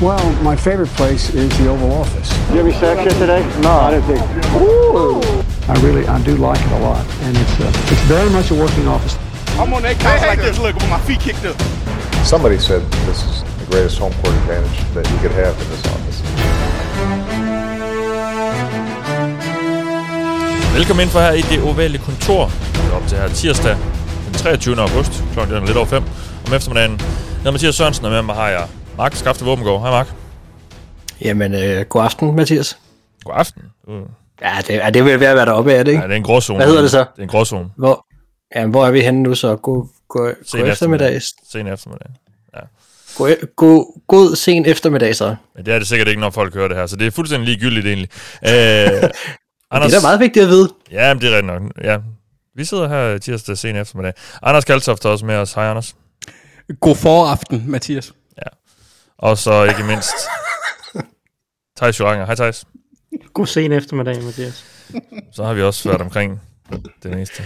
Well, my favorite place is the Oval Office. Did You have any sex yet today? No, I didn't think. Ooh. I really, I do like it a lot, and it's uh, it's very much a working office. I'm on that couch like this, look, with my feet kicked up. Somebody said this is the greatest home court advantage that you could have in this office. Velkommen ind for her i det ovale kontor. Det er op til her tirsdag den 23. august, klokken er lidt over 5 om eftermiddagen. Jeg hedder Mathias Sørensen, og med mig har jeg Mark Skafte Våbengård. Hej Mark. Jamen, øh, god aften, Mathias. God aften. Uh. Ja, det, ja, det vil være, hvad der oppe af det, ikke? Ja, det er en gråzone. Hvad hedder det så? Det er en gråzone. Hvor, ja, hvor er vi henne nu så? God, god, god eftermiddag. Sen eftermiddag. Ja. God, god, god sen eftermiddag så. Men det er det sikkert ikke, når folk hører det her, så det er fuldstændig ligegyldigt egentlig. Øh, Anders, det er da meget vigtigt at vide. Ja, men det er rigtigt nok. Ja. Vi sidder her tirsdag sen eftermiddag. Anders Kaltoft er også med os. Hej, Anders. God foraften, Mathias. Og så ikke mindst Thijs Joranger. Hej Thijs. God sen eftermiddag, Mathias. Så har vi også været omkring det næste.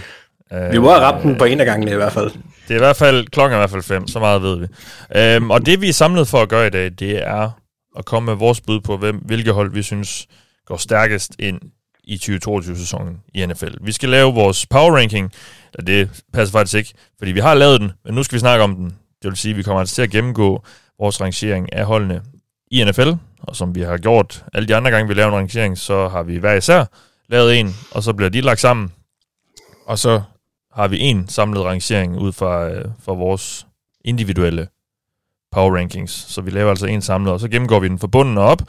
Vi må have ramt den på en af gangene i hvert fald. Det er i hvert fald, klokken er i hvert fald fem, så meget ved vi. Øhm, og det vi er samlet for at gøre i dag, det er at komme med vores bud på, hvem, hvilke hold vi synes går stærkest ind i 2022-sæsonen i NFL. Vi skal lave vores power ranking, og det passer faktisk ikke, fordi vi har lavet den, men nu skal vi snakke om den. Det vil sige, at vi kommer altså til at gennemgå vores rangering af holdene i NFL, og som vi har gjort alle de andre gange, vi laver en rangering, så har vi hver især lavet en, og så bliver de lagt sammen, og så har vi en samlet rangering ud fra, øh, fra vores individuelle power rankings. Så vi laver altså en samlet, og så gennemgår vi den fra bunden og op,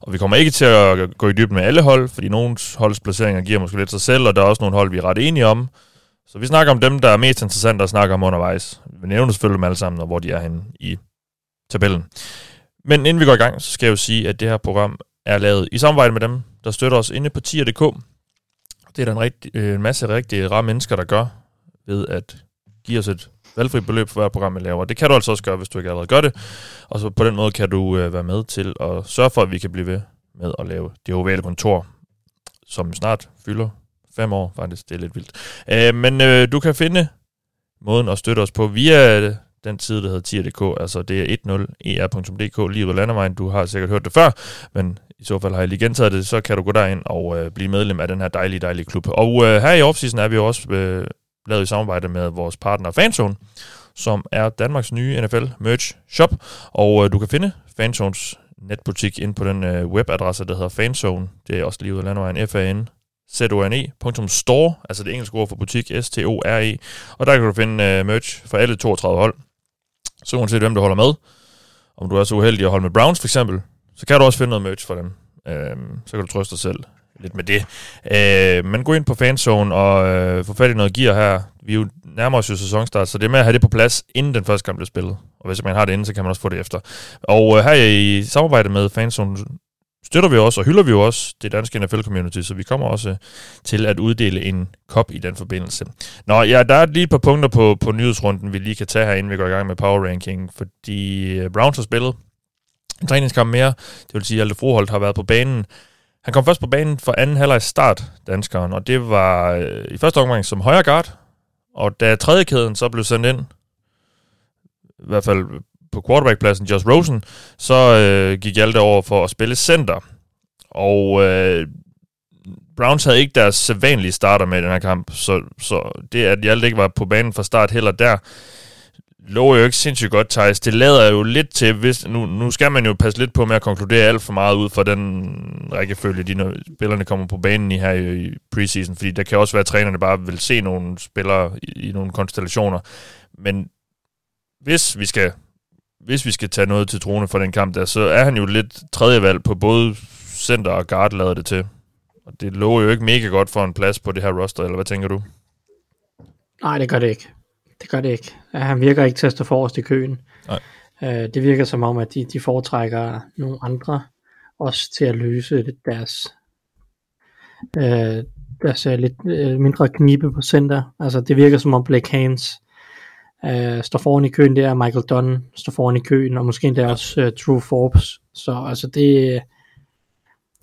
og vi kommer ikke til at gå i dybden med alle hold, fordi nogle holdsplaceringer giver måske lidt sig selv, og der er også nogle hold, vi er ret enige om. Så vi snakker om dem, der er mest interessante at snakke om undervejs. Vi nævner selvfølgelig dem alle sammen, og hvor de er henne i tabellen. Men inden vi går i gang, så skal jeg jo sige, at det her program er lavet i samarbejde med dem, der støtter os inde på tier.dk. Det er der en, rigtig, øh, en masse rigtig rare mennesker, der gør ved at give os et valgfrit beløb for hver program, vi laver. Det kan du altså også gøre, hvis du ikke allerede gør det. Og så på den måde kan du øh, være med til at sørge for, at vi kan blive ved med at lave det ovale kontor, som snart fylder fem år faktisk. Det er lidt vildt. Øh, men øh, du kan finde måden at støtte os på via den side, der hedder tier.dk. Altså det er 10er.dk, lige ud af landevejen. Du har sikkert hørt det før, men i så fald har jeg lige gentaget det, så kan du gå derind og øh, blive medlem af den her dejlige, dejlige klub. Og øh, her i offseason er vi jo også øh, lavet i samarbejde med vores partner Fanzone, som er Danmarks nye NFL merch shop, og øh, du kan finde Fanzones netbutik ind på den øh, webadresse, der hedder Fanzone. Det er også lige ud af landevejen, f a n store, altså det engelske ord for butik, S-T-O-R-E, og der kan du finde øh, merch for alle 32 hold. Så uanset hvem du holder med, om du er så uheldig at holde med Browns for eksempel, så kan du også finde noget merch for dem. Øh, så kan du trøste dig selv lidt med det. Øh, men gå ind på fanzone og øh, få fat i noget gear her. Vi er jo nærmer os jo sæsonstart, så det er med at have det på plads, inden den første kamp bliver spillet. Og hvis man har det inden, så kan man også få det efter. Og øh, her i samarbejde med fanzone støtter vi også, og hylder vi jo også det danske NFL-community, så vi kommer også øh, til at uddele en kop i den forbindelse. Nå, ja, der er lige et par punkter på, på nyhedsrunden, vi lige kan tage her, inden vi går i gang med power ranking, fordi øh, Browns har spillet en træningskamp mere, det vil sige, at Alte Froholt har været på banen. Han kom først på banen for anden halvleg start, danskeren, og det var øh, i første omgang som højre guard, og da tredje kæden så blev sendt ind, i hvert fald på quarterbackpladsen, Josh Rosen, så øh, gik Hjalte over for at spille center. Og øh, Browns havde ikke deres sædvanlige starter med i den her kamp, så, så det, at Hjalte ikke var på banen fra start heller der, lå jo ikke sindssygt godt, Thijs. Det lader jo lidt til, hvis, nu, nu skal man jo passe lidt på med at konkludere alt for meget ud fra den rækkefølge, de når spillerne kommer på banen i her i, i preseason, fordi der kan også være, at trænerne bare vil se nogle spillere i, i nogle konstellationer. Men hvis vi skal hvis vi skal tage noget til trone for den kamp der, så er han jo lidt tredje valg på både center og guard, lader det til. Og det lå jo ikke mega godt for en plads på det her roster, eller hvad tænker du? Nej, det gør det ikke. Det gør det ikke. Han virker ikke til at stå forrest i køen. Nej. Uh, det virker som om, at de, de foretrækker nogle andre også til at løse deres, uh, deres uh, lidt uh, mindre knibe på center. Altså det virker som om Blake Haynes uh, står foran i køen der, Michael Dunn står foran i køen, og måske endda også uh, True Forbes. Så altså det,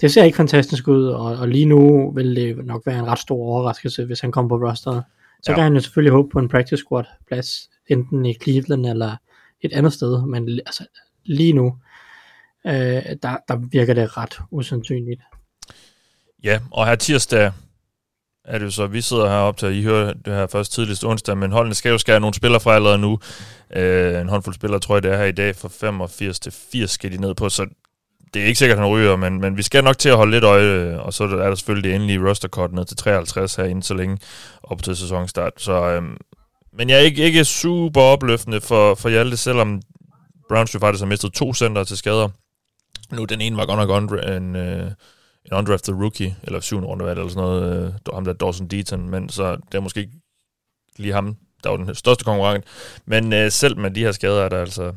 det ser ikke fantastisk ud, og, og lige nu vil det nok være en ret stor overraskelse, hvis han kommer på rosteret. Så ja. kan han jo selvfølgelig håbe på en practice squad plads, enten i Cleveland eller et andet sted, men altså lige nu, øh, der, der virker det ret usandsynligt. Ja, og her tirsdag er det jo så, vi sidder heroppe til, at I hører det her først tidligst onsdag, men holdene skal jo skære nogle spillere fra allerede nu. Øh, en håndfuld spillere, tror jeg, det er her i dag, fra 85 til 80 skal de ned på, så det er ikke sikkert, at han ryger, men, men vi skal nok til at holde lidt øje, og så er der selvfølgelig det endelige roster cut ned til 53 her inden så længe op til sæsonstart. Så, øhm, men jeg er ikke, ikke super opløftende for, for Hjalte, selvom Browns jo faktisk har mistet to center til skader. Nu, den ene var godt nok en, øh, en undrafted rookie, eller syvende runde, hvad det, eller sådan noget, øh, ham der Dawson Deaton, men så det er måske ikke lige ham, der var den største konkurrent. Men øh, selv med de her skader er der altså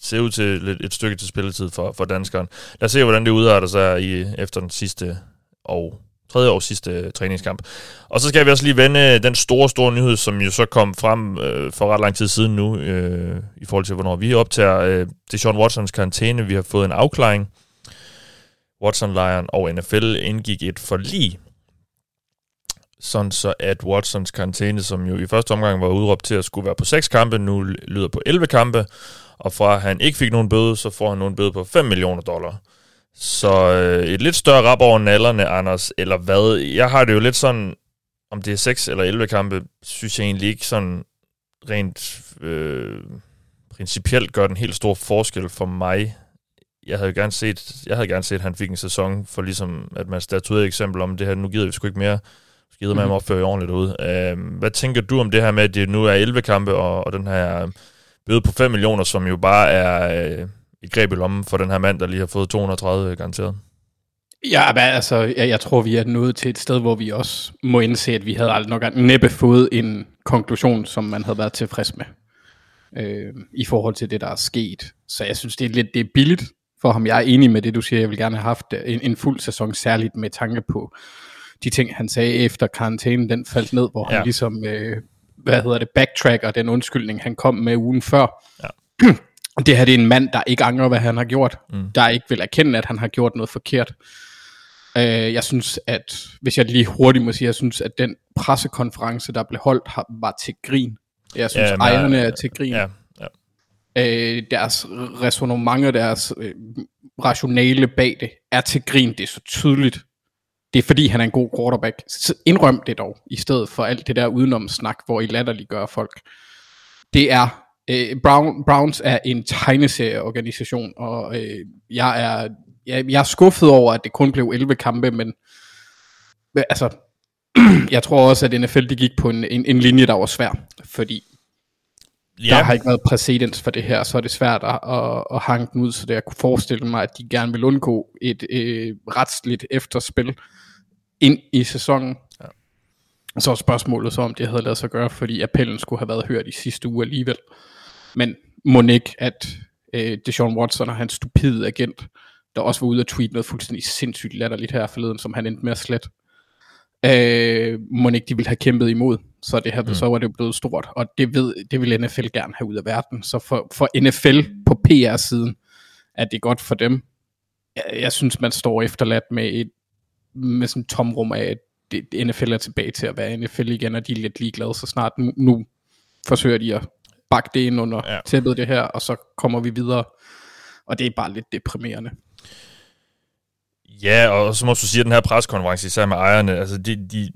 ser ud til lidt, et stykke til spilletid for, for danskeren. Lad os se, hvordan det udarter sig i, efter den sidste og tredje års sidste øh, træningskamp. Og så skal vi også lige vende øh, den store, store nyhed, som jo så kom frem øh, for ret lang tid siden nu, øh, i forhold til, hvornår vi optager. Øh, det er Sean Watsons karantæne. Vi har fået en afklaring. Watson-lejren og NFL indgik et forlig, sådan så at Watsons karantæne, som jo i første omgang var udråbt til at skulle være på 6 kampe, nu lyder på 11 kampe, og fra at han ikke fik nogen bøde, så får han nogen bøde på 5 millioner dollar. Så øh, et lidt større rap over nallerne, Anders, eller hvad? Jeg har det jo lidt sådan, om det er 6 eller 11 kampe, synes jeg egentlig ikke sådan rent øh, principielt gør den helt stor forskel for mig. Jeg havde gerne set, jeg havde gerne set, at han fik en sæson for ligesom, at man statuerede eksempel om det her, nu gider vi sgu ikke mere, skider med mm. opføre i ordentligt ud. Øh, hvad tænker du om det her med, at det nu er 11 kampe, og, og den her bøde på 5 millioner, som jo bare er øh, et greb i lommen for den her mand, der lige har fået 230 garanteret. Ja, men altså, jeg, jeg tror, vi er nået til et sted, hvor vi også må indse, at vi havde aldrig nok næppe fået en konklusion, som man havde været tilfreds med øh, i forhold til det, der er sket. Så jeg synes, det er lidt det er billigt for ham. Jeg er enig med det, du siger. Jeg vil gerne have haft en, en fuld sæson, særligt med tanke på de ting, han sagde efter karantænen, den faldt ned, hvor ja. han ligesom øh, hvad hedder det, backtracker den undskyldning, han kom med ugen før. Ja. det her det er en mand, der ikke angrer, hvad han har gjort. Mm. Der ikke vil erkende, at han har gjort noget forkert. Uh, jeg synes, at, hvis jeg lige hurtigt må sige, jeg synes, at den pressekonference, der blev holdt, har, var til grin. Jeg synes, ja, men, ejerne er til grin. Ja, øh, deres resonemang deres øh, rationale bag det er til grin. Det er så tydeligt det er fordi, han er en god quarterback. Så indrøm det dog, i stedet for alt det der udenom snak, hvor I latterliggør folk. Det er, øh, Brown, Browns er en tegneserieorganisation, og øh, jeg, er, jeg, jeg er skuffet over, at det kun blev 11 kampe, men altså, jeg tror også, at NFL de gik på en, en, en linje, der var svær, fordi Ja. Der har ikke været præcedens for det her, så er det svært at, at, at hanke den ud, så det jeg kunne forestille mig, at de gerne vil undgå et øh, retsligt efterspil ind i sæsonen. Ja. Så er spørgsmålet så, om det havde lavet sig gøre, fordi appellen skulle have været hørt i sidste uge alligevel. Men må ikke, at øh, Deshaun Watson og hans stupide agent, der også var ude at tweet noget fuldstændig sindssygt latterligt her forleden, som han endte med at slette, øh, må ikke de ville have kæmpet imod. Så det her, mm. så var det blevet stort, og det, ved, det vil NFL gerne have ud af verden. Så for, for NFL på PR-siden er det godt for dem. Jeg, jeg synes, man står efterladt med et med sådan et tomrum af, at det, NFL er tilbage til at være NFL igen, og de er lidt ligeglade, så snart nu, nu forsøger de at bakke det ind under ja. tæppet det her, og så kommer vi videre. Og det er bare lidt deprimerende. Ja, og så må du sige, at den her preskonference, især med ejerne, altså de, de,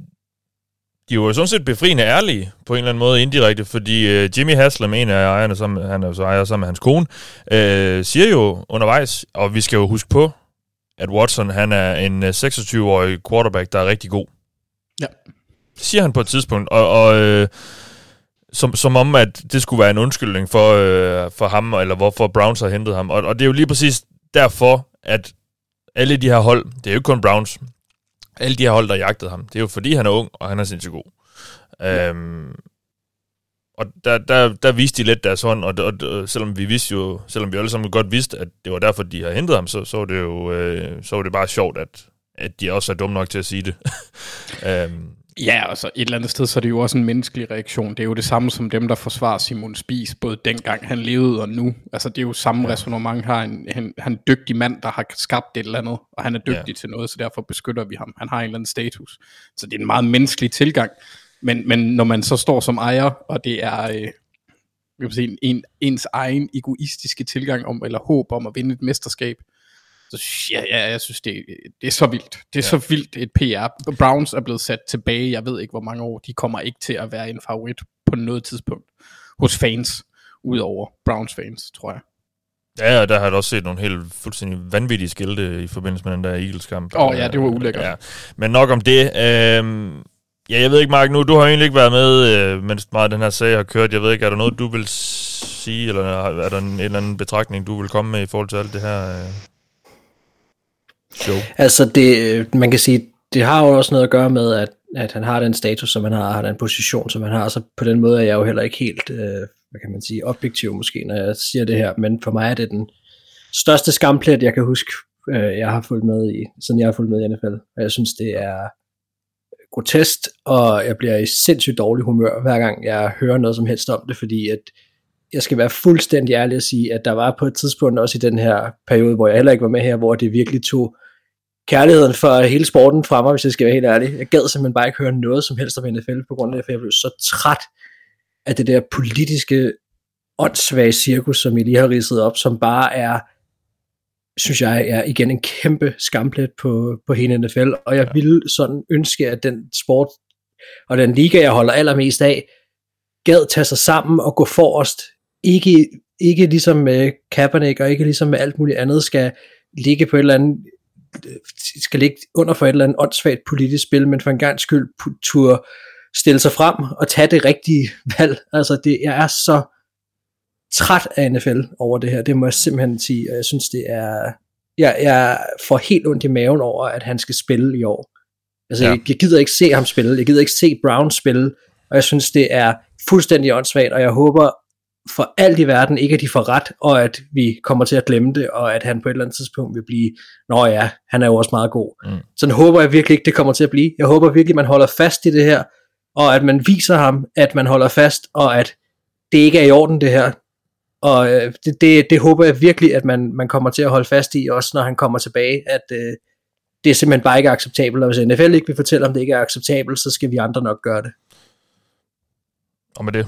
de var jo sådan set befriende ærlige på en eller anden måde indirekte, fordi uh, Jimmy Haslam, en af ejerne, som han er jo så ejer sammen med hans kone, uh, siger jo undervejs, og vi skal jo huske på, at Watson han er en 26-årig øh, quarterback, der er rigtig god. Ja. Det siger han på et tidspunkt, og, og uh, som, som om, at det skulle være en undskyldning for, uh, for ham, eller hvorfor Browns har hentet ham. Og, og det er jo lige præcis derfor, at alle de her hold, det er jo ikke kun Browns, alle de her hold, der jagtede ham, det er jo fordi, han er ung, og han er sindssygt god. Ja. Øhm, og der, der, der viste de lidt deres hånd, og, og, og selvom vi vidste jo, selvom vi alle sammen godt vidste, at det var derfor, de har hentet ham, så, så var det jo øh, så var det bare sjovt, at, at de også er dumme nok til at sige det. øhm, Ja, altså et eller andet sted, så er det jo også en menneskelig reaktion. Det er jo det samme som dem, der forsvarer Simon Spies, både dengang han levede og nu. Altså det er jo samme ja. resonemang. Har en, han, han er en dygtig mand, der har skabt et eller andet, og han er dygtig ja. til noget, så derfor beskytter vi ham. Han har en eller anden status. Så det er en meget menneskelig tilgang. Men, men når man så står som ejer, og det er øh, jeg vil sige, en, ens egen egoistiske tilgang om, eller håb om at vinde et mesterskab, Så ja, ja, jeg synes, det, det er så vildt. Det er ja. så vildt et PR. Browns er blevet sat tilbage, jeg ved ikke hvor mange år. De kommer ikke til at være en favorit på noget tidspunkt hos fans, udover Browns fans, tror jeg. Ja, og der har jeg også set nogle helt fuldstændig vanvittige skilte i forbindelse med den der Eagles-kamp. Åh oh, ja, det var ulækkert. Ja. Men nok om det. Øhm, ja, jeg ved ikke, Mark, nu, du har egentlig ikke været med, øh, mens meget den her sag har kørt. Jeg ved ikke, er der noget, du vil sige, eller er der en, en eller anden betragtning, du vil komme med i forhold til alt det her øh, show? Altså, det, øh, man kan sige, det har jo også noget at gøre med, at, at han har den status, som han har, har den position, som han har, så på den måde er jeg jo heller ikke helt, øh, hvad kan man sige, objektiv måske, når jeg siger det her, men for mig er det den største skamplet, jeg kan huske, øh, jeg har fulgt med i, siden jeg har fulgt med i NFL, og jeg synes, det er grotesk, og jeg bliver i sindssygt dårlig humør, hver gang jeg hører noget som helst om det, fordi at jeg skal være fuldstændig ærlig at sige, at der var på et tidspunkt også i den her periode, hvor jeg heller ikke var med her, hvor det virkelig tog kærligheden for hele sporten fra mig, hvis jeg skal være helt ærlig. Jeg gad simpelthen bare ikke høre noget som helst om NFL, på grund af for jeg blev så træt af det der politiske åndssvage cirkus, som I lige har ridset op, som bare er, synes jeg, er igen en kæmpe skamplet på, på hele NFL, og jeg ville sådan ønske, at den sport og den liga, jeg holder allermest af, gad tage sig sammen og gå forrest. Ikke, ikke ligesom med Kaepernick og ikke ligesom med alt muligt andet skal ligge på et eller andet skal ligge under for et eller andet åndssvagt politisk spil, men for en gang skyld tur stille sig frem og tage det rigtige valg. Altså det, jeg er så træt af NFL over det her, det må jeg simpelthen sige, og jeg synes det er, jeg, jeg får helt ondt i maven over, at han skal spille i år. Altså ja. jeg, jeg gider ikke se ham spille, jeg gider ikke se Brown spille, og jeg synes det er fuldstændig åndssvagt, og jeg håber for alt i verden ikke, at de får ret, og at vi kommer til at glemme det, og at han på et eller andet tidspunkt vil blive, nå ja, han er jo også meget god. Mm. Sådan håber jeg virkelig ikke, det kommer til at blive. Jeg håber virkelig, man holder fast i det her, og at man viser ham, at man holder fast, og at det ikke er i orden det her. Og øh, det, det, det håber jeg virkelig, at man, man kommer til at holde fast i, også når han kommer tilbage, at øh, det er simpelthen bare ikke acceptabelt, og hvis NFL ikke vil fortælle, om det ikke er acceptabelt, så skal vi andre nok gøre det. Og med det,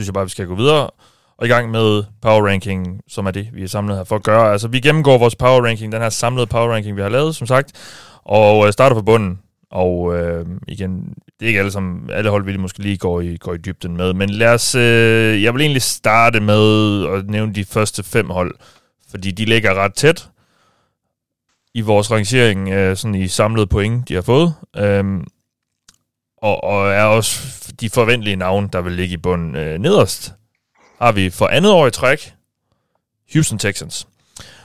synes jeg bare, vi skal gå videre og i gang med power ranking, som er det, vi er samlet her for at gøre. Altså, vi gennemgår vores power ranking, den her samlede power ranking, vi har lavet, som sagt, og øh, starter på bunden. Og øh, igen, det er ikke alle, som, alle hold, vi måske lige går i, går i dybden med, men lad os, øh, jeg vil egentlig starte med at nævne de første fem hold, fordi de ligger ret tæt i vores rangering, øh, sådan i samlede point, de har fået. Øh, og, og er også de forventelige navne, der vil ligge i bunden. Øh, nederst har vi for andet år i træk Houston Texans.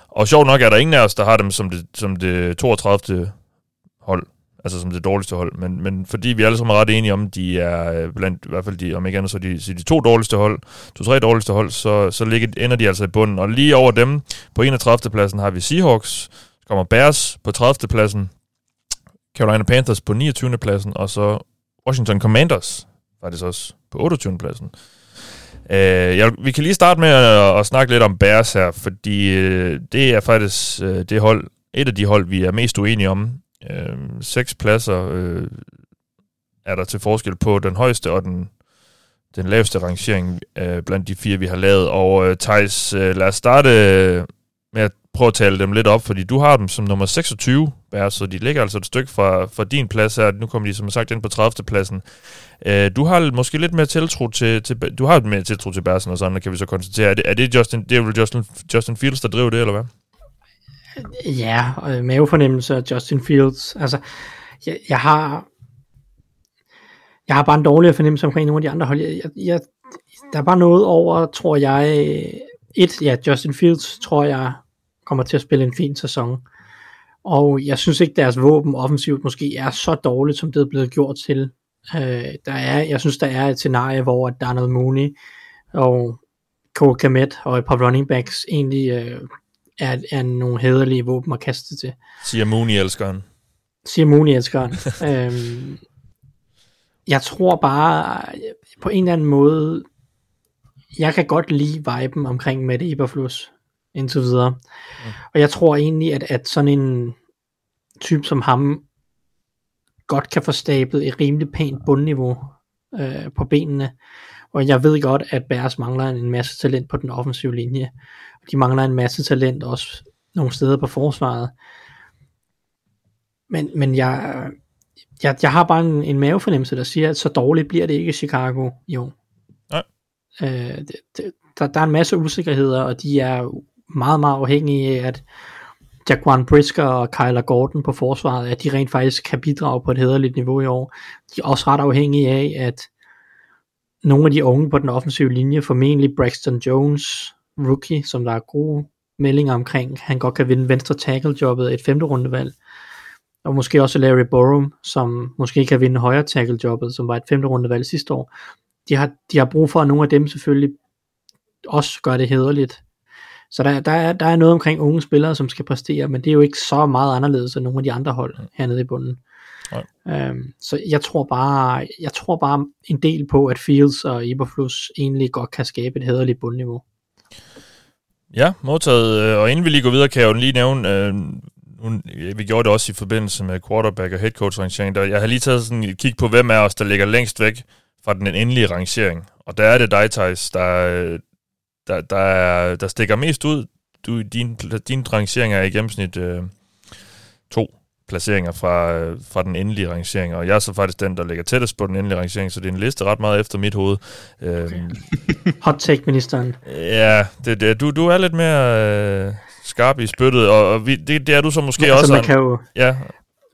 Og sjovt nok er der ingen af os, der har dem som det, som det 32. hold, altså som det dårligste hold, men, men fordi vi alle sammen er ret enige om, de er øh, blandt, i hvert fald de, om ikke andet, så de, så de to dårligste hold, to-tre dårligste hold, så, så ligger, ender de altså i bunden. Og lige over dem, på 31. pladsen har vi Seahawks, så kommer Bears på 30. pladsen, Carolina Panthers på 29. pladsen, og så Washington Commanders faktisk også på 28. pladsen. Øh, jeg, vi kan lige starte med at, at snakke lidt om Bears her, fordi øh, det er faktisk øh, det hold, et af de hold, vi er mest uenige om. Øh, seks pladser øh, er der til forskel på den højeste og den, den laveste rangering øh, blandt de fire, vi har lavet. Og øh, Thijs, øh, lad os starte øh, med at prøve at tale dem lidt op, fordi du har dem som nummer 26, Bær, så de ligger altså et stykke fra, fra din plads her. Nu kommer de som sagt ind på 30. pladsen. Uh, øh, du har måske lidt mere tiltro til, til du har mere tiltro til Bærsen og sådan, kan vi så konstatere. Er det, er det, Justin, det er vel Justin, Justin Fields, der driver det, eller hvad? Ja, og mavefornemmelse af Justin Fields. Altså, jeg, jeg har jeg har bare en dårligere fornemmelse omkring nogle af de andre hold. Jeg, jeg, der er bare noget over, tror jeg, et, ja, Justin Fields, tror jeg, kommer til at spille en fin sæson. Og jeg synes ikke, deres våben offensivt måske er så dårligt, som det er blevet gjort til. Øh, der er, jeg synes, der er et scenarie, hvor der er noget Mooney og Cole Kamet og et par running backs egentlig øh, er, er nogle hederlige våben at kaste til. Siger Mooney-elskeren. Siger Mooney-elskeren. øhm, jeg tror bare, på en eller anden måde, jeg kan godt lide viben omkring Mette Eberflus indtil videre. Mm. Og jeg tror egentlig, at, at sådan en type som ham godt kan få stablet et rimelig pænt bundniveau øh, på benene. Og jeg ved godt, at Bears mangler en masse talent på den offensive linje. De mangler en masse talent også nogle steder på forsvaret. Men, men jeg, jeg, jeg har bare en, en mavefornemmelse, der siger, at så dårligt bliver det ikke i Chicago i år. Nej. Øh, det, det, der, der er en masse usikkerheder, og de er meget, meget afhængige af, at Jaquan Brisker og Kyler Gordon på forsvaret, at de rent faktisk kan bidrage på et hederligt niveau i år. De er også ret afhængige af, at nogle af de unge på den offensive linje, formentlig Braxton Jones, rookie, som der er gode meldinger omkring, han godt kan vinde venstre tackle jobbet et femte rundevalg, og måske også Larry Borum, som måske kan vinde højre tackle jobbet, som var et femte rundevalg sidste år. De har, de har brug for, at nogle af dem selvfølgelig også gør det hederligt. Så der, der, er, der er noget omkring unge spillere, som skal præstere, men det er jo ikke så meget anderledes end nogle af de andre hold hernede i bunden. Øhm, så jeg tror bare, jeg tror bare en del på, at Fields og Eberflus egentlig godt kan skabe et hederligt bundniveau. Ja, modtaget. Øh, og inden vi lige går videre, kan jeg jo lige nævne, øh, nu, vi gjorde det også i forbindelse med quarterback og head coach rangering, der, jeg har lige taget sådan et kig på, hvem af os, der ligger længst væk fra den endelige rangering. Og der er det dig, Thijs, der, der, der, er, der stikker mest ud. Du, din, din rangering er i gennemsnit øh, to placeringer fra, øh, fra den endelige rangering, og jeg er så faktisk den, der ligger tættest på den endelige rangering, så det er en liste ret meget efter mit hoved. Okay. Øhm, Hot take-ministeren. Ja, det, det, du, du er lidt mere øh, skarp i spyttet, og, og vi, det, det er du så måske også. Altså, man kan jo, ja.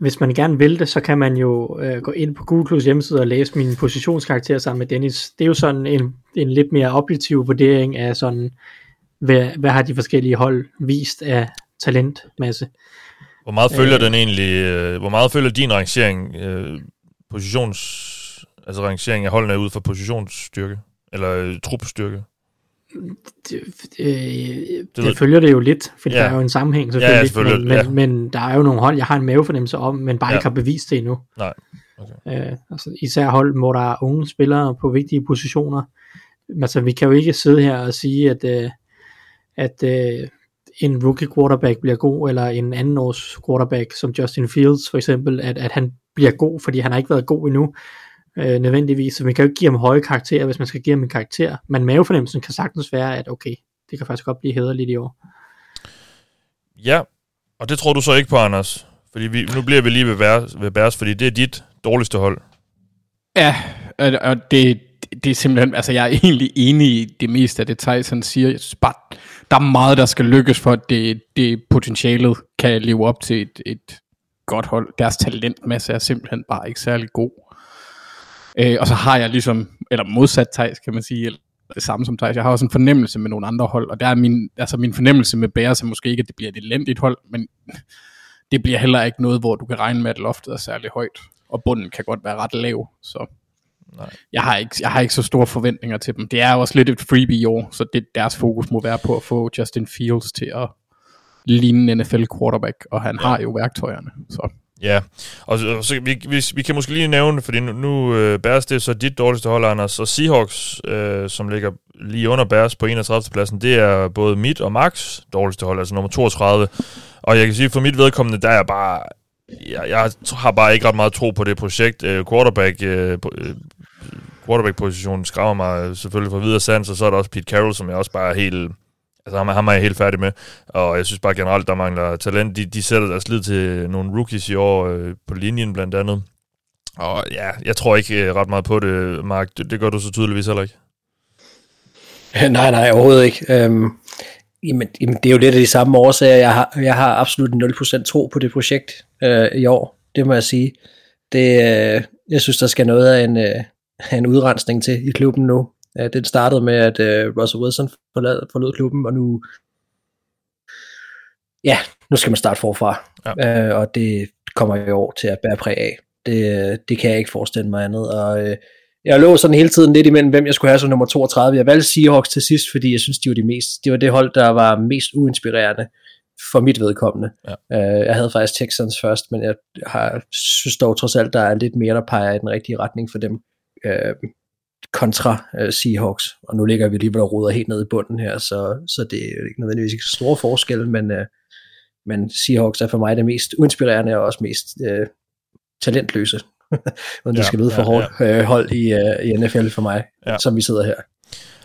Hvis man gerne vil det, så kan man jo øh, gå ind på Google Plus hjemmeside og læse min positionskarakter sammen med Dennis. Det er jo sådan en, en lidt mere objektiv vurdering af sådan, hvad, hvad har de forskellige hold vist af talentmasse. Hvor meget følger øh, den egentlig, øh, hvor meget følger din rangering, øh, positions, altså rangering af holdene ud fra positionsstyrke, eller øh, trupstyrke? Det, øh, det, det følger det jo lidt, for ja. der er jo en sammenhæng selvfølgelig, ja, ja, selvfølgelig men, ja. men, men der er jo nogle hold, jeg har en mavefornemmelse om, men bare ja. ikke har bevist det endnu. Nej. Okay. Øh, altså, især hold, hvor der er unge spillere på vigtige positioner. Altså, vi kan jo ikke sidde her og sige, at, øh, at øh, en rookie quarterback bliver god, eller en anden års quarterback, som Justin Fields for eksempel, at, at han bliver god, fordi han har ikke været god endnu, øh, nødvendigvis. Så man kan jo ikke give ham høje karakterer, hvis man skal give ham en karakter. Men mavefornemmelsen kan sagtens være, at okay, det kan faktisk godt blive hederligt i år. Ja, og det tror du så ikke på, Anders? Fordi vi, nu bliver vi lige ved, Bears, ved Bears, fordi det er dit dårligste hold. Ja, og det, det er simpelthen, altså jeg er egentlig enig i det meste af det, Tyson siger. Bare, der er meget, der skal lykkes for, at det, det potentialet kan leve op til et, et godt hold. Deres talentmasse er simpelthen bare ikke særlig god. Øh, og så har jeg ligesom, eller modsat Thijs, kan man sige, eller det samme som Thijs, jeg har også en fornemmelse med nogle andre hold, og der er min, altså min fornemmelse med Bears er måske ikke, at det bliver et elendigt hold, men det bliver heller ikke noget, hvor du kan regne med, at loftet er særlig højt, og bunden kan godt være ret lav, så Nej. Jeg, har ikke, jeg har ikke så store forventninger til dem. Det er også lidt et freebie i år, så det, deres fokus må være på at få Justin Fields til at ligne en NFL quarterback, og han ja. har jo værktøjerne. Så. Ja, og så, så vi, vi, vi kan måske lige nævne, fordi nu, nu uh, Bears det er så dit dårligste hold, Anders, og Seahawks, uh, som ligger lige under Bears på 31. pladsen, det er både mit og Max dårligste hold, altså nummer 32. Og jeg kan sige, for mit vedkommende, der er bare jeg, jeg har bare ikke ret meget tro på det projekt. Uh, quarterback, uh, quarterback-positionen skræmmer mig selvfølgelig for videre sands, og så er der også Pete Carroll, som jeg også bare er helt... Altså ham, ham er jeg helt færdig med, og jeg synes bare generelt, der mangler talent. De, de sætter deres lid til nogle rookies i år øh, på linjen blandt andet. Og ja, jeg tror ikke øh, ret meget på det, Mark. Det, det gør du så tydeligvis heller ikke. Nej, nej, overhovedet ikke. Øhm, jamen, jamen, det er jo lidt af de samme årsager. Jeg har, jeg har absolut 0% tro på det projekt øh, i år. Det må jeg sige. Det, øh, jeg synes, der skal noget af en, øh, en udrensning til i klubben nu. Uh, den startede med, at uh, Russell Wilson forlod, forlod klubben, og nu ja, nu skal man starte forfra. Ja. Uh, og det kommer i år til at bære præg af. Det, det kan jeg ikke forestille mig andet. Og uh, jeg lå sådan hele tiden lidt imellem, hvem jeg skulle have som nummer 32. Jeg valgte Seahawks til sidst, fordi jeg synes, de var de mest, det var det hold, der var mest uinspirerende for mit vedkommende. Ja. Uh, jeg havde faktisk Texans først, men jeg har, synes dog trods alt, der er lidt mere, der peger i den rigtige retning for dem øh, kontra øh, Seahawks. Og nu ligger vi lige og roder helt ned i bunden her, så, så det er ikke nødvendigvis ikke store forskel, men, øh, men Seahawks er for mig det mest uinspirerende og også mest øh, talentløse. Men det ja, skal lyde for ja, hårdt ja. Øh, hold i, uh, i NFL for mig, ja. som vi sidder her.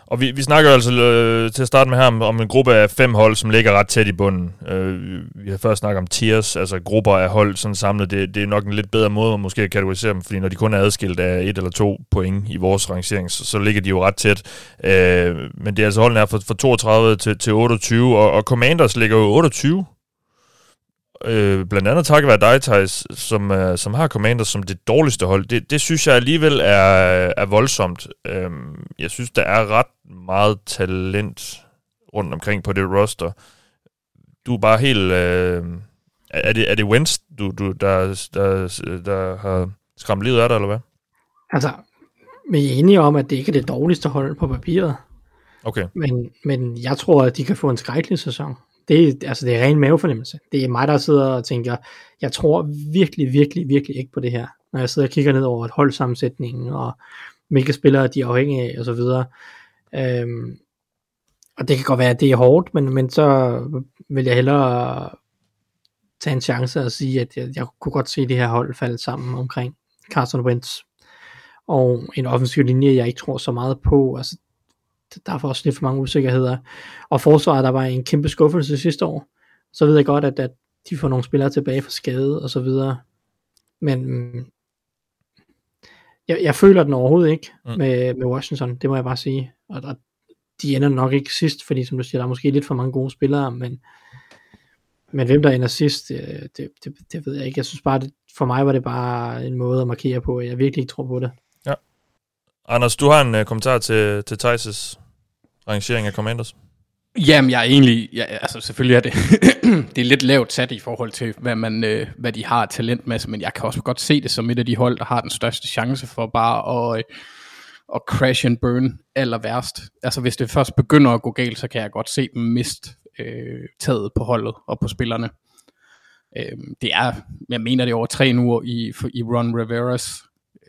Og vi, vi snakker altså øh, til at starte med her om, om en gruppe af fem hold, som ligger ret tæt i bunden. Øh, vi har først snakket om tiers, altså grupper af hold sådan samlet. Det, det er nok en lidt bedre måde at måske kategorisere dem, fordi når de kun er adskilt af et eller to point i vores rangering, så, så ligger de jo ret tæt. Øh, men det er altså holdene er fra, fra 32 til, til 28, og, og Commanders ligger jo 28 øh, blandt andet takket være dig, Thijs, som, øh, som har Commanders som det dårligste hold, det, det synes jeg alligevel er, er voldsomt. Øh, jeg synes, der er ret meget talent rundt omkring på det roster. Du er bare helt... Øh, er det, er det Wentz, du, du, der, der, der har skræmt livet af dig, eller hvad? Altså, vi er enige om, at det ikke er det dårligste hold på papiret. Okay. Men, men jeg tror, at de kan få en skrækkelig sæson. Det, altså, det er ren mavefornemmelse. Det er mig, der sidder og tænker, jeg tror virkelig, virkelig, virkelig ikke på det her. Når jeg sidder og kigger ned over et holdsammensætning, og hvilke spillere de er afhængige af, og så videre. Øhm, og det kan godt være, at det er hårdt, men, men så vil jeg hellere tage en chance og sige, at jeg, jeg kunne godt se det her hold falde sammen omkring Carson Wentz. Og en offensiv linje, jeg ikke tror så meget på. Altså, der er for også lidt for mange usikkerheder. Og forsvaret, der var en kæmpe skuffelse sidste år. Så ved jeg godt, at, at de får nogle spillere tilbage fra skade og så videre. Men mm, jeg, jeg føler den overhovedet ikke mm. med, med Washington, det må jeg bare sige. Og der, de ender nok ikke sidst, fordi som du siger, der er måske lidt for mange gode spillere, men, men hvem der ender sidst, det, det, det, det ved jeg ikke. Jeg synes bare, det, for mig var det bare en måde at markere på, at jeg virkelig ikke tror på det. Anders, du har en uh, kommentar til, til Thijs' rangering af Commanders. Jamen, jeg er egentlig, ja, altså selvfølgelig er det, det er lidt lavt sat i forhold til, hvad, man, øh, hvad de har talentmasse, men jeg kan også godt se det som et af de hold, der har den største chance for bare at, øh, at crash and burn aller værst. Altså hvis det først begynder at gå galt, så kan jeg godt se dem miste øh, taget på holdet og på spillerne. Øh, det er, jeg mener det er over tre uger i, i Ron Riveras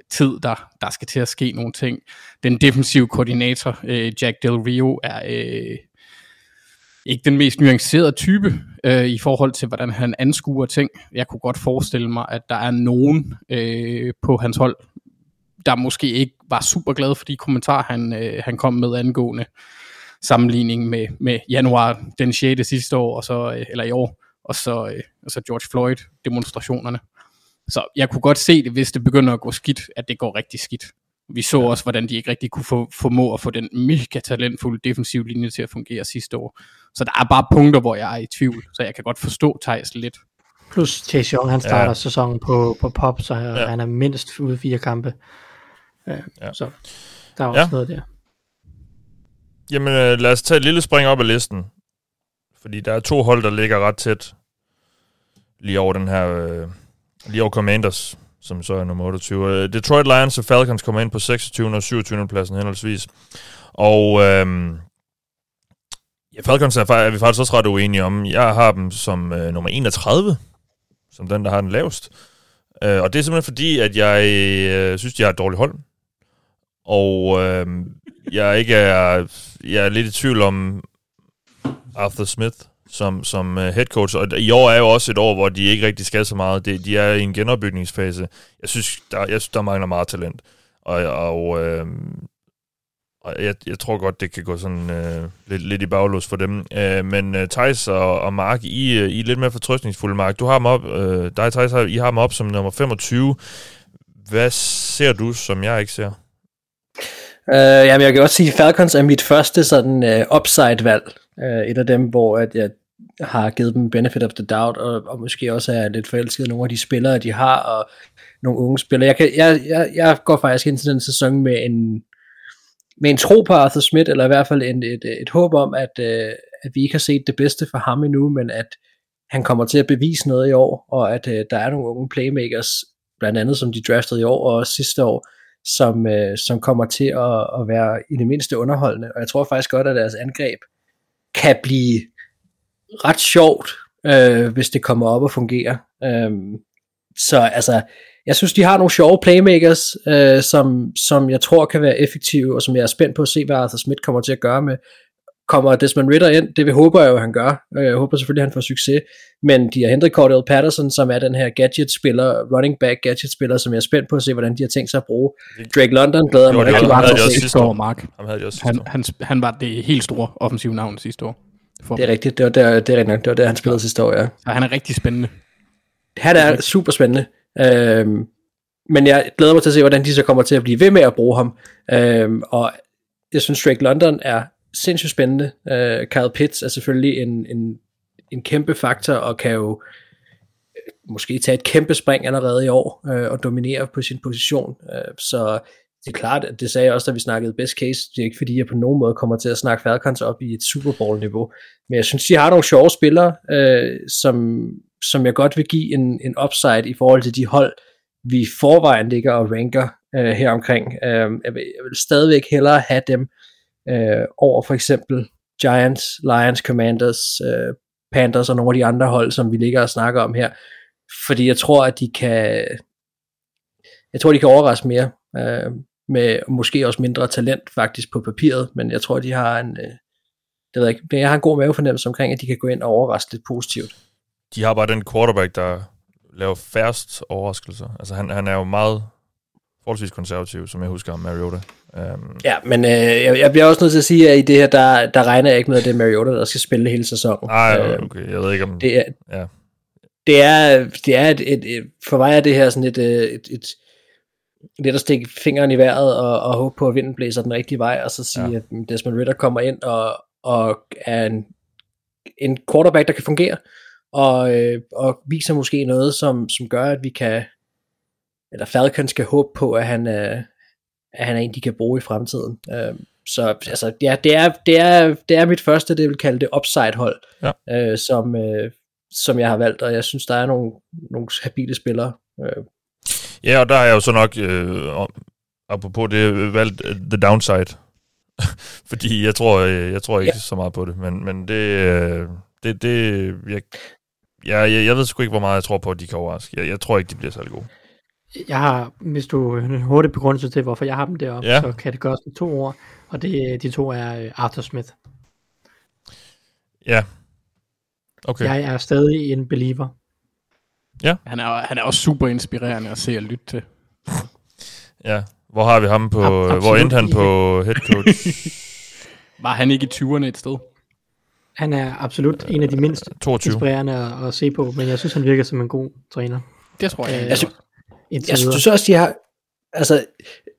tid, der, der skal til at ske nogle ting. Den defensive koordinator, øh, Jack Del Rio, er øh, ikke den mest nuancerede type øh, i forhold til, hvordan han anskuer ting. Jeg kunne godt forestille mig, at der er nogen øh, på hans hold, der måske ikke var super glad for de kommentarer, han, øh, han kom med angående sammenligning med, med januar den 6. sidste år, og så, øh, eller i år, og så, øh, og så George Floyd demonstrationerne. Så jeg kunne godt se det, hvis det begynder at gå skidt, at det går rigtig skidt. Vi så ja. også, hvordan de ikke rigtig kunne få, formå at få den mega talentfulde defensiv linje til at fungere sidste år. Så der er bare punkter, hvor jeg er i tvivl, så jeg kan godt forstå Thijs lidt. Plus Chase Young, han starter ja. sæsonen på, på pop, så ja. han er mindst ude fire kampe. Ja, ja. Så der er også ja. noget der. Jamen øh, lad os tage et lille spring op af listen. Fordi der er to hold, der ligger ret tæt lige over den her, øh, lige over Commanders som så er nummer 28. Øh, Detroit Lions og Falcons kommer ind på 26. og 27. pladsen henholdsvis. Og øhm, ja, Falcons er, er vi faktisk også ret uenige om. Jeg har dem som øh, nummer 31, som den, der har den lavest. Øh, og det er simpelthen fordi, at jeg øh, synes, de har et dårligt hold. Og øh, jeg ikke er, jeg er lidt i tvivl om Arthur Smith som, som øh, head coach, og i år er jo også et år, hvor de ikke rigtig skal så meget. De, de er i en genopbygningsfase. Jeg synes, der, jeg synes, der mangler meget talent. Og, og, øh, og jeg, jeg tror godt, det kan gå sådan øh, lidt, lidt i baglås for dem. Øh, men øh, Thijs og, og Mark, I, øh, I er lidt mere fortrøstningsfulde, Mark. Du har dem op, øh, dig Thijs, I har dem op som nummer 25. Hvad ser du, som jeg ikke ser? Uh, jamen, jeg kan også sige, at Falcons er mit første sådan uh, upside-valg. Uh, et af dem, hvor at jeg har givet dem benefit of the doubt, og, og måske også er lidt forelsket i nogle af de spillere, de har, og nogle unge spillere. Jeg, kan, jeg, jeg, jeg går faktisk ind til den sæson med en, med en tro på Arthur Smith, eller i hvert fald en, et, et håb om, at, uh, at vi ikke har set det bedste for ham endnu, men at han kommer til at bevise noget i år, og at uh, der er nogle unge playmakers, blandt andet som de draftede i år og sidste år, som, øh, som kommer til at, at være i det mindste underholdende. Og jeg tror faktisk godt, at deres angreb kan blive ret sjovt, øh, hvis det kommer op og fungerer. Øh, så altså, jeg synes, de har nogle sjove playmakers, øh, som, som jeg tror kan være effektive, og som jeg er spændt på at se, hvad Arthur Smith kommer til at gøre med kommer Desmond Ritter ind, det håber jeg jo, han gør. Jeg håber selvfølgelig, han får succes. Men de har hentet Cordell Patterson, som er den her gadget-spiller, running back gadget-spiller, som jeg er spændt på at se, hvordan de har tænkt sig at bruge. Drake London glæder mig rigtig meget han til at se. år. Mark. Ham havde de også Han, han, han var det helt store offensive navn sidste år. For, Det er rigtigt, det var der, det er rigtigt nok, det var der, han spillede sidste år, ja. Så han er rigtig spændende. Han er super spændende. Øhm, men jeg glæder mig til at se, hvordan de så kommer til at blive ved med at bruge ham. Øhm, og jeg synes, Drake London er sindssygt spændende. Øh, Kyle Pitts er selvfølgelig en, en, en kæmpe faktor, og kan jo øh, måske tage et kæmpe spring allerede i år, øh, og dominere på sin position. Øh, så det er klart, at det sagde jeg også, da vi snakkede best case. Det er ikke fordi, jeg på nogen måde kommer til at snakke Falcons op i et Super Bowl-niveau. Men jeg synes, de har nogle sjove spillere, øh, som, som jeg godt vil give en, en upside i forhold til de hold, vi i forvejen ligger og ranker øh, her omkring. Øh, jeg, vil, jeg vil stadigvæk hellere have dem øh, over for eksempel Giants, Lions, Commanders, øh, Panthers og nogle af de andre hold, som vi ligger og snakker om her. Fordi jeg tror, at de kan jeg tror, de kan overraske mere, øh, med måske også mindre talent faktisk på papiret, men jeg tror, de har en, øh, det ved jeg ikke, jeg har en god mavefornemmelse omkring, at de kan gå ind og overraske lidt positivt. De har bare den quarterback, der laver færrest overraskelser. Altså han, han er jo meget forholdsvis konservativ, som jeg husker om Mariota. Um, Ja, men øh, jeg, jeg bliver også nødt til at sige, at i det her, der, der regner jeg ikke med, at det er Mariota, der skal spille hele sæsonen. nej, Øh, okay, jeg ved ikke om... det er, Ja. det er, det er et, et, et, for mig er det her sådan et, øh, et, et lidt at stikke fingeren i vejret og, og håbe på, at vinden blæser den rigtige vej, og så sige, Ja. at Desmond Ritter kommer ind og, og er en, en quarterback, der kan fungere, og, øh, og viser måske noget, som, som gør, at vi kan, eller Falcons kan håbe på, at han, han er en, de kan bruge i fremtiden. Øh, så altså, ja, det er, det, er, det er mit første, det jeg vil kalde det upside-hold, Ja. øh, som, øh, som jeg har valgt, og jeg synes, der er nogle, nogle habile spillere. Øh, Ja, og der har jeg jo så nok, øh, apropos det, valgt øh, the downside. Fordi jeg tror, øh, jeg tror ikke ja. så meget på det, men, men det, øh, det, det jeg, jeg, jeg, jeg ved sgu ikke, hvor meget jeg tror på, at de kan overraske. Jeg, jeg tror ikke, de bliver særlig gode. Jeg har, hvis du en hurtig begrundelse til, hvorfor jeg har dem deroppe, Ja. ja. så kan det gøres med to ord, og det, de to er øh, Arthur Smith. Ja. Okay. Jeg er stadig en believer. Han er, han er også super inspirerende at se og lytte til. Ja. Hvor har vi ham på, Ab- hvor endte han på head coach? Var han ikke i 20'erne et sted? Han er absolut en af de mindst 22. inspirerende at, at se på, men jeg synes, han virker som en god træner. Det tror jeg. Øh, Jeg sy- indtil Jeg synes også, de har, altså,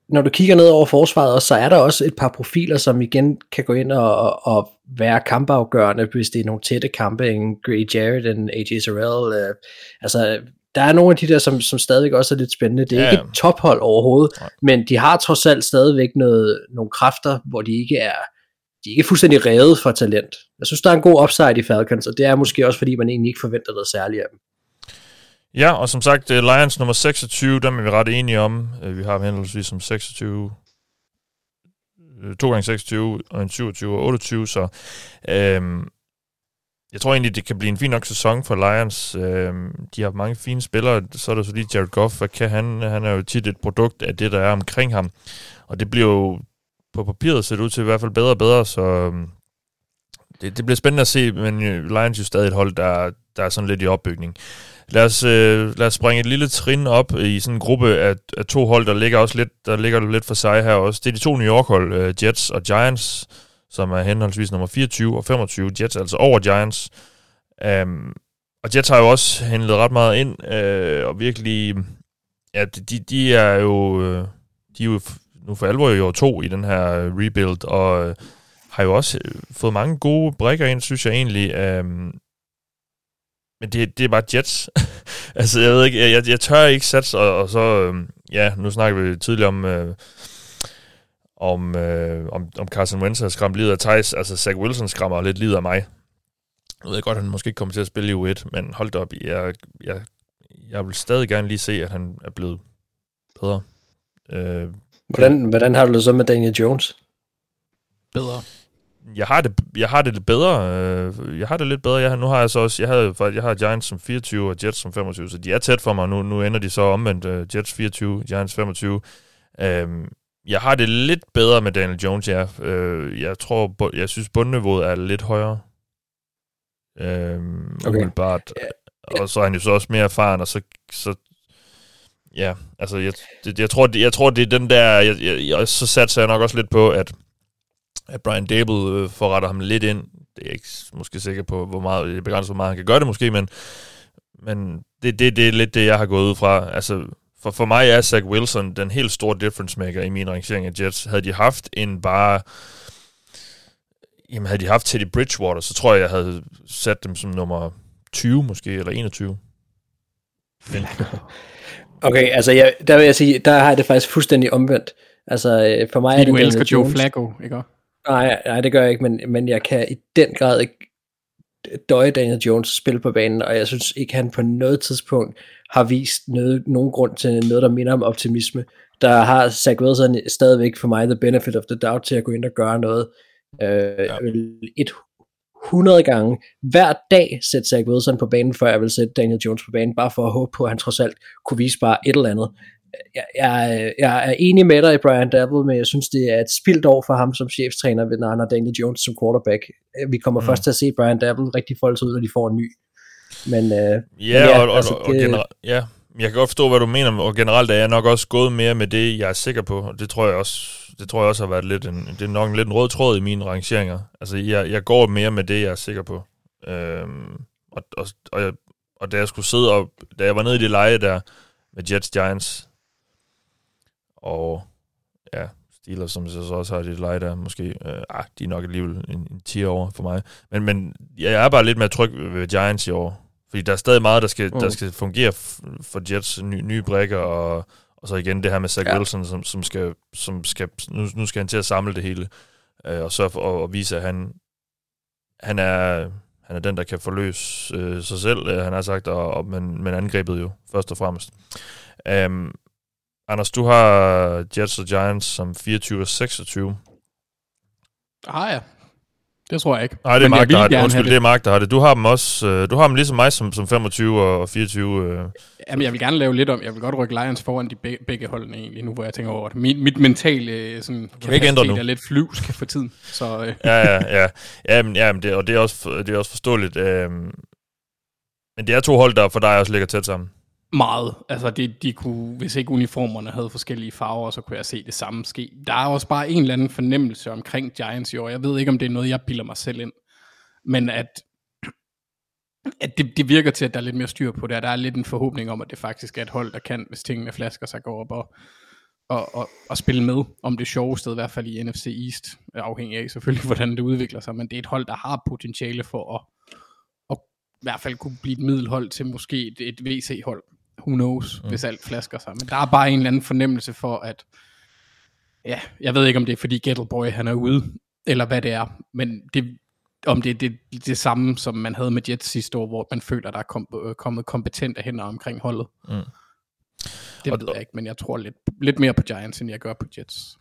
når du kigger ned over forsvaret, også, så er der også et par profiler, som igen kan gå ind og, og, og være kampafgørende, hvis det er nogle tætte kampe, en Gray Jarrett, en AJ Sorrell, øh, altså, der er nogle af de der, som, som stadigvæk også er lidt spændende. Det er Ja. ikke et tophold overhovedet, Nej. men de har trods alt stadigvæk noget, nogle kræfter, hvor de ikke er de er ikke fuldstændig revet for talent. Jeg synes, der er en god upside i Falcons, og det er måske også, fordi man egentlig ikke forventer noget særligt af dem. Ja, og som sagt, øh, Lions nummer 26, dem er vi ret enige om. Øh, vi har henholdsvis som 26, 2 øh, gange 26 og en 27 og 28, så øhm, jeg tror egentlig, det kan blive en fin nok sæson for Lions. Øhm, de har mange fine spillere, så er der så lige Jared Goff, hvad kan han? Han er jo tit et produkt af det, der er omkring ham, og det bliver jo på papiret set ud til i hvert fald bedre og bedre, så øhm, det, det bliver spændende at se, men Lions er jo stadig et hold, der, der er sådan lidt i opbygning. Lad os, øh, lad os springe et lille trin op i sådan en gruppe af, af to hold, der ligger også lidt, der ligger lidt for sig her også. Det er de to New York-hold, øh, Jets og Giants, som er henholdsvis nummer 24 og 25. Jets altså over Giants. Um, og Jets har jo også handlet ret meget ind, øh, og virkelig, ja, de, de er jo, de er jo øh, nu for alvor i år to i den her øh, rebuild, og øh, har jo også øh, fået mange gode brækker ind, synes jeg egentlig. Um, men det, det er bare Jets. altså, jeg ved ikke, jeg, jeg tør ikke satse, og, og så, øhm, ja, nu snakker vi tidligere om, øh, om, øh, om, om Carson Wentz har skræmt livet af Thijs. Altså, Zach Wilson skræmmer lidt livet af mig. Jeg ved godt, at han måske ikke kommer til at spille i U1, men hold da op, jeg, jeg, jeg vil stadig gerne lige se, at han er blevet bedre. Øh, Hvordan, hvordan har du det så med Daniel Jones? Bedre. Jeg har det, jeg har det lidt bedre. øh, Jeg har det lidt bedre. Jeg, nu har jeg så også, jeg, havde, jeg har Giants som 24 og Jets som 25, så de er tæt for mig. Nu, nu ender de så omvendt. uh, Jets 24, Giants 25. Um, jeg har det lidt bedre med Daniel Jones, ja. Øh, jeg tror, jeg synes, bundniveauet er lidt højere. Øh, Okay. okay. Og så er han jo så også mere erfaren, og så, så ja, altså, jeg, det, jeg, tror, det, jeg tror, det er den der, jeg, jeg, jeg, så satser jeg nok også lidt på, at, at Brian Dable øh, forretter ham lidt ind. Det er jeg ikke måske sikker på, hvor meget, det er begrænset, hvor meget han kan gøre det måske, men, men det, det, det er lidt det, jeg har gået ud fra. Altså, for, for mig er Zach Wilson den helt store difference maker i min rangering af Jets. Havde de haft en bare... Jamen, havde de haft Teddy Bridgewater, så tror jeg, jeg havde sat dem som nummer 20 måske, eller 21. Men, Okay, altså jeg, der vil jeg sige, der har jeg det faktisk fuldstændig omvendt. Altså øh, for mig Fordi er det du elsker Joe. Flacco, ikke? Nej, nej, det gør jeg ikke, men, men jeg kan i den grad ikke døje Daniel Jones spil på banen, og jeg synes ikke, han på noget tidspunkt har vist noget, nogen grund til noget, der minder om optimisme. Der har Zach Wilson stadigvæk for mig the benefit of the doubt til at gå ind og gøre noget. Øh, ja. et 100 gange hver dag sætte Zach Wilson på banen, før jeg vil sætte Daniel Jones på banen, bare for at håbe på, at han trods alt kunne vise bare et eller andet. Jeg, jeg, jeg er enig med dig i Brian Dabble, men jeg synes, det er et spildt år for ham som chefstræner, når han har Daniel Jones som quarterback. Vi kommer mm. først til at se Brian Dabble rigtig folde ud, når de får en ny. Men, øh, ja, men ja, og, og, altså, og, og generelt, ja, jeg kan godt forstå, hvad du mener, og generelt er jeg nok også gået mere med det, jeg er sikker på, og det tror jeg også, det tror jeg også har været lidt en, det er nok en lidt en rød tråd i mine rangeringer. Altså, jeg, jeg går mere med det, jeg er sikker på. Øhm, og, og, og, jeg, og da jeg skulle sidde og, da jeg var nede i det leje der, med Jets Giants, og ja, Steelers, som så også har det leje der, måske, øh, ah, de er nok alligevel en, en 10 over for mig. Men, men jeg er bare lidt mere tryg ved Giants i år, fordi der er stadig meget, der skal, mm. der skal fungere for Jets ny, nye brækker, og, og så igen det her med Zach Ja. Wilson, som, som skal, som skal nu, nu skal han til at samle det hele, øh, og sørge for at, at vise, at han, han er, han er den, der kan forløse øh, sig selv, øh, han har sagt, og, og, men, men angrebet jo, først og fremmest. Um, Anders, du har Jets og Giants som 24 og 26. Ah ja, det tror jeg ikke. Nej, det er jeg Mark, der har det. Undskyld, have det er Mark, der har det. Du har dem også, øh, du har dem ligesom mig som, som 25 og 24. Øh. Jamen, jeg vil gerne lave lidt om. Jeg vil godt rykke Lions foran de be- begge holdene egentlig, nu hvor jeg tænker over det. Mit, mit mentale øh, sådan, vi ikke ændre nu? er lidt flyvsk for tiden. Så øh, Ja, ja, ja. ja, men, ja det, og det er også, det er også forståeligt. Øh, men det er to hold, der for dig også ligger tæt sammen meget. Altså, det, de kunne, hvis ikke uniformerne havde forskellige farver, så kunne jeg se det samme ske. Der er også bare en eller anden fornemmelse omkring Giants i år. Jeg ved ikke, om det er noget, jeg bilder mig selv ind. Men at, at det, det virker til, at der er lidt mere styr på det, og der er lidt en forhåbning om, at det faktisk er et hold, der kan, hvis tingene flasker sig, gå op og, og, og, og spille med om det sjove sted, i hvert fald i NFC East, afhængig af selvfølgelig, hvordan det udvikler sig, men det er et hold, der har potentiale for at, at i hvert fald kunne blive et middelhold til måske et, et VC-hold. Who knows, mm. hvis alt flasker sig. Men der er bare en eller anden fornemmelse for, at ja, jeg ved ikke, om det er fordi Gettleboy han er ude, eller hvad det er, men det, om det er det, det samme, som man havde med Jets sidste år, hvor man føler, der er kom, øh, kommet kompetente hænder omkring holdet. Mm. Det Og- ved jeg ikke, men jeg tror lidt, lidt mere på Giants, end jeg gør på Jets.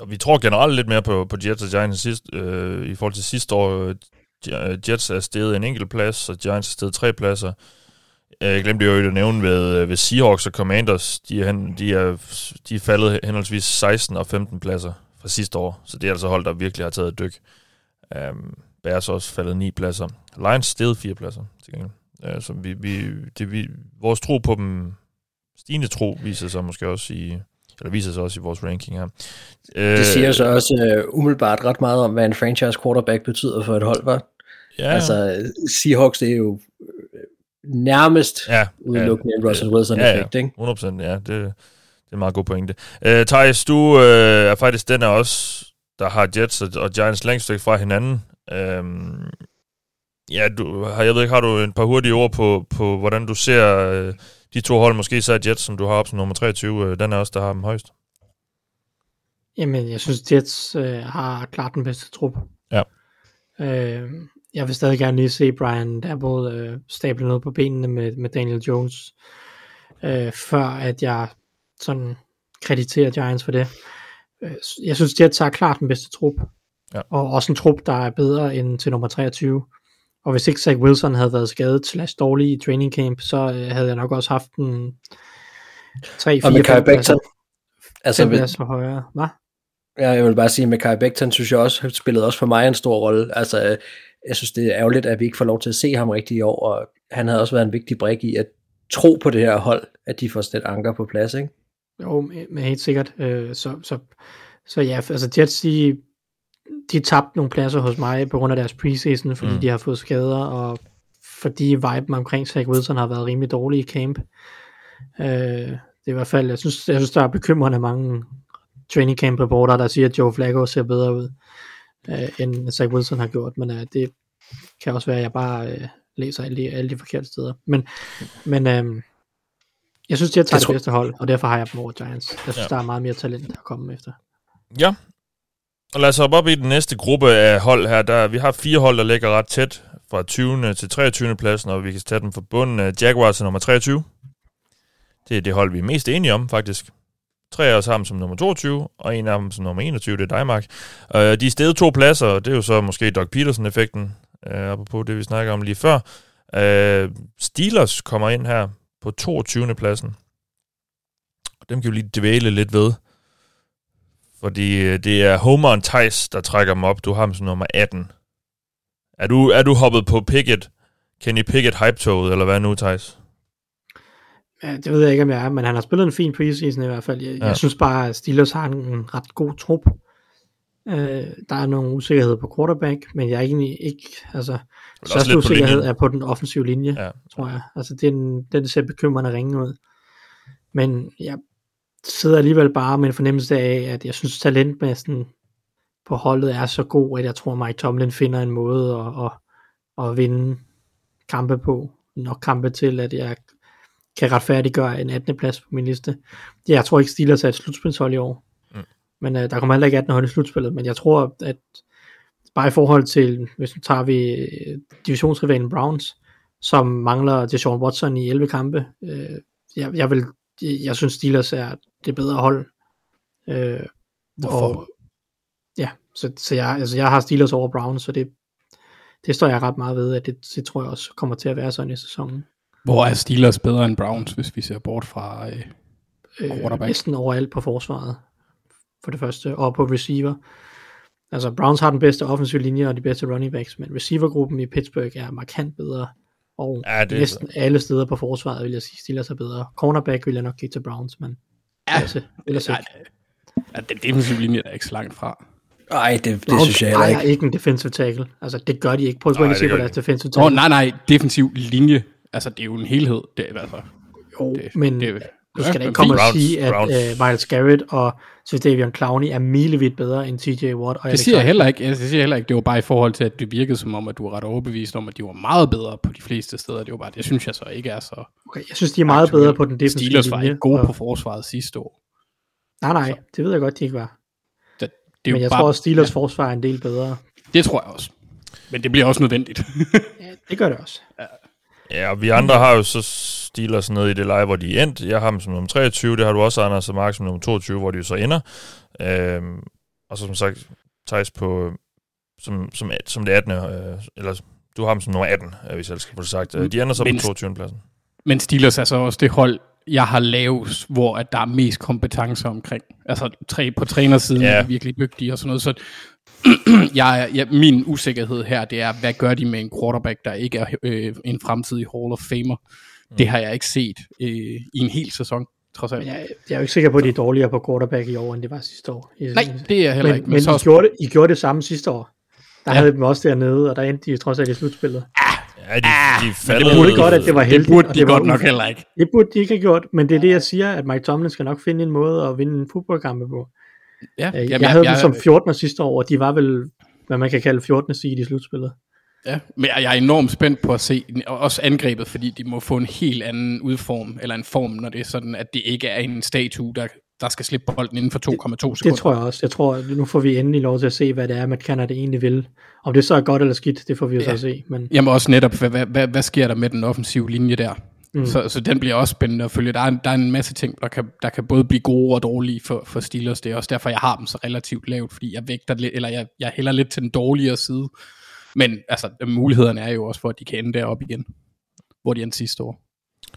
Og vi tror generelt lidt mere på, på Jets og Giants sidst, øh, i forhold til sidste år. Øh, Jets er steget en enkelt plads, og Giants er steget tre pladser. Øh, Jeg glemte jo at nævne ved, øh, ved Seahawks og Commanders. De er, hen, de, er, de er faldet henholdsvis 16 og 15 pladser fra sidste år. Så det er altså hold, der virkelig har taget et dyk. Um, Bears også faldet 9 pladser. Lions steget 4 pladser til gengæld. Uh, så vi, vi, det, vi, vores tro på dem, stigende tro, viser sig måske også i, eller viser sig også i vores ranking her. Det siger så også uh, umiddelbart ret meget om, hvad en franchise quarterback betyder for et hold, var. ja, Altså, Seahawks, det er jo nærmest ja, udelukkende en Russell ja, Wilson-effekt, ja, ikke? 100%, ja, det, det er en meget god pointe. Uh, Thijs, du øh, er faktisk den af os, der har Jets og, og Giants længst væk fra hinanden. Um, ja, du, har, jeg ved ikke, har du en par hurtige ord på, på hvordan du ser øh, de to hold, måske især Jets, som du har op som nummer 23, øh, den er også, der har dem højst. Jamen, jeg synes, Jets øh, har klart den bedste trup. Ja. Øh, jeg vil stadig gerne lige se Brian Dabble øh, stable noget på benene med, med Daniel Jones, øh, før at jeg sådan krediterer Giants for det. Øh, Jeg synes, Jets har klart den bedste trup. Ja. Og også en trup, der er bedre end til nummer 23. Og hvis ikke Zach Wilson havde været skadet slash dårlig i training camp, så øh, havde jeg nok også haft en 3 Og 4 Mikael Becton. Altså, Den ved- bliver så højere. Hvad? Ja, jeg vil bare sige, at Mekai Becton synes jeg også spillede også for mig en stor rolle. Altså, jeg synes, det er ærgerligt, at vi ikke får lov til at se ham rigtig i år, og han havde også været en vigtig brik i at tro på det her hold, at de får sådan et anker på plads, ikke? Jo, men helt sikkert. Øh, så, så, så ja, altså Jets, de, de tabte nogle pladser hos mig på grund af deres preseason, fordi mm. de har fået skader, og fordi viben omkring Zach Wilson har været rimelig dårlig i camp. Øh, det er i hvert fald, jeg synes, jeg synes der er bekymrende mange training camp reporter, der siger, at Joe Flacco ser bedre ud, øh, end Zach Wilson har gjort, men øh, det kan også være, at jeg bare øh, læser alle de, alle de forkerte steder. Men, men øh, jeg synes, de har taget tror- det bedste hold, og derfor har jeg dem over Giants. Jeg synes, ja. der er meget mere talent at komme efter. Ja. Og lad os hoppe op i den næste gruppe af hold her. Der, vi har fire hold, der ligger ret tæt fra 20. til 23. pladsen, og vi kan tage dem fra bunden. Jaguars er nummer 23. Det er det hold, vi er mest enige om, faktisk. Tre af os har dem som nummer 22, og en af dem som nummer 21, det er dig, Mark. Øh, de er steget to pladser, og det er jo så måske Doug Peterson-effekten, øh, apropos det, vi snakker om lige før. Øh, Steelers kommer ind her på 22. pladsen. Og dem kan vi lige dvæle lidt ved. Fordi øh, det er Homer og Thijs, der trækker dem op. Du har ham som nummer 18. Er du, er du hoppet på Pickett, Kenny Pickett hype-toget, eller hvad nu, Thijs? Det ved jeg ikke, om jeg er, men han har spillet en fin preseason i hvert fald. Jeg, Ja. jeg synes bare, at Steelers har en ret god trup. Øh, der er nogle usikkerhed på quarterback, men jeg er egentlig ikke, altså, største på usikkerhed linjen. er på den offensive linje, Ja. ja. tror jeg. Altså, den, den ser bekymrende ringe ud. Men jeg sidder alligevel bare med en fornemmelse af, at jeg synes, talentmassen på holdet er så god, at jeg tror, Mike Tomlin finder en måde at, at, at vinde kampe på. Nok kampe til, at jeg kan retfærdiggøre en 18. plads på min liste. Jeg tror ikke, Steelers er et slutspilshold i år. Mm. Men uh, der kommer heller ikke 18 hold i slutspillet. Men jeg tror, at bare i forhold til, hvis nu tager vi øh, divisionsrivalen Browns, som mangler Deshaun Watson i 11 kampe, øh, jeg, jeg, vil, jeg synes Steelers er det bedre hold. Øh, Hvorfor? Og, ja, så, så jeg, altså jeg har Steelers over Browns, så det, det står jeg ret meget ved, at det, det tror jeg også kommer til at være sådan i sæsonen. Hvor er Steelers bedre end Browns, hvis vi ser bort fra... Øh, øh, Quarterback. næsten overalt på forsvaret, for det første, og på receiver. Altså, Browns har den bedste offensive linje og de bedste running backs, men receivergruppen i Pittsburgh er markant bedre, og Ja, det er næsten alle steder på forsvaret, vil jeg sige, Steelers er bedre. Cornerback vil jeg nok give til Browns, men Ja. altså, ellers nej, ikke. ja, den defensive linje er ikke så langt fra. Nej, det, det Browns synes jeg heller ikke. ikke en defensive tackle. Altså, det gør de ikke. Prøv at se på deres de defensive Åh, tackle. nej, nej, defensiv linje. Altså, det er jo en helhed. Det, er, altså, Jo, det, men det, du skal da ikke komme og sige, at Browns. uh, Miles Garrett og Davion Clowney er milevidt bedre end TJ Watt. Og Det siger jeg heller ikke. Jeg siger heller ikke. Det var bare i forhold til, at det virkede som om, at du var ret overbevist om, at de var meget bedre på de fleste steder. Det var bare, det synes jeg så ikke er så. Okay, jeg synes, de er meget bedre på den defensive Steelers var linje. ikke gode og- på forsvaret sidste år. Nej, nej, det ved jeg godt, de ikke var. Det, det er Men jeg bare, tror også, Steelers ja, forsvar er en del bedre. det tror jeg også. Men det bliver også nødvendigt. Ja, det gør det også. Ja, og vi andre har jo så Steelers nede i det leje, hvor de er endt. Jeg har dem som nummer 23, det har du også, Anders og Mark, som nummer 22, hvor de jo så ender. Øhm, og så som sagt, Thijs på, som, som, som det 18. Øh, eller du har dem som nummer 18, øh, hvis jeg skal få det sagt. Øh, De ender så på Men- 22. pladsen. Men Steelers er så også det hold, jeg har lavet, hvor at der er mest kompetence omkring. Altså tre, på trænersiden ja. er de virkelig dygtige og sådan noget. Så jeg, er- jeg, min usikkerhed her, det er, hvad gør de med en quarterback, der ikke er øh, en fremtidig Hall of Famer? Mm. Det har jeg ikke set øh, i en hel sæson, trods alt. Men jeg, jeg er jo ikke sikker på, at de er dårligere på quarterback i år, end det var sidste år. Nej, det er jeg heller men, ikke. Men, så I, også- gjorde det, I gjorde det samme sidste år. Der Ja. havde dem også dernede, og der endte de trods alt i slutspillet. Ja, de, de Ah, men faldet, Det burde godt, at det var det heldigt. burde og de det var godt nok heller ikke. Det burde de ikke have gjort, men det er det, jeg siger, at Mike Tomlin skal nok finde en måde at vinde en fodboldkamp på. Ja, Øh, jeg, jeg havde dem som 14. sidste år, og de var vel, hvad man kan kalde 14. seed i slutspillet. Ja, men jeg jeg er enormt spændt på at se og også angrebet, fordi de må få en helt anden udform, eller en form, når det er sådan, at det ikke er en statue, der, der skal slippe bolden inden for 2,2 sekunder. Det tror jeg også. Jeg tror, at nu får vi endelig lov til at se, hvad det er, Matt Canada egentlig vil. Om det så er godt eller skidt, det får vi jo Ja. så at se. Men Jamen også netop, hvad, hvad, hvad, hvad sker der med den offensive linje der? Mm. Så, så den bliver også spændende at følge. Der er, der er en masse ting, der kan, der kan både blive gode og dårlige for, for Steelers. Det er også derfor, jeg har dem så relativt lavt, fordi jeg vægter lidt, eller jeg, jeg hælder lidt til den dårligere side. Men altså, mulighederne er jo også for, at de kan ende deroppe igen, hvor de endte sidste år.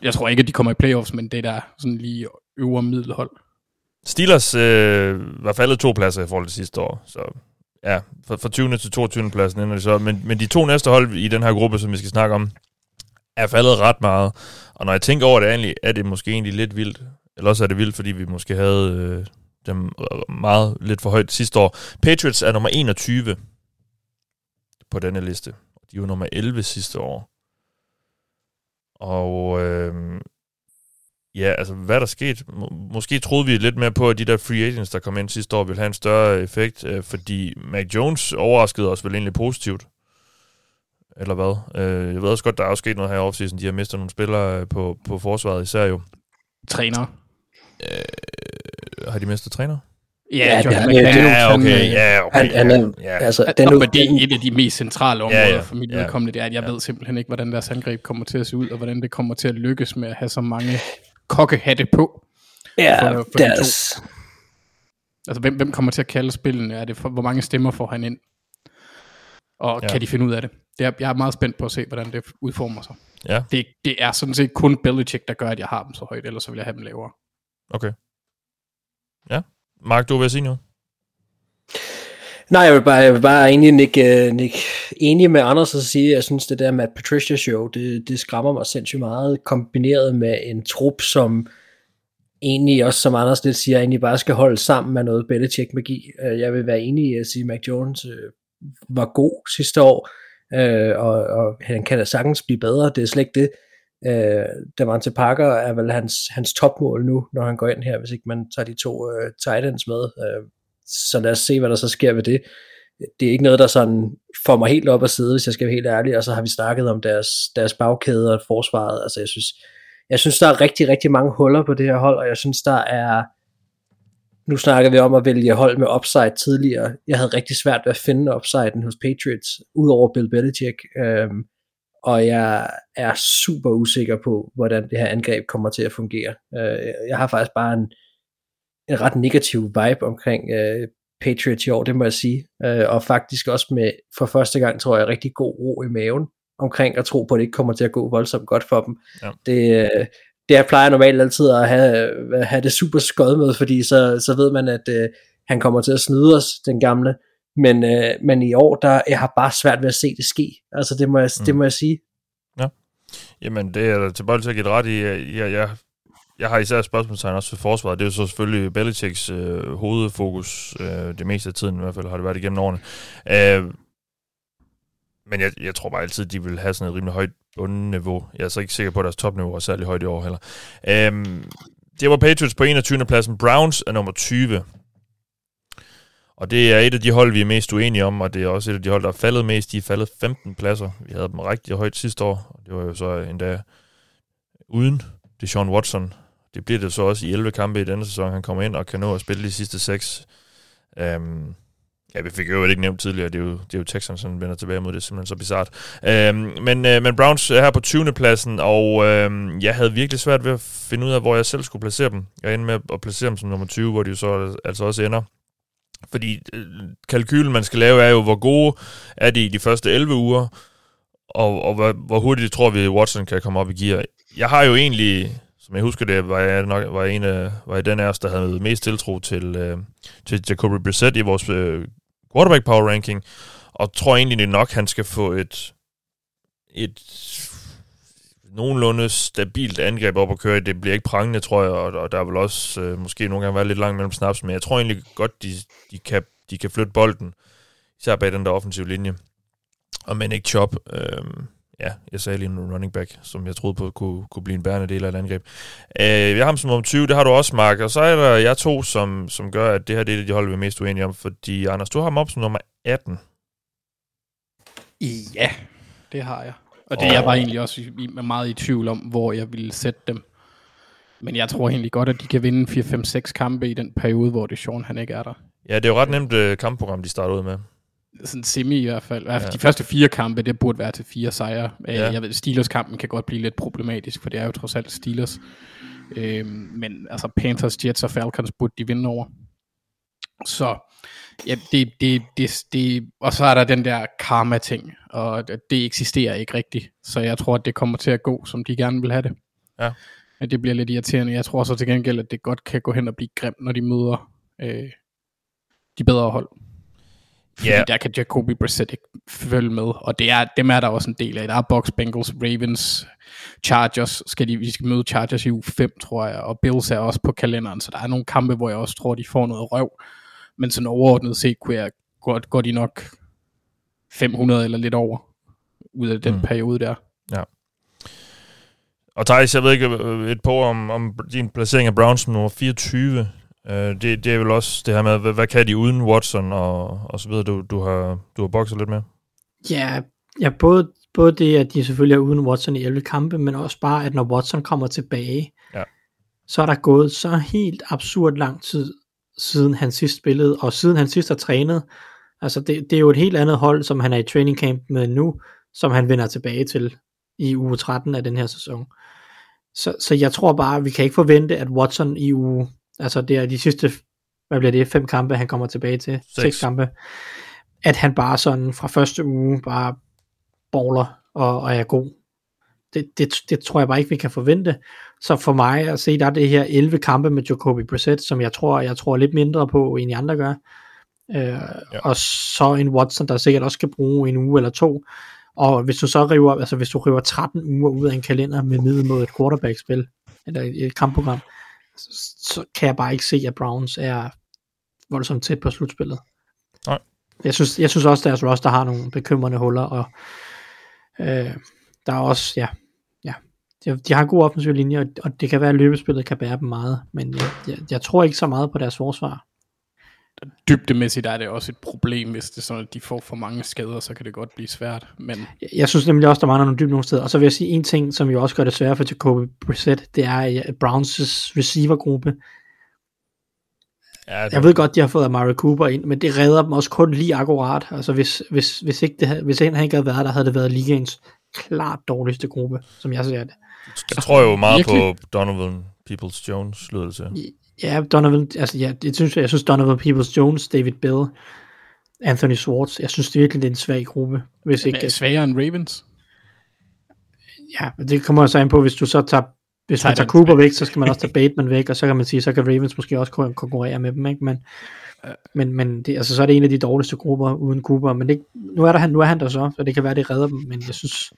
Jeg tror ikke, at de kommer i playoffs, men det er der sådan lige øvre middelhold. Steelers øh, var faldet to pladser i forhold til sidste år, så ja, fra, fra 20. til 22. pladsen ender de så. Men, men de to næste hold i den her gruppe, som vi skal snakke om, er faldet ret meget. Og når jeg tænker over det, egentlig, er det måske egentlig lidt vildt. Eller også er det vildt, fordi vi måske havde øh, dem øh, meget lidt for højt sidste år. Patriots er nummer 21 på denne liste. De var nummer 11 sidste år. Og øh, ja, altså hvad der skete? Må, måske troede vi lidt mere på, at de der free agents, der kom ind sidste år, ville have en større effekt, øh, fordi Mac Jones overraskede os vel egentlig positivt. Eller hvad? Øh, jeg ved også godt, der er også sket noget her i offseason. De har mistet nogle spillere øh, på, på forsvaret, især jo. Træner. Øh, har de mistet træner? Ja, Ja, det- det- Ja, han, okay, ja, okay. Han, han er, ja. altså, Den, men det er et af de mest centrale områder Ja, ja, ja. ja. for mit Ja. vedkommende, det er, at jeg Ja. ved simpelthen ikke, hvordan deres angreb kommer til at se ud, og hvordan det kommer til at lykkes med at have så mange kokkehatte på. ja, for- for de Altså, hvem, hvem kommer til at kalde spillene? Er det for, hvor mange stemmer får han ind? Og ja. kan de finde ud af det? det er, jeg er meget spændt på at se, hvordan det udformer sig. Ja, Det, det er sådan set kun Belichick, der gør, at jeg har dem så højt, ellers så vil jeg have dem lavere. okay. Ja. Mark, du vil sige noget? Nej, jeg vil bare, jeg vil bare egentlig nikke, øh, nikke enig med Anders og sige, at jeg synes, det der Matt Patricia show, det, det skræmmer mig sindssygt meget, kombineret med en trup, som egentlig også, som Anders lidt siger, egentlig bare skal holde sammen med noget Belichick-magi. Øh, jeg vil være enig i at sige, at Mac Jones øh, var god sidste år, øh, og, og han kan da sagtens blive bedre, det er slet ikke det. Øh, Davante Parker er vel hans, hans topmål nu, når han går ind her, hvis ikke man tager de to øh, tight ends med. Øh, så lad os se, hvad der så sker ved det. Det er ikke noget, der sådan får mig helt op at sidde, hvis jeg skal være helt ærlig, og så har vi snakket om deres, deres bagkæde og forsvaret. Altså jeg synes, jeg synes, der er rigtig, rigtig mange huller på det her hold, og jeg synes, der er, nu snakker vi om at vælge hold med upside tidligere. Jeg havde rigtig svært ved at finde upsiden hos Patriots, udover Bill Belichick, øhm, og jeg er super usikker på, hvordan det her angreb kommer til at fungere. Øh, jeg har faktisk bare en, en ret negativ vibe omkring øh, Patriots i år, det må jeg sige. Øh, og faktisk også med, for første gang, tror jeg, rigtig god ro i maven omkring at tro på, at det ikke kommer til at gå voldsomt godt for dem. Ja. Det, øh, det jeg plejer normalt altid at have, have det super skød med, fordi så, så ved man, at øh, han kommer til at snyde os, den gamle. Men, øh, men i år, der jeg har bare svært ved at se det ske. Altså det må jeg, mm. det må jeg sige. Jamen, det er tilbøjelig til at give ret i. Jeg, jeg, jeg har især spørgsmålstegn også for forsvaret. Det er jo så selvfølgelig Belichicks øh, hovedfokus, øh, det meste af tiden i hvert fald har det været igennem årene. Øh, men jeg, jeg tror bare altid, de vil have sådan et rimelig højt bundniveau. Jeg er så ikke sikker på, at deres topniveau er særlig højt i år heller. Øhm, det var Patriots på 21. pladsen. Browns er nummer 20. Og det er et af de hold, vi er mest uenige om, og det er også et af de hold, der er faldet mest. De er faldet 15 pladser. Vi havde dem rigtig højt sidste år, og det var jo så endda uden det Sean Watson. Det bliver det så også i 11 kampe i denne sæson. Han kommer ind og kan nå at spille de sidste 6. Um, øhm, ja, vi fik jo ikke nævnt tidligere, det er jo, det er jo Texans, som vender tilbage mod det, er simpelthen så bizart. Um, men, uh, men Browns er her på 20. pladsen, og um, jeg havde virkelig svært ved at finde ud af, hvor jeg selv skulle placere dem. Jeg endte med at placere dem som nummer 20, hvor de jo så altså også ender. Fordi øh, kalkylen, man skal lave, er jo, hvor gode er de i de første 11 uger, og, og hvor, hvor hurtigt tror vi, Watson kan komme op i gear. Jeg har jo egentlig, som jeg husker det, var jeg, nok, var en af, var jeg den af os, der havde mest tiltro til, øh, til Jacoby Brissett i vores øh, quarterback power ranking, og tror egentlig det nok, han skal få et, et nogenlunde stabilt angreb op at køre. Det bliver ikke prangende, tror jeg, og, og der vil også øh, måske nogle gange være lidt langt mellem snaps, men jeg tror egentlig godt, de, de, kan, de kan flytte bolden, især bag den der offensive linje. Og men ikke Chop, øh, ja, jeg sagde lige en running back, som jeg troede på kunne, kunne blive en bærende del af et angreb. Øh, jeg har ham som om 20, det har du også, Mark, og så er der jeg to, som, som gør, at det her det er det, de hold, vi mest uenige om, fordi Anders, du har ham op som nummer 18. Ja, det har jeg. Og det oh. jeg var egentlig også i, meget i tvivl om, hvor jeg ville sætte dem. Men jeg tror egentlig godt, at de kan vinde 4-5-6 kampe i den periode, hvor det Sean, han ikke er der. Ja, det er jo ret nemt øh, kampprogram, de starter ud med. Sådan semi i hvert fald. I hvert fald Ja. De første fire kampe, det burde være til fire sejre. Ja. Ja. Jeg ved, Steelers-kampen kan godt blive lidt problematisk, for det er jo trods alt Steelers. Øhm, men altså Panthers, Jets og Falcons burde de vinde over. Så ja, det, det, det, det, og så er der den der karma-ting, og det, eksisterer ikke rigtigt. Så jeg tror, at det kommer til at gå, som de gerne vil have det. Ja. at det bliver lidt irriterende. Jeg tror så til gengæld, at det godt kan gå hen og blive grimt, når de møder øh, de bedre hold. Fordi Ja. der kan Jacoby Brissett ikke følge med, og det er, dem er der også en del af. Der er Bucks, Bengals, Ravens, Chargers, skal de, vi skal møde Chargers i uge 5, tror jeg, og Bills er også på kalenderen, så der er nogle kampe, hvor jeg også tror, de får noget røv. Men sådan overordnet set, kunne jeg godt, går de nok 500 eller lidt over, ud af den Mm. periode der. Og Thijs, jeg ved ikke øh, et par ord om, om din placering af Browns nummer 24. Uh, det, det er vel også det her med, hvad, hvad kan de uden Watson og, og så videre, du, du har, du har bokset lidt med? Ja, ja både, både det, at de selvfølgelig er uden Watson i 11 kampe, men også bare, at når Watson kommer tilbage, Ja. så er der gået så helt absurd lang tid, siden han sidst spillede, og siden han sidst har trænet. Altså, det, det er jo et helt andet hold, som han er i training camp med nu, som han vender tilbage til i uge 13 af den her sæson. Så, så jeg tror bare, vi kan ikke forvente, at Watson i uge, altså det er de sidste, hvad bliver det, fem kampe, han kommer tilbage til, Seks. seks kampe, at han bare sådan fra første uge bare baller og, og er god. Det, det, det tror jeg bare ikke, vi kan forvente. Så for mig at se, der er det her 11 kampe med Jacoby Brissett, som jeg tror, jeg tror lidt mindre på, end de andre gør. Øh, ja. Og så en Watson, der sikkert også skal bruge en uge eller to. Og hvis du så river, altså hvis du river 13 uger ud af en kalender med middel mod et quarterback-spil, eller et, et kampprogram, så, kan jeg bare ikke se, at Browns er voldsomt tæt på slutspillet. Nej. Jeg synes, jeg synes også, at deres roster har nogle bekymrende huller, og øh, der er også, ja, ja, de, de har en god offensiv linje, og, og det kan være, at løbespillet kan bære dem meget, men jeg, jeg, jeg tror ikke så meget på deres forsvar. Dybdemæssigt er det også et problem, hvis det er sådan, at de får for mange skader, så kan det godt blive svært. Men Jeg- synes nemlig også, der mangler nogle dyb nogle steder. Og så vil jeg sige en ting, som jo også gør det sværere for Jacoby Brissett, det er Browns' receivergruppe. Ja, Jeg ved godt, de har fået Amari Cooper ind, men det redder dem også kun lige akkurat. Altså hvis, hvis, hvis, ikke det, havde- hvis han ikke havde været der, havde det været ligaens klart dårligste gruppe, som jeg ser det. Jeg tror jo meget Virkelig? på Donovan Peoples-Jones, lyder det til. Ja, Donovan, altså ja, det synes jeg, jeg synes Donovan Peoples-Jones, David Bell, Anthony Swartz, jeg synes det virkelig, det er en svag gruppe. Hvis ikke, er svagere end Ravens? Ja, men det kommer så ind på, hvis du så tager, hvis man tager Cooper væk. så skal man også tage Bateman væk, og så kan man sige, så kan Ravens måske også kon- konkurrere med dem, ikke? Men, men, men det, altså, så er det en af de dårligste grupper uden Cooper, men det, nu, er der, han, nu er han der så, så det kan være, det redder dem, men jeg synes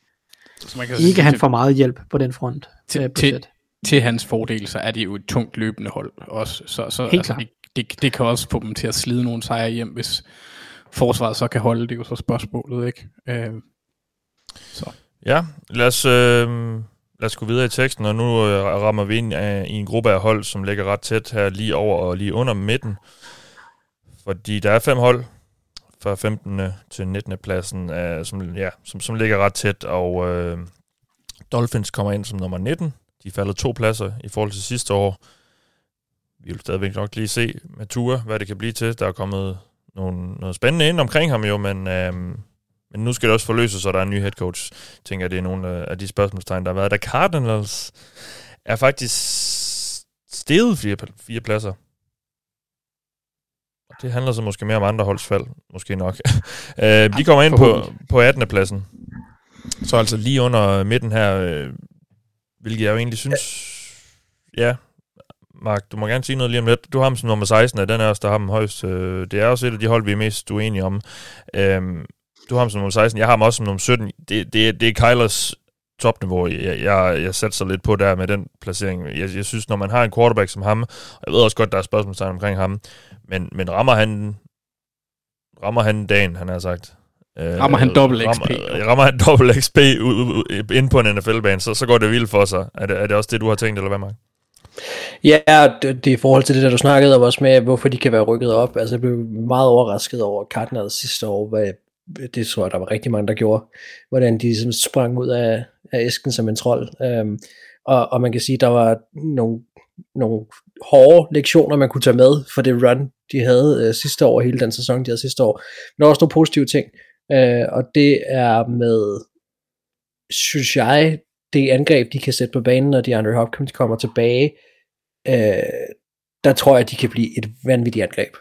Så man kan ikke, han til, får meget hjælp på den front. til, øh, til. Til hans fordel, så er det jo et tungt løbende hold også. Så, så Helt altså, klart. det, det, det, kan også få dem til at slide nogle sejre hjem, hvis forsvaret så kan holde det, er jo så spørgsmålet, ikke? Øh, så. Ja, lad os, øh, lad os gå videre i teksten, og nu øh, rammer vi ind øh, i en gruppe af hold, som ligger ret tæt her lige over og lige under midten. Fordi der er fem hold fra 15. til 19. pladsen, øh, som, ja, som, som ligger ret tæt, og øh, Dolphins kommer ind som nummer 19. De falder to pladser i forhold til sidste år. Vi vil stadigvæk nok lige se med Tua, hvad det kan blive til. Der er kommet nogle, noget spændende ind omkring ham jo, men, øh, men nu skal det også forløses, så der er en ny head coach. Jeg tænker, det er nogle af de spørgsmålstegn, der har været. Der Cardinals er faktisk steget fire, fire pladser. Og det handler så måske mere om andre holds fald, måske nok. øh, de kommer ind på, på 18. pladsen. Så altså lige under midten her, øh, hvilket jeg jo egentlig synes... Ja, Mark, du må gerne sige noget lige om lidt. Du har ham som nummer 16, og den er også, der har ham højst. Øh, det er også et af de hold, vi er mest uenige om. Øhm, du har ham som nummer 16, jeg har ham også som nummer 17. Det, det, det er Kylers topniveau, jeg, jeg, jeg sætter sig lidt på der med den placering. Jeg, jeg synes, når man har en quarterback som ham, og jeg ved også godt, der er spørgsmålstegn omkring ham, men, men rammer han rammer han dagen, han har sagt. Øh, Rammer han dobbelt XP? Rammer, rammer han dobbelt XP ind på en NFL-bane, så, så går det vildt for sig. Er det, er det også det, du har tænkt, eller hvad, Mark? Ja, det, det er i forhold til det, der du snakkede om også med, hvorfor de kan være rykket op. Altså, jeg blev meget overrasket over Cardinals sidste år, hvad, det tror jeg, der var rigtig mange, der gjorde, hvordan de ligesom sprang ud af, af æsken som en trold. Um, og, og man kan sige, der var nogle, nogle hårde lektioner, man kunne tage med for det run, de havde uh, sidste år, hele den sæson, de havde sidste år. Men der var også nogle positive ting, Øh, og det er med, synes jeg, det angreb, de kan sætte på banen, når de Andre Hopkins kommer tilbage, øh, der tror jeg, de kan blive et vanvittigt angreb,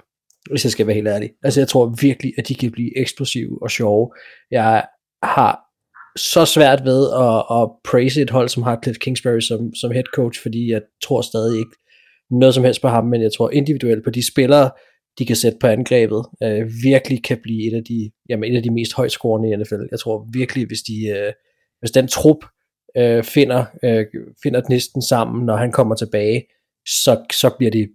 hvis jeg skal være helt ærlig. Altså jeg tror virkelig, at de kan blive eksplosive og sjove. Jeg har så svært ved at, at praise et hold, som har Cliff Kingsbury som, som head coach, fordi jeg tror stadig ikke noget som helst på ham, men jeg tror individuelt på de spillere, de kan sætte på angrebet, øh, virkelig kan blive et af de, jamen et af de mest højtskårende i NFL. Jeg tror virkelig, hvis, de, øh, hvis den trup øh, finder, øh, finder næsten sammen, når han kommer tilbage, så, så bliver det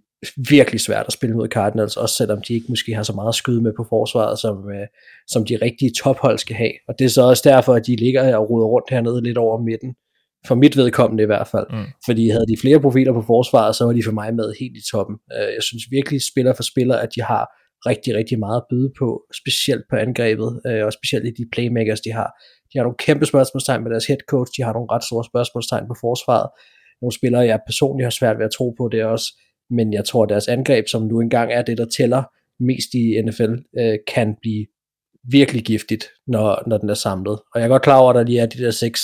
virkelig svært at spille mod Cardinals, også selvom de ikke måske har så meget skyde med på forsvaret, som, øh, som de rigtige tophold skal have. Og det er så også derfor, at de ligger og ruder rundt hernede lidt over midten. For mit vedkommende i hvert fald. Mm. Fordi havde de flere profiler på forsvaret, så var de for mig med helt i toppen. Øh, jeg synes virkelig, spiller for spiller, at de har rigtig, rigtig meget at byde på, specielt på angrebet, øh, og specielt i de playmakers, de har. De har nogle kæmpe spørgsmålstegn med deres head coach, de har nogle ret store spørgsmålstegn på forsvaret. Nogle spillere, jeg personligt har svært ved at tro på, det også men jeg tror, at deres angreb, som nu engang er det, der tæller mest i NFL, øh, kan blive virkelig giftigt, når, når den er samlet. Og jeg er godt klar over, at der lige er de der seks,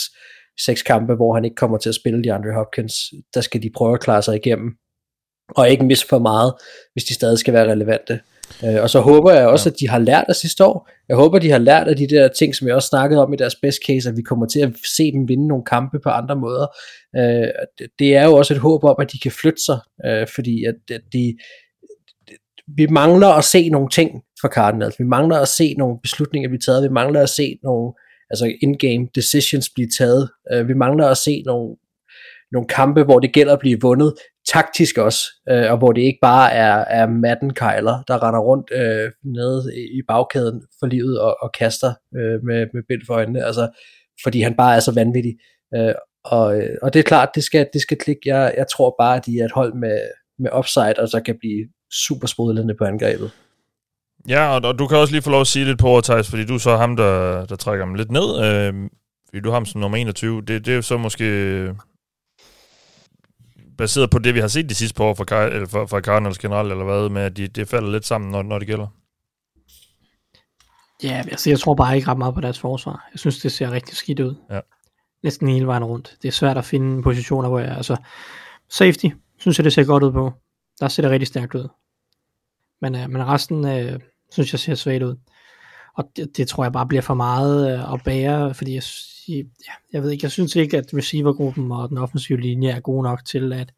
seks kampe, hvor han ikke kommer til at spille de Andre Hopkins. Der skal de prøve at klare sig igennem, og ikke miste for meget, hvis de stadig skal være relevante. Øh, og så håber jeg også, ja. at de har lært af sidste år. Jeg håber, de har lært af de der ting, som jeg også snakkede om i deres best case, at vi kommer til at se dem vinde nogle kampe på andre måder. Øh, det er jo også et håb om, at de kan flytte sig, øh, fordi at de, de, vi mangler at se nogle ting fra Cardinals. Vi mangler at se nogle beslutninger blive taget. Vi mangler at se nogle altså in-game decisions blive taget. Øh, vi mangler at se nogle nogle kampe, hvor det gælder at blive vundet taktisk også, øh, og hvor det ikke bare er, er Madden Kejler, der render rundt øh, nede i bagkæden for livet og, og kaster øh, med, med bind for øjnene, altså, fordi han bare er så vanvittig. Øh, og, øh, og det er klart, det skal, det skal klikke. Jeg, jeg tror bare, at de er et hold med, med upside, og så kan blive super sprudlende på angrebet. Ja, og, og du kan også lige få lov at sige lidt på over, fordi du er så ham, der, der trækker dem lidt ned. Øh, fordi du har ham som nummer 21. Det, det er jo så måske baseret på det, vi har set de sidste par år fra, eller fra, fra Cardinals generelt, eller hvad, med at de, det falder lidt sammen, når, når det gælder? Ja, altså, jeg tror bare ikke ret meget på deres forsvar. Jeg synes, det ser rigtig skidt ud. Ja. Næsten hele vejen rundt. Det er svært at finde positioner, hvor jeg, altså, safety, synes jeg, det ser godt ud på. Der ser det rigtig stærkt ud. Men, øh, men resten, øh, synes jeg, ser svagt ud. Og det, det tror jeg bare bliver for meget øh, at bære, fordi jeg, ja, jeg ved ikke, jeg synes ikke, at receivergruppen og den offensive linje er gode nok til at,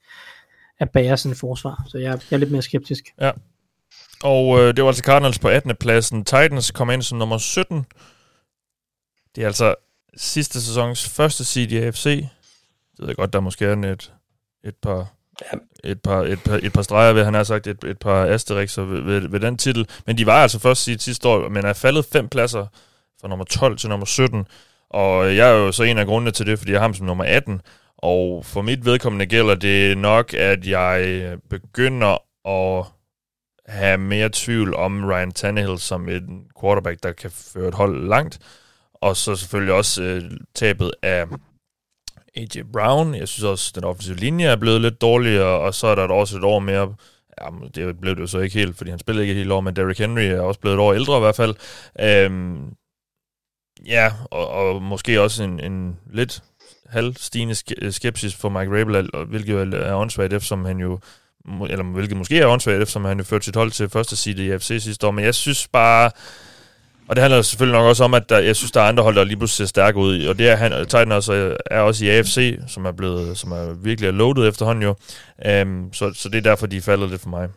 at bære sådan et forsvar. Så jeg, jeg er lidt mere skeptisk. Ja. Og øh, det var altså Cardinals på 18. pladsen. Titans kom ind som nummer 17. Det er altså sidste sæsons første seed i AFC. Det ved godt, der måske er et, et par et par, et par, et par streger ved, han har sagt, et, et par asterixer ved, ved, ved den titel. Men de var altså først sit sidste år, men er faldet fem pladser fra nummer 12 til nummer 17. Og jeg er jo så en af grundene til det, fordi jeg har ham som nummer 18. Og for mit vedkommende gælder det nok, at jeg begynder at have mere tvivl om Ryan Tannehill som en quarterback, der kan føre et hold langt. Og så selvfølgelig også øh, tabet af A.J. Brown. Jeg synes også, at den offensive linje er blevet lidt dårligere, og så er der også et år mere Ja, det blev det jo så ikke helt, fordi han spillede ikke et helt år, men Derrick Henry er også blevet et år ældre i hvert fald. Øhm, ja, og, og måske også en, en lidt halvstigende øh, skepsis for Mike Rabel, hvilket er åndssvagt, eftersom han jo eller hvilket måske er åndssvagt, eftersom han jo førte sit hold til første side i FC sidste år, men jeg synes bare, og det handler selvfølgelig nok også om, at der, jeg synes, der er andre hold, der lige pludselig ser stærke ud. Og det er han, Titan også, er også i AFC, som er blevet, som er virkelig er loaded efterhånden jo. Um, så, så det er derfor, de falder lidt for mig.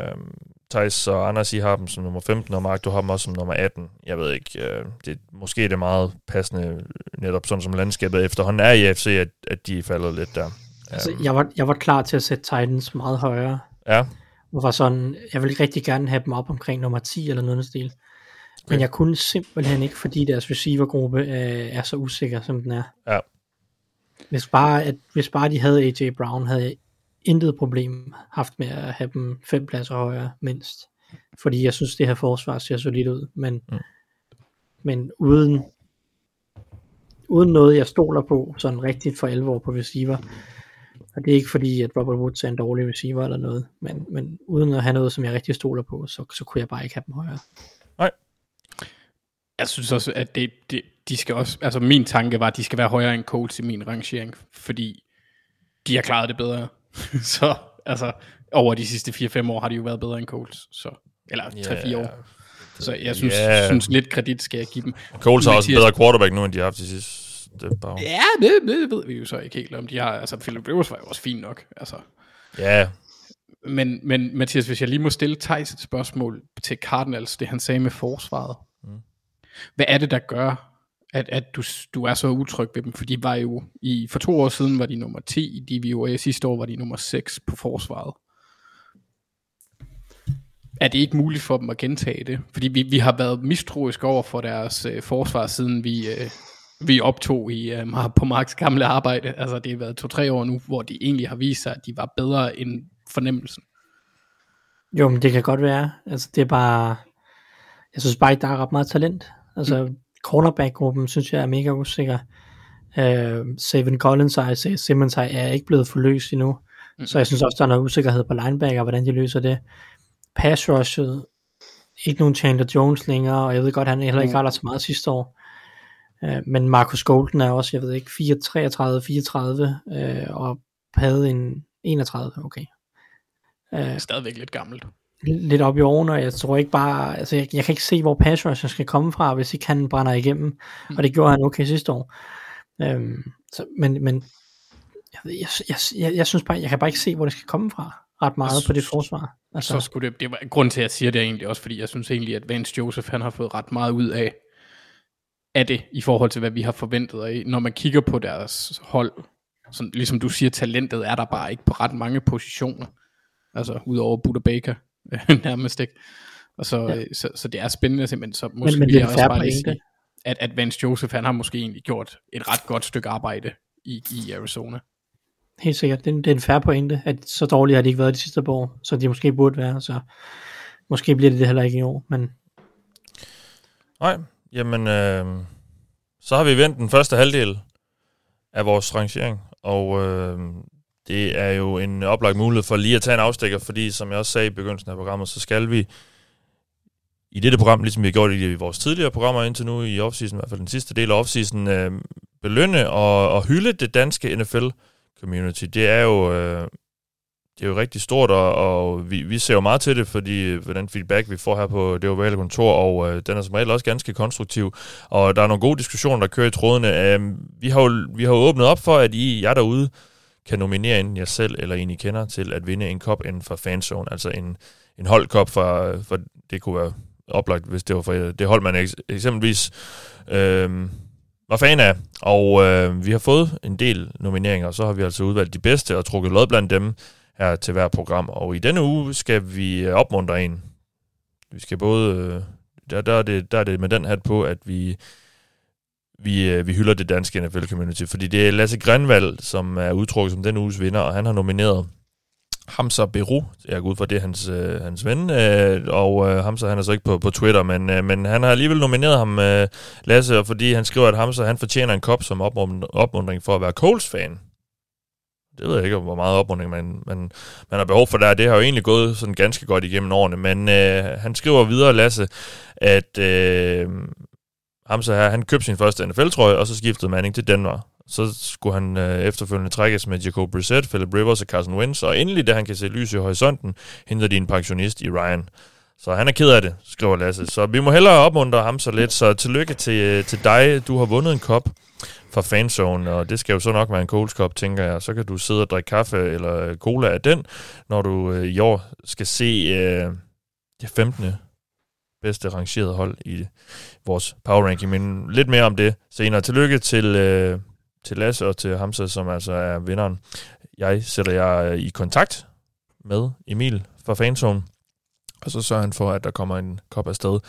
Um, Thijs og Anders, I har dem som nummer 15, og Mark, du har dem også som nummer 18. Jeg ved ikke, uh, det, måske er det meget passende, netop sådan som landskabet efterhånden er i AFC, at, at de falder lidt der. Um, altså, jeg, var, jeg var klar til at sætte Titans meget højere. Ja. Og var sådan, jeg ville rigtig gerne have dem op omkring nummer 10 eller noget stil. Men jeg kunne simpelthen ikke, fordi deres receivergruppe øh, er så usikker, som den er. Ja. Hvis bare, at, hvis bare de havde AJ Brown, havde jeg intet problem haft med at have dem fem pladser højere mindst. Fordi jeg synes, det her forsvar ser solidt ud. Men, mm. men uden, uden noget, jeg stoler på, sådan rigtigt for alvor på receiver. Og det er ikke fordi, at Robert Woods er en dårlig receiver eller noget, men, men uden at have noget, som jeg rigtig stoler på, så, så kunne jeg bare ikke have dem højere. Jeg synes også, at det, det, de skal også, altså min tanke var, at de skal være højere end Colts i min rangering, fordi de har klaret det bedre. så altså, over de sidste 4-5 år har de jo været bedre end Colts. Så, eller 3-4 yeah, år. Så jeg synes, yeah. synes lidt kredit skal jeg give dem. Coles har også en bedre quarterback nu, end de har haft de sidste par år. Ja, det, det ved vi jo så ikke helt om. De har, altså, Philip Rivers var jo også fint nok. Altså. Ja, Men, men Mathias, hvis jeg lige må stille Thijs et spørgsmål til Cardinals, det han sagde med forsvaret. Hvad er det, der gør, at, at du, du er så utryg ved dem? For de var jo, i, for to år siden var de nummer 10 i DVOA, sidste år var de nummer 6 på forsvaret. Er det ikke muligt for dem at gentage det? Fordi vi, vi har været mistroiske over for deres øh, forsvar, siden vi, øh, vi optog i, øh, på Marks gamle arbejde. Altså det har været to-tre år nu, hvor de egentlig har vist sig, at de var bedre end fornemmelsen. Jo, men det kan godt være. Altså, det er bare... Jeg synes bare ikke, der er ret meget talent. Altså, mm. cornerback-gruppen synes jeg er mega usikker. Uh, Savin Collins og Isaiah Simmons er ikke blevet forløst endnu. Mm. Så jeg synes også, der er noget usikkerhed på linebacker, hvordan de løser det. Pass rushet, ikke nogen Chandler Jones længere, og jeg ved godt, han heller ikke var så meget sidste år. Uh, men Marcus Golden er også, jeg ved ikke, 4, 33, 34, uh, og havde en 31, okay. Uh, Stadigvæk lidt gammelt. Lidt op i årene, og jeg tror ikke bare, altså jeg, jeg kan ikke se, hvor pass rusher skal komme fra, hvis ikke han brænder igennem, mm. og det gjorde han okay sidste år. Øhm, så, men, men jeg, jeg, jeg, jeg, jeg synes bare, jeg kan bare ikke se, hvor det skal komme fra, ret meget på det forsvar. Altså. Altså, Så skulle det, det var grund til, at jeg siger det er egentlig også, fordi jeg synes egentlig, at Vance Joseph, han har fået ret meget ud af, af det, i forhold til, hvad vi har forventet. Og når man kigger på deres hold, sådan, ligesom du siger, talentet er der bare ikke på ret mange positioner. Altså, udover Buda Baker, nærmest ikke. Og så, Ja. ja. så, så det er spændende simpelthen. Så måske men vil det er også bare lige sige, at, at Vance Joseph, han har måske egentlig gjort et ret godt stykke arbejde i, i Arizona. helt sikkert, det, er en- det er en færre pointe, at så dårligt har de ikke været de sidste par år, så de måske burde være, så måske bliver det det heller ikke i år, men nej. Jamen, øh, så har vi vendt den første halvdel af vores rangering, og øh, det er jo en oplagt mulighed for lige at tage en afstikker, fordi som jeg også sagde i begyndelsen af programmet, så skal vi i dette program, ligesom vi har gjort i vores tidligere programmer indtil nu i offseason, i hvert fald den sidste del af offseason, øh, belønne og, og hylde det danske NFL-community. Det er jo... Øh, det er jo rigtig stort, og, og vi, vi ser jo meget til det, fordi øh, for den feedback, vi får her på det ovale kontor, og øh, den er som regel også ganske konstruktiv, og der er nogle gode diskussioner, der kører i trådene. Øh, vi, har jo, vi har jo åbnet op for, at I, jer derude, kan nominere enten jer selv eller en, I kender, til at vinde en kop inden for fanzone, altså en, en holdkop for, for, det kunne være oplagt, hvis det var for det hold, man eks- eksempelvis øh, var fan af. Og øh, vi har fået en del nomineringer, og så har vi altså udvalgt de bedste og trukket lod blandt dem her til hver program. Og i denne uge skal vi øh, opmuntre en. Vi skal både... Øh, der, der, er det, der er det med den hat på, at vi vi, øh, vi hylder det danske NFL-community, fordi det er Lasse Grenvald, som er udtrukket som den uges vinder, og han har nomineret Hamza Beru, jeg går ud fra, det er hans, øh, hans ven, øh, og øh, Hamza han er så ikke på, på Twitter, men, øh, men han har alligevel nomineret ham, øh, Lasse, og fordi han skriver, at Hamza han fortjener en kop som opmundring for at være Coles-fan. Det ved jeg ikke, hvor meget opmundring man, man, man har behov for der. Det har jo egentlig gået sådan ganske godt igennem årene, men øh, han skriver videre, Lasse, at øh, ham så her, han købte sin første NFL-trøje, og så skiftede Manning til Denver. Så skulle han øh, efterfølgende trækkes med Jacob Brissett, Philip Rivers og Carson Wentz, og endelig, da han kan se lys i horisonten, henter de en pensionist i Ryan. Så han er ked af det, skriver Lasse. Så vi må hellere opmuntre ham så lidt, så tillykke til, øh, til dig. Du har vundet en kop fra fanzone, og det skal jo så nok være en Coles Cup, tænker jeg. Så kan du sidde og drikke kaffe eller cola af den, når du øh, i år skal se øh, det 15 bedste rangerede hold i vores power ranking. Men lidt mere om det senere. Tillykke til, øh, til Lasse og til Hamza, som altså er vinderen. Jeg sætter jer øh, i kontakt med Emil fra fanzone, og så sørger han for, at der kommer en kop afsted.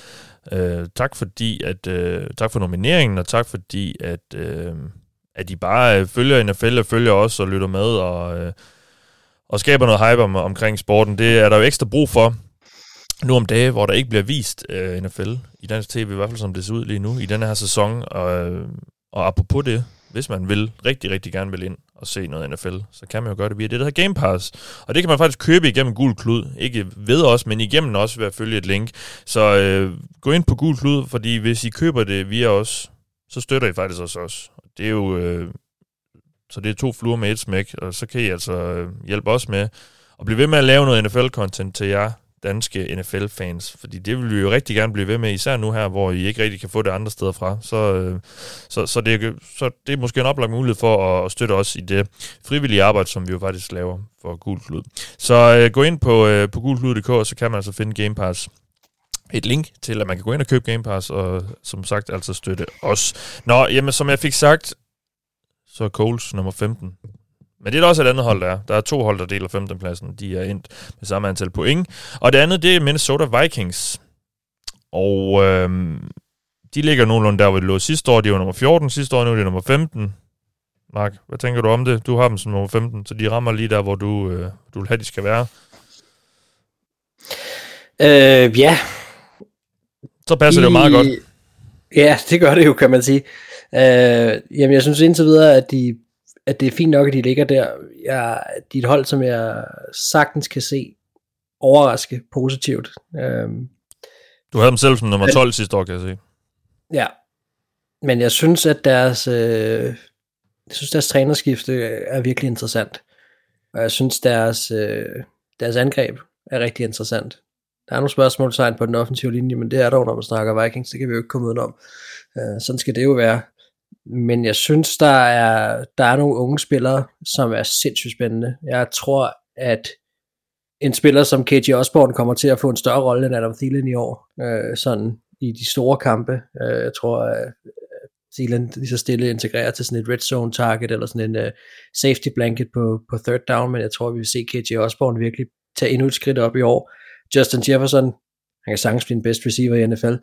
Øh, tak fordi, at øh, tak for nomineringen, og tak fordi, at, øh, at I bare øh, følger NFL og følger os og lytter med og, øh, og skaber noget hype om, omkring sporten. Det er der jo ekstra brug for nu om dage, hvor der ikke bliver vist øh, NFL i dansk tv, i hvert fald som det ser ud lige nu, i den her sæson. Og, øh, og apropos det, hvis man vil, rigtig, rigtig gerne vil ind og se noget NFL, så kan man jo gøre det via det, der hedder Game Pass. Og det kan man faktisk købe igennem Gul Klud. Ikke ved os, men igennem os ved at følge et link. Så øh, gå ind på Gul Klud, fordi hvis I køber det via os, så støtter I faktisk også os. Det er jo... Øh, så det er to fluer med et smæk, og så kan I altså øh, hjælpe os med at blive ved med at lave noget NFL-content til jer danske NFL-fans, fordi det vil vi jo rigtig gerne blive ved med, især nu her, hvor I ikke rigtig kan få det andre steder fra. Så, øh, så, så, det, så det er måske en oplagt mulighed for at støtte os i det frivillige arbejde, som vi jo faktisk laver for Gul Klud. Så øh, gå ind på, øh, på gulklud.dk, og så kan man altså finde Game Pass et link til, at man kan gå ind og købe Game Pass, og som sagt altså støtte os. Nå, jamen som jeg fik sagt, så er Coles nummer 15 men det er også et andet hold, der er. Der er to hold, der deler 15. pladsen. De er endt med samme antal point. Og det andet, det er Minnesota Vikings. Og øhm, de ligger nogenlunde der, hvor de lå sidste år. De var nummer 14 sidste år, nu er de nummer 15. Mark, hvad tænker du om det? Du har dem som nummer 15, så de rammer lige der, hvor du, øh, du vil have, de skal være. Øh, ja. Så passer I, det jo meget godt. Ja, det gør det jo, kan man sige. Øh, jamen, jeg synes indtil videre, at de at det er fint nok, at de ligger der. Jeg, de er et hold, som jeg sagtens kan se overraske positivt. Øhm, du havde dem selv som nummer 12 men, sidste år, kan jeg se. Ja, men jeg synes, at deres, øh, jeg synes, deres trænerskifte er virkelig interessant. Og jeg synes, deres, øh, deres angreb er rigtig interessant. Der er nogle spørgsmålstegn på den offensive linje, men det er der når man snakker Vikings. Det kan vi jo ikke komme ud om. Øh, sådan skal det jo være men jeg synes, der er, der er nogle unge spillere, som er sindssygt spændende. Jeg tror, at en spiller som KJ Osborne kommer til at få en større rolle end Adam Thielen i år, øh, sådan i de store kampe. Øh, jeg tror, at Thielen lige så stille integrerer til sådan et red zone target, eller sådan en uh, safety blanket på, på third down, men jeg tror, vi vil se KJ Osborne virkelig tage endnu et skridt op i år. Justin Jefferson, han kan sagtens blive den bedste receiver i NFL,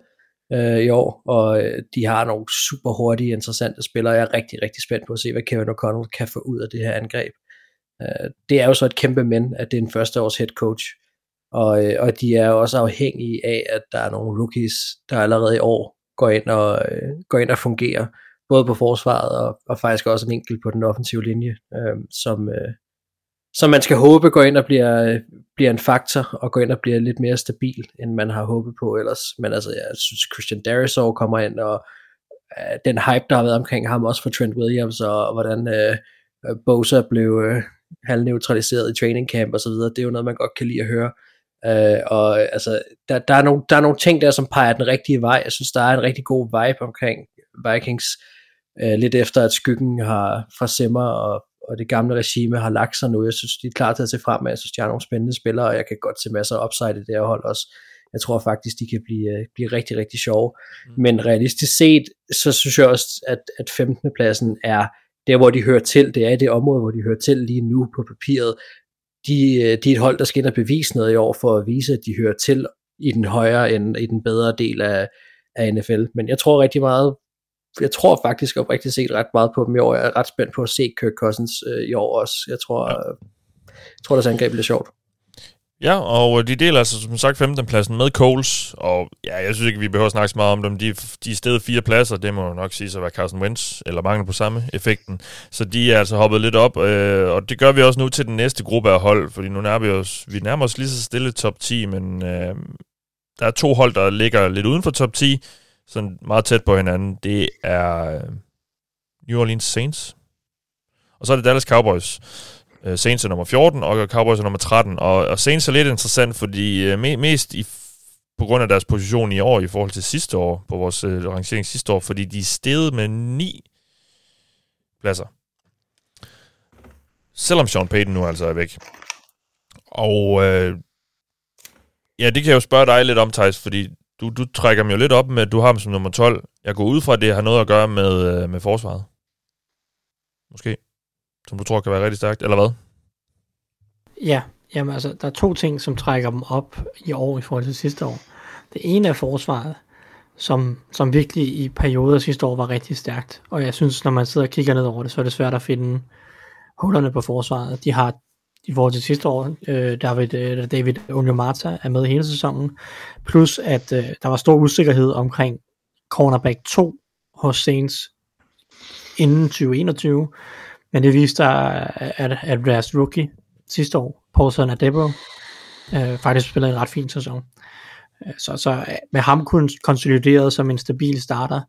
øh, i år, og øh, de har nogle super hurtige, interessante spillere. Jeg er rigtig, rigtig spændt på at se, hvad Kevin O'Connell kan få ud af det her angreb. Øh, det er jo så et kæmpe men, at det er en første års head coach, og, øh, og de er også afhængige af, at der er nogle rookies, der allerede i år går ind og, øh, går ind og fungerer, både på forsvaret og, og faktisk også en enkelt på den offensive linje, øh, som, øh, som man skal håbe går ind og bliver, bliver en faktor, og går ind og bliver lidt mere stabil, end man har håbet på ellers. Men altså, jeg synes, Christian Darisaw kommer ind, og øh, den hype, der har været omkring ham, også for Trent Williams, og, og hvordan øh, Bosa blev øh, halvneutraliseret i training camp og så videre, det er jo noget, man godt kan lide at høre. Øh, og altså, der, der, er nogle, der er nogle ting der, som peger den rigtige vej. Jeg synes, der er en rigtig god vibe omkring Vikings, øh, lidt efter at skyggen har fra Simmer og og det gamle regime har lagt sig nu. Jeg synes, de er klar til at se frem, jeg synes, de har nogle spændende spillere, og jeg kan godt se masser af upside i det her hold også. Jeg tror faktisk, de kan blive, øh, blive rigtig, rigtig sjove. Mm. Men realistisk set, så synes jeg også, at, at 15. pladsen er der, hvor de hører til. Det er det område, hvor de hører til lige nu på papiret. De, øh, de er et hold, der skal ind og bevise noget i år, for at vise, at de hører til i den højere end i den bedre del af, af NFL. Men jeg tror rigtig meget jeg tror faktisk oprigtigt set ret meget på dem i år. Jeg er ret spændt på at se Kirk Cousins øh, i år også. Jeg tror, ja. jeg tror, deres angreb bliver sjovt. Ja, og øh, de deler altså som sagt 15. pladsen med Coles, og ja, jeg synes ikke, vi behøver at snakke så meget om dem. De, de er stedet fire pladser, det må nok sige at være Carson Wentz, eller mangel på samme effekten. Så de er altså hoppet lidt op, øh, og det gør vi også nu til den næste gruppe af hold, fordi nu nærmer vi os, vi nærmer os lige så stille top 10, men øh, der er to hold, der ligger lidt uden for top 10, sådan meget tæt på hinanden, det er øh, New Orleans Saints. Og så er det Dallas Cowboys. Øh, Saints er nummer 14, og Cowboys er nummer 13. Og, og Saints er lidt interessant, fordi øh, me, mest i, på grund af deres position i år i forhold til sidste år, på vores øh, rangering sidste år, fordi de er steget med 9 pladser. Selvom Sean Payton nu altså er væk. Og øh, ja, det kan jeg jo spørge dig lidt om, Thijs, fordi du, du trækker dem jo lidt op med, at du har dem som nummer 12. Jeg går ud fra, at det har noget at gøre med, øh, med forsvaret. Måske. Som du tror kan være rigtig stærkt, eller hvad? Ja, jamen altså, der er to ting, som trækker dem op i år i forhold til sidste år. Det ene er forsvaret, som, som virkelig i perioder sidste år var rigtig stærkt. Og jeg synes, når man sidder og kigger ned over det, så er det svært at finde hullerne på forsvaret. De har i forhold til sidste år. Øh, David, øh, David Onyemata er med hele sæsonen. Plus at øh, der var stor usikkerhed omkring cornerback 2 hos Saints inden 2021. Men det viste sig, at, at deres rookie sidste år, Paulson Adebo, øh, faktisk spillede en ret fin sæson. Øh, så, så øh, med ham kun konsolideret som en stabil starter,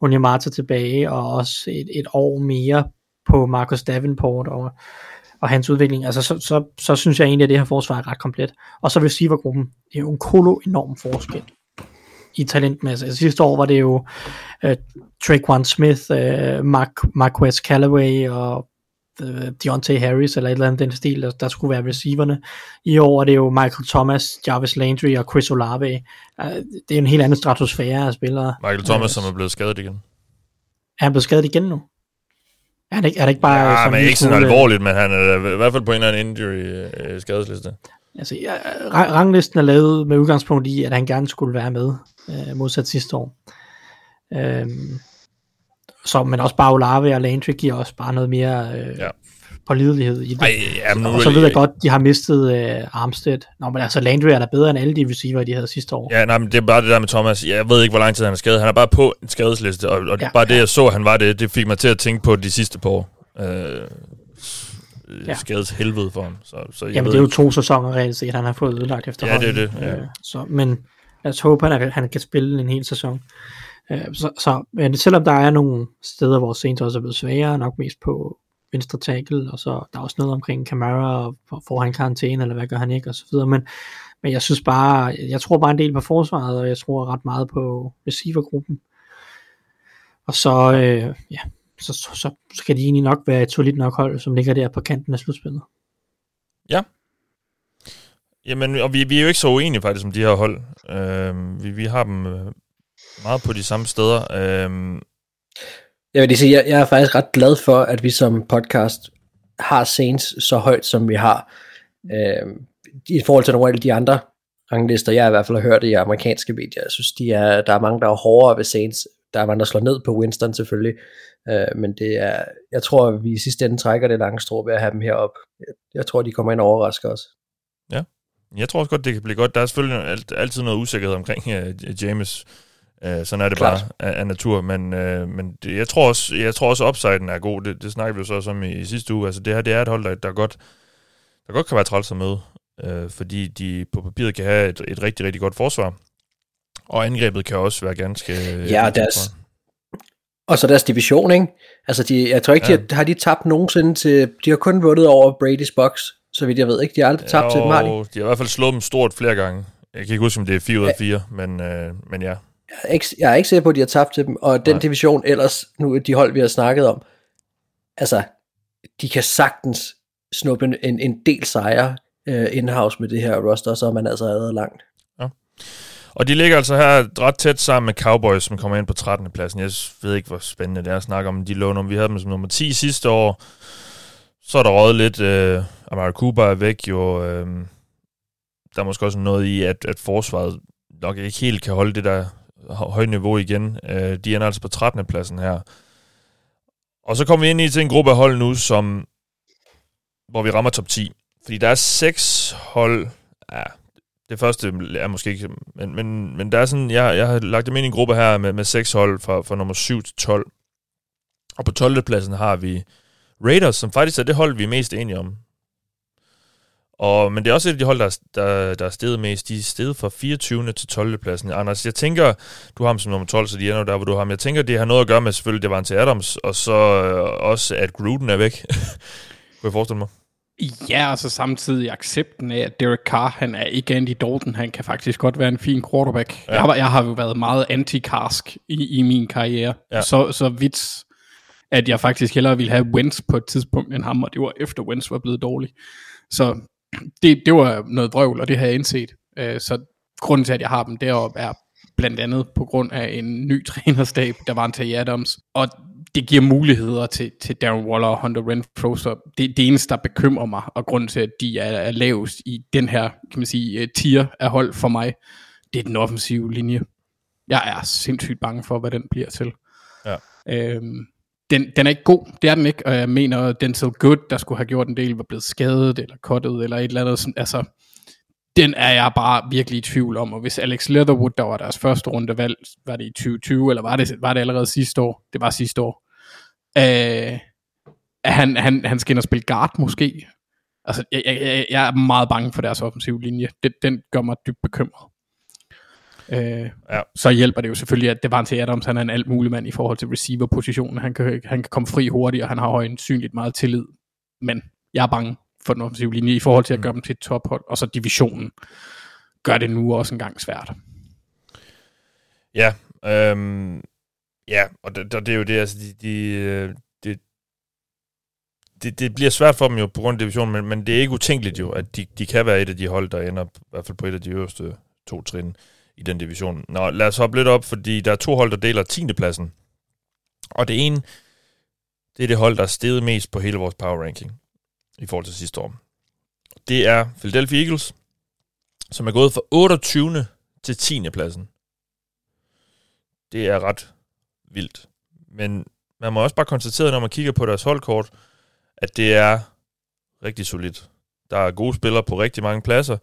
Onyemata tilbage, og også et, et år mere på Marcus Davenport, og og hans udvikling, altså så, så, så synes jeg egentlig, at det her forsvar er ret komplet. Og så receivergruppen, det er jo en kolo enorm forskel i talentmasse. Altså, sidste år var det jo uh, Traquan Smith, uh, Mark, Marquez Callaway og uh, Deontay Harris, eller et eller andet den stil, der, der skulle være receiverne. I år er det jo Michael Thomas, Jarvis Landry og Chris Olave. Uh, det er en helt anden stratosfære af spillere. Michael Thomas, som er blevet skadet igen. Er han blevet skadet igen nu? Er det, er det ikke bare... Ja, men en ikke sådan alvorligt, men han er i hvert fald på en eller anden injury-skadesliste. Altså, ja, ra- ranglisten er lavet med udgangspunkt i, at han gerne skulle være med, øh, modsat sidste år. Øhm, så, men også bare Olave og Landry giver også bare noget mere øh, Ja. Ja. pålidelighed i det. Ej, jamen, og så ved jeg godt, de har mistet øh, Armstead. Nå, men altså Landry er da bedre end alle de receiver, de havde sidste år. Ja, nej, men det er bare det der med Thomas. Jeg ved ikke, hvor lang tid han er skadet. Han er bare på en skadesliste, og, og ja, Ja, bare det, ja. jeg så, han var det, det fik mig til at tænke på de sidste par år. Øh, ja. Ja. Skades helvede for ham. Så, så jeg Jamen, det er jo to sæsoner reelt set, han har fået ødelagt efterhånden. det er det, ja. Øh, så, men lad os håbe, at han, han kan spille en hel sæson. Øh, så, så, men selvom der er nogle steder, hvor Saints også er blevet svagere, nok mest på venstre tackle, og så der er også noget omkring Camara, og får- han karantæne, eller hvad gør han ikke, og så videre. Men, men jeg synes bare, jeg tror bare en del på forsvaret, og jeg tror ret meget på receivergruppen. Og så, øh, ja, så, så, så, så kan de egentlig nok være et solidt nok hold, som ligger der på kanten af slutspillet. Jamen, og vi, vi er jo ikke så uenige faktisk om de her hold. Øh, vi, vi har dem øh, meget på de samme steder. Øh, jeg vil lige sige, jeg, jeg er faktisk ret glad for, at vi som podcast har Saints så højt, som vi har. Øh, I forhold til nogle af de andre ranglister, jeg i hvert fald har hørt i amerikanske medier. Jeg synes, de er, der er mange, der er hårdere ved Saints. Der er mange, der slår ned på Winston selvfølgelig. Øh, men det er, jeg tror, at vi i sidste ende trækker det lange strå ved at have dem heroppe. Jeg, jeg tror, de kommer ind og overrasker os. jeg tror også godt, det kan blive godt. Der er selvfølgelig alt, altid noget usikkerhed omkring uh, James. Uh, sådan er det Klart. bare af, af natur. Men, uh, men det, jeg tror også, jeg tror også upsiden er god. Det, det snakker vi jo så også om i, i sidste uge. Altså det her, det er et hold, der, der godt der godt kan være træls at møde. Uh, fordi de på papiret kan have et, et rigtig, rigtig godt forsvar. Og angrebet kan også være ganske... Ja, og deres, og så deres division, ikke? Altså, de, jeg tror ikke, Ja. de har, har de tabt nogensinde til... De har kun vundet over Brady's Box, så vidt jeg ved, ikke? De har aldrig tabt til dem, har de? de har i hvert fald slået dem stort flere gange. Jeg kan ikke huske, om det er 4 ud af 4, men, øh, men ja. Jeg er, ikke, jeg er ikke sikker på, at de har tabt til dem, og den Nej. division ellers, nu de hold, vi har snakket om, altså, de kan sagtens snuppe en, en, en del sejre uh, in-house med det her roster, så er man altså allerede langt. Og de ligger altså her ret tæt sammen med Cowboys, som kommer ind på 13. pladsen. Jeg ved ikke, hvor spændende det er at snakke om de lå nummer. Vi havde dem som nummer 10 sidste år. Så er der røget lidt. Øh, Amari Cooper er væk jo. Øh, der er måske også noget i, at, at forsvaret nok ikke helt kan holde det der højt niveau igen. Øh, de ender altså på 13. pladsen her. Og så kommer vi ind i til en gruppe af hold nu, som hvor vi rammer top 10. Fordi der er seks hold, ja, det første er måske ikke, men, men, men der er sådan, jeg, jeg har lagt dem ind i en gruppe her med, med seks hold fra, fra nummer 7 til 12. Og på 12. pladsen har vi Raiders, som faktisk er det hold, vi er mest enige om. Og, men det er også et af de hold, der, er- der, der er steget mest. De er steget fra 24. til 12. pladsen. Anders, jeg tænker, du har ham som nummer 12, så de jo der, hvor du har ham. Jeg tænker, det har noget at gøre med selvfølgelig, det var til Adams, og så øh, også, at Gruden er væk. Kunne jeg forestille mig? Ja, og så samtidig accepten af, at Derek Carr, han er ikke Andy Dalton, han kan faktisk godt være en fin quarterback. Ja. Jeg, har, jeg har jo været meget anti-karsk i, i min karriere, ja. så, så vidt, at jeg faktisk hellere ville have Wentz på et tidspunkt end ham, og det var efter Wentz var blevet dårlig. Så det, det var noget vrøvl, og det har jeg indset. Øh, Så grunden til, at jeg har dem deroppe, er blandt andet på grund af en ny trænerstab, der var en til Adams, og det giver muligheder til, til Darren Waller og Hunter Renfro, så det, det eneste, der bekymrer mig, og grunden til, at de er, er lavest i den her, kan man sige, øh, tier af hold for mig, det er den offensive linje. Jeg er sindssygt bange for, hvad den bliver til. Ja. Øhm, den, den er ikke god, det er den ikke, og jeg mener, at Denzel Good, der skulle have gjort en del, var blevet skadet, eller kottet, eller et eller andet, sådan, altså, den er jeg bare virkelig i tvivl om, og hvis Alex Leatherwood, der var deres første runde valg, var det i 2020, eller var det, var det allerede sidste år? Det var sidste år. Øh, han, han, han skal ind og spille guard måske. Altså, jeg, jeg, jeg- jeg er meget bange for deres offensive linje. Den, den gør mig dybt bekymret. Øh, Ja. Så hjælper det jo selvfølgelig, at det var til Adams, han er en alt mulig mand i forhold til receiver-positionen. Han kan, han kan komme fri hurtigt, og han har højensynligt meget tillid. Men jeg er bange for den offensive linje i forhold til at gøre dem til et tophold, og så divisionen gør det nu også engang svært. Ja, øhm, ja, og det, og det er jo det, altså, de, de, øh, det, det, det bliver svært for dem jo på grund af divisionen, men, men det er ikke utænkeligt jo, at de, de kan være et af de hold, der ender i hvert fald på et af de øverste to trin i den division. Nå, lad os hoppe lidt op, fordi der er to hold, der deler 10. pladsen. Og det ene, det er det hold, der er steget mest på hele vores power ranking i forhold til sidste år. Det er Philadelphia Eagles, som er gået fra 28. til 10. pladsen. Det er ret vildt. Men man må også bare konstatere, når man kigger på deres holdkort, at det er rigtig solidt. Der er gode spillere på rigtig mange pladser.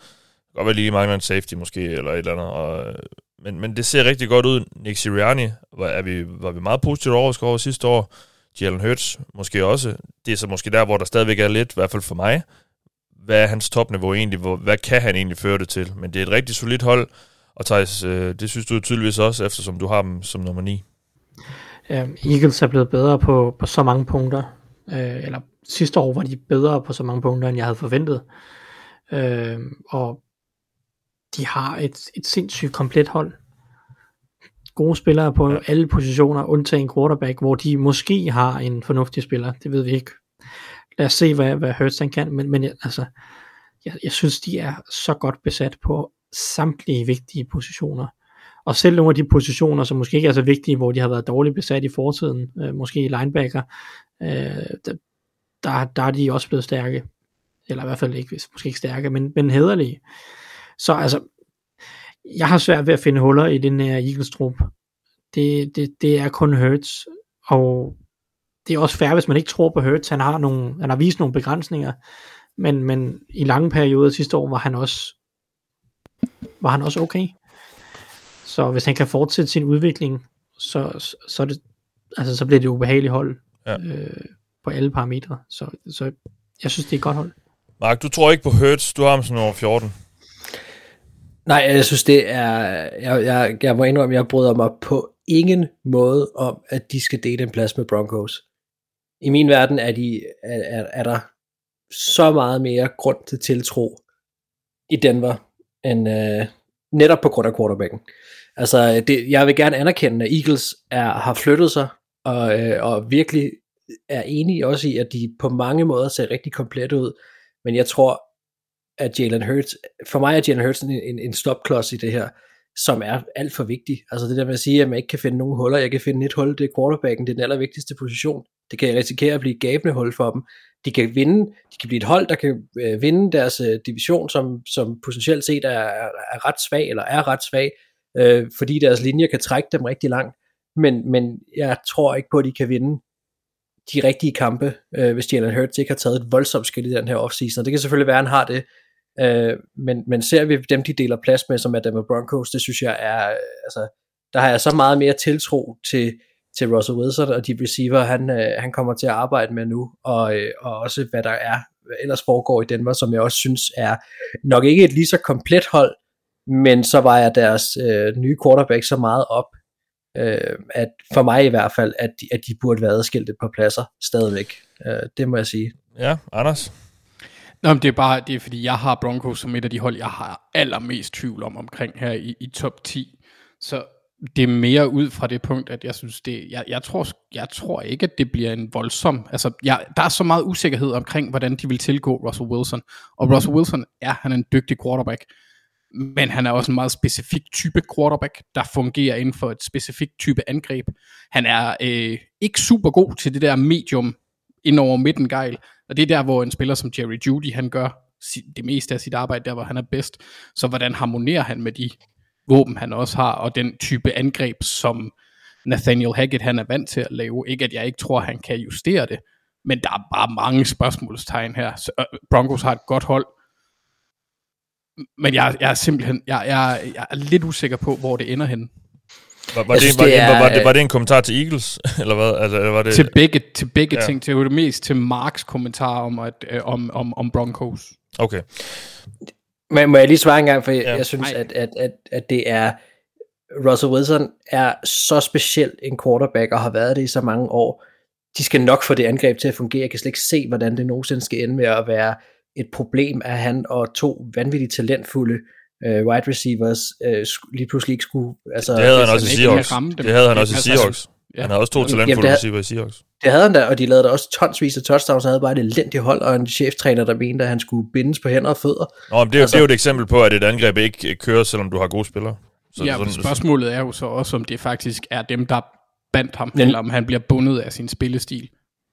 Godt være lige mangler en safety måske, eller et eller andet. Og, øh, men, men det ser rigtig godt ud. Nick Sirianni var, er vi, var vi meget positivt overrasket over sidste år. Jalen Hurts måske også. Det er så måske der, hvor der stadigvæk er lidt, i hvert fald for mig. Hvad er hans topniveau egentlig? Hvor, hvad kan han egentlig føre det til? Men det er et rigtig solidt hold. Og Thijs, øh, det synes du tydeligvis også, eftersom du har dem som nummer 9. Ja, Eagles er blevet bedre på, på så mange punkter. Øh, eller sidste år var de bedre på så mange punkter, end jeg havde forventet. Øh, og de har et, et sindssygt komplet hold. Gode spillere på ja. alle positioner, undtagen quarterback, hvor de måske har en fornuftig spiller. Det ved vi ikke. Lad os se, hvad, hvad Hurts han kan. Men, men altså, jeg, jeg synes, de er så godt besat på samtlige vigtige positioner. Og selv nogle af de positioner, som måske ikke er så vigtige, hvor de har været dårligt besat i fortiden, øh, måske i linebacker, øh, der, der, der er de også blevet stærke. Eller i hvert fald ikke, måske ikke stærke, men, men hederlige. Så altså, jeg har svært ved at finde huller i den her Eagles trup. Det, det, det er kun Hurts, og det er også fair, hvis man ikke tror på Hurts. Han har, nogle, han har vist nogle begrænsninger, men, men i lange perioder sidste år var han også var han også okay. Så hvis han kan fortsætte sin udvikling, så, så, det, altså, så bliver det ubehageligt hold ja. øh, på alle parametre. Så, så jeg synes, det er et godt hold. Mark, du tror ikke på Hurts, du har ham sådan over 14. Nej, jeg synes det er, jeg, jeg, jeg må indrømme, jeg bryder mig på ingen måde om, at de skal dele en plads med Broncos. I min verden er, de, er, er, er der så meget mere grund til tiltro i Denver, end øh, netop på grund af quarterbacken. Altså, det, jeg vil gerne anerkende, at Eagles er, har flyttet sig, og, øh, og virkelig er enige også i, at de på mange måder ser rigtig komplet ud, men jeg tror, at Jalen Hurts, for mig er Jalen Hurts en, en, en stopklods i det her, som er alt for vigtig. Altså det der med at sige, at man ikke kan finde nogen huller, jeg kan finde et hul, det er quarterbacken, det er den allervigtigste position. Det kan risikere at blive et gabende hul for dem. De kan vinde, de kan blive et hold, der kan øh, vinde deres øh, division, som, som potentielt set er, er, er ret svag, eller er ret svag, øh, fordi deres linjer kan trække dem rigtig langt. Men, men jeg tror ikke på, at de kan vinde de rigtige kampe, øh, hvis Jalen Hurts ikke har taget et voldsomt skridt i den her offseason. Og det kan selvfølgelig være, at han har det, Øh, men, men ser vi dem, de deler plads med, som er Denver Broncos, det synes jeg er, øh, altså, der har jeg så meget mere tiltro til, til Russell Wilson og de receiver, han, øh, han kommer til at arbejde med nu, og, øh, og også hvad der er ellers foregår i Denver, som jeg også synes er nok ikke et lige så komplet hold, men så var jeg deres øh, nye quarterback så meget op, øh, at for mig i hvert fald, at de, at de burde være adskilt et par pladser stadigvæk. Øh, det må jeg sige. Ja, Anders? Nå, men det er bare, det er fordi, jeg har Broncos som et af de hold, jeg har allermest tvivl om omkring her i, i top 10. Så det er mere ud fra det punkt, at jeg synes, det, jeg, jeg, tror, jeg tror ikke, at det bliver en voldsom, altså jeg, der er så meget usikkerhed omkring, hvordan de vil tilgå Russell Wilson. Og Russell Wilson er, han er en dygtig quarterback, men han er også en meget specifik type quarterback, der fungerer inden for et specifikt type angreb. Han er øh, ikke super god til det der medium ind over midten gejl, og det er der, hvor en spiller som Jerry Judy, han gør det meste af sit arbejde, der hvor han er bedst. Så hvordan harmonerer han med de våben, han også har, og den type angreb, som Nathaniel Hackett, han er vant til at lave. Ikke at jeg ikke tror, han kan justere det, men der er bare mange spørgsmålstegn her. Så, øh, Broncos har et godt hold, men jeg, jeg er simpelthen, jeg, jeg, jeg er lidt usikker på, hvor det ender hen. Var, var, det, synes, var, det er, var, det, var det en kommentar til Eagles? eller hvad? Altså, eller var det, til begge, til begge ja. ting. Til det mest til Marks kommentar om, at, øh, om, om, om Broncos. Okay. Men må jeg lige svare en gang, for ja. jeg synes, at, at, at, at det er... Russell Wilson er så speciel en quarterback, og har været det i så mange år. de skal nok få det angreb til at fungere. Jeg kan slet ikke se, hvordan det nogensinde skal ende med at være et problem, at han og to vanvittigt talentfulde øh, wide receivers øh, sk- lige pludselig ikke skulle... Altså, Det havde han også i Seahawks. ramme dem. Det havde han også i Seahawks. ja. Han havde også to talentfulde receiver i Seahawks. Det havde han da, og de lavede da også tonsvis af touchdowns, han havde bare et elendigt hold, og en cheftræner, der mente, at han skulle bindes på hænder og fødder. Nå, men det, er, Altså- det er jo et eksempel på, at et angreb ikke kører, selvom du har gode spillere. Så Ja, men spørgsmålet er jo så også, om det faktisk er dem, der bandt ham, Men- eller om han bliver bundet af sin spillestil.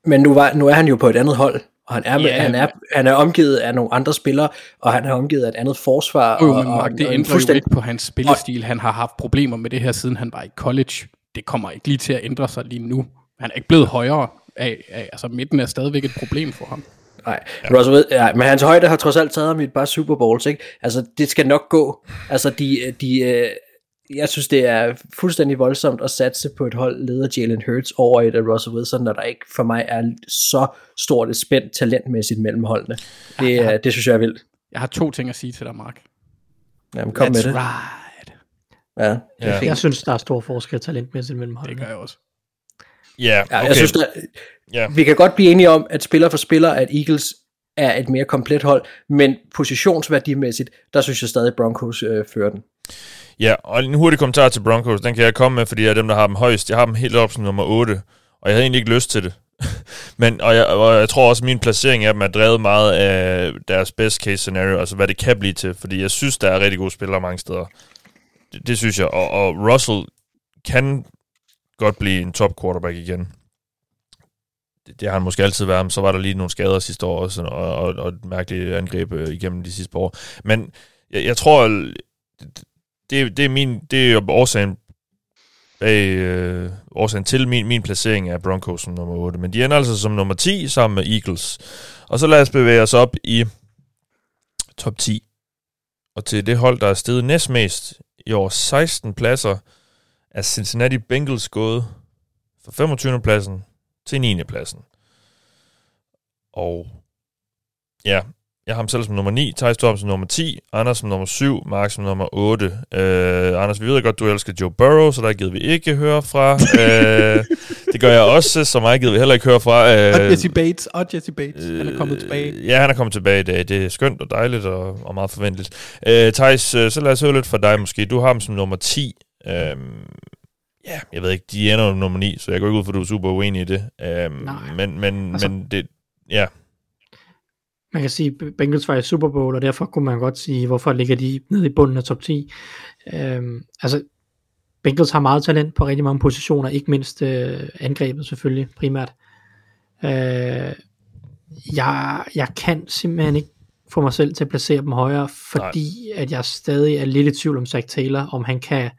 Men nu, var, nu er han jo på et andet hold, og han er, med, Ja, han, er, han er omgivet af nogle andre spillere, og han er omgivet af et andet forsvar. Jo, og, det og en ændrer jo ikke på hans spillestil. Han har haft problemer med det her, siden han var i college. Det kommer ikke lige til at ændre sig lige nu. Han er ikke blevet højere af, af altså midten er stadigvæk et problem for ham. Nej, ja. Russell, ja, men hans højde har trods alt taget ham i et par Super Bowls, ikke? Altså, det skal nok gå. Altså, de, de, øh, jeg synes, det er fuldstændig voldsomt at satse på et hold leder Jalen Hurts over et af Russell Wilson, når der ikke for mig er så stort et spændt talentmæssigt mellem holdene. Det, Ja, ja. ja. det synes jeg er vildt. Jeg har to ting at sige til dig, Mark. Jamen, kom med det. right. Ja, det Ja. Jeg synes, der er stor forskel talentmæssigt mellem Det holdene. gør jeg også. Ja, Ja, okay. jeg synes, der, Ja. vi kan godt blive enige om, at spiller for spiller, at Eagles er et mere komplet hold, men positionsværdimæssigt, der synes jeg stadig, Broncos øh, fører den. Ja, og en hurtig kommentar til Broncos, den kan jeg komme med, fordi jeg er dem, der har dem højst. Jeg har dem helt op som nummer 8, og jeg havde egentlig ikke lyst til det. Men, og, jeg, og jeg tror også, at min placering af dem er drevet meget af deres best case scenario, altså hvad det kan blive til, fordi jeg synes, der er rigtig gode spillere mange steder. Det, det synes jeg, og, og Russell kan godt blive en top quarterback igen. Det, det har han måske altid været, men så var der lige nogle skader sidste år også, og, og, og et mærkeligt angreb øh, igennem de sidste par år. Men jeg, jeg tror, det, det er min det er årsagen bag, øh, årsagen til min, min placering af Broncos som nummer 8. Men de ender altså som nummer 10 sammen med Eagles. Og så lad os bevæge os op i top 10. Og til det hold, der er steget næstmest i år 16 pladser, er Cincinnati Bengals gået fra 25. pladsen til 9. pladsen. Og ja, jeg har ham selv som nummer 9, Thijs Torp som nummer 10, Anders som nummer 7, Mark som nummer 8. Øh, Anders, vi ved godt, du elsker Joe Burrow, så der gider vi ikke høre fra. øh, det gør jeg også, så mig gider vi heller ikke høre fra. Og Øh, Jesse Bates, og Jesse Bates, han er kommet tilbage. Øh, Ja, han er kommet tilbage i dag. Det er skønt og dejligt og, og meget forventeligt. Øh, Thijs, øh, så lad os høre lidt fra dig måske. Du har ham som nummer 10. Øhm, ja, jeg ved ikke, de ender nummer 9, så jeg går ikke ud for, at du er super uenig i det. Øhm, Nej. Men, men, Altså- men det, ja, Man kan sige, Bengals var i Super Bowl, og derfor kunne man godt sige, hvorfor ligger de nede i bunden af top 10. Øhm, altså, Bengals har meget talent på rigtig mange positioner, ikke mindst øh, angrebet selvfølgelig primært. Øh, jeg, jeg kan simpelthen ikke få mig selv til at placere dem højere, fordi Nej. at jeg stadig er lidt i tvivl om Zach Taylor, om han kan,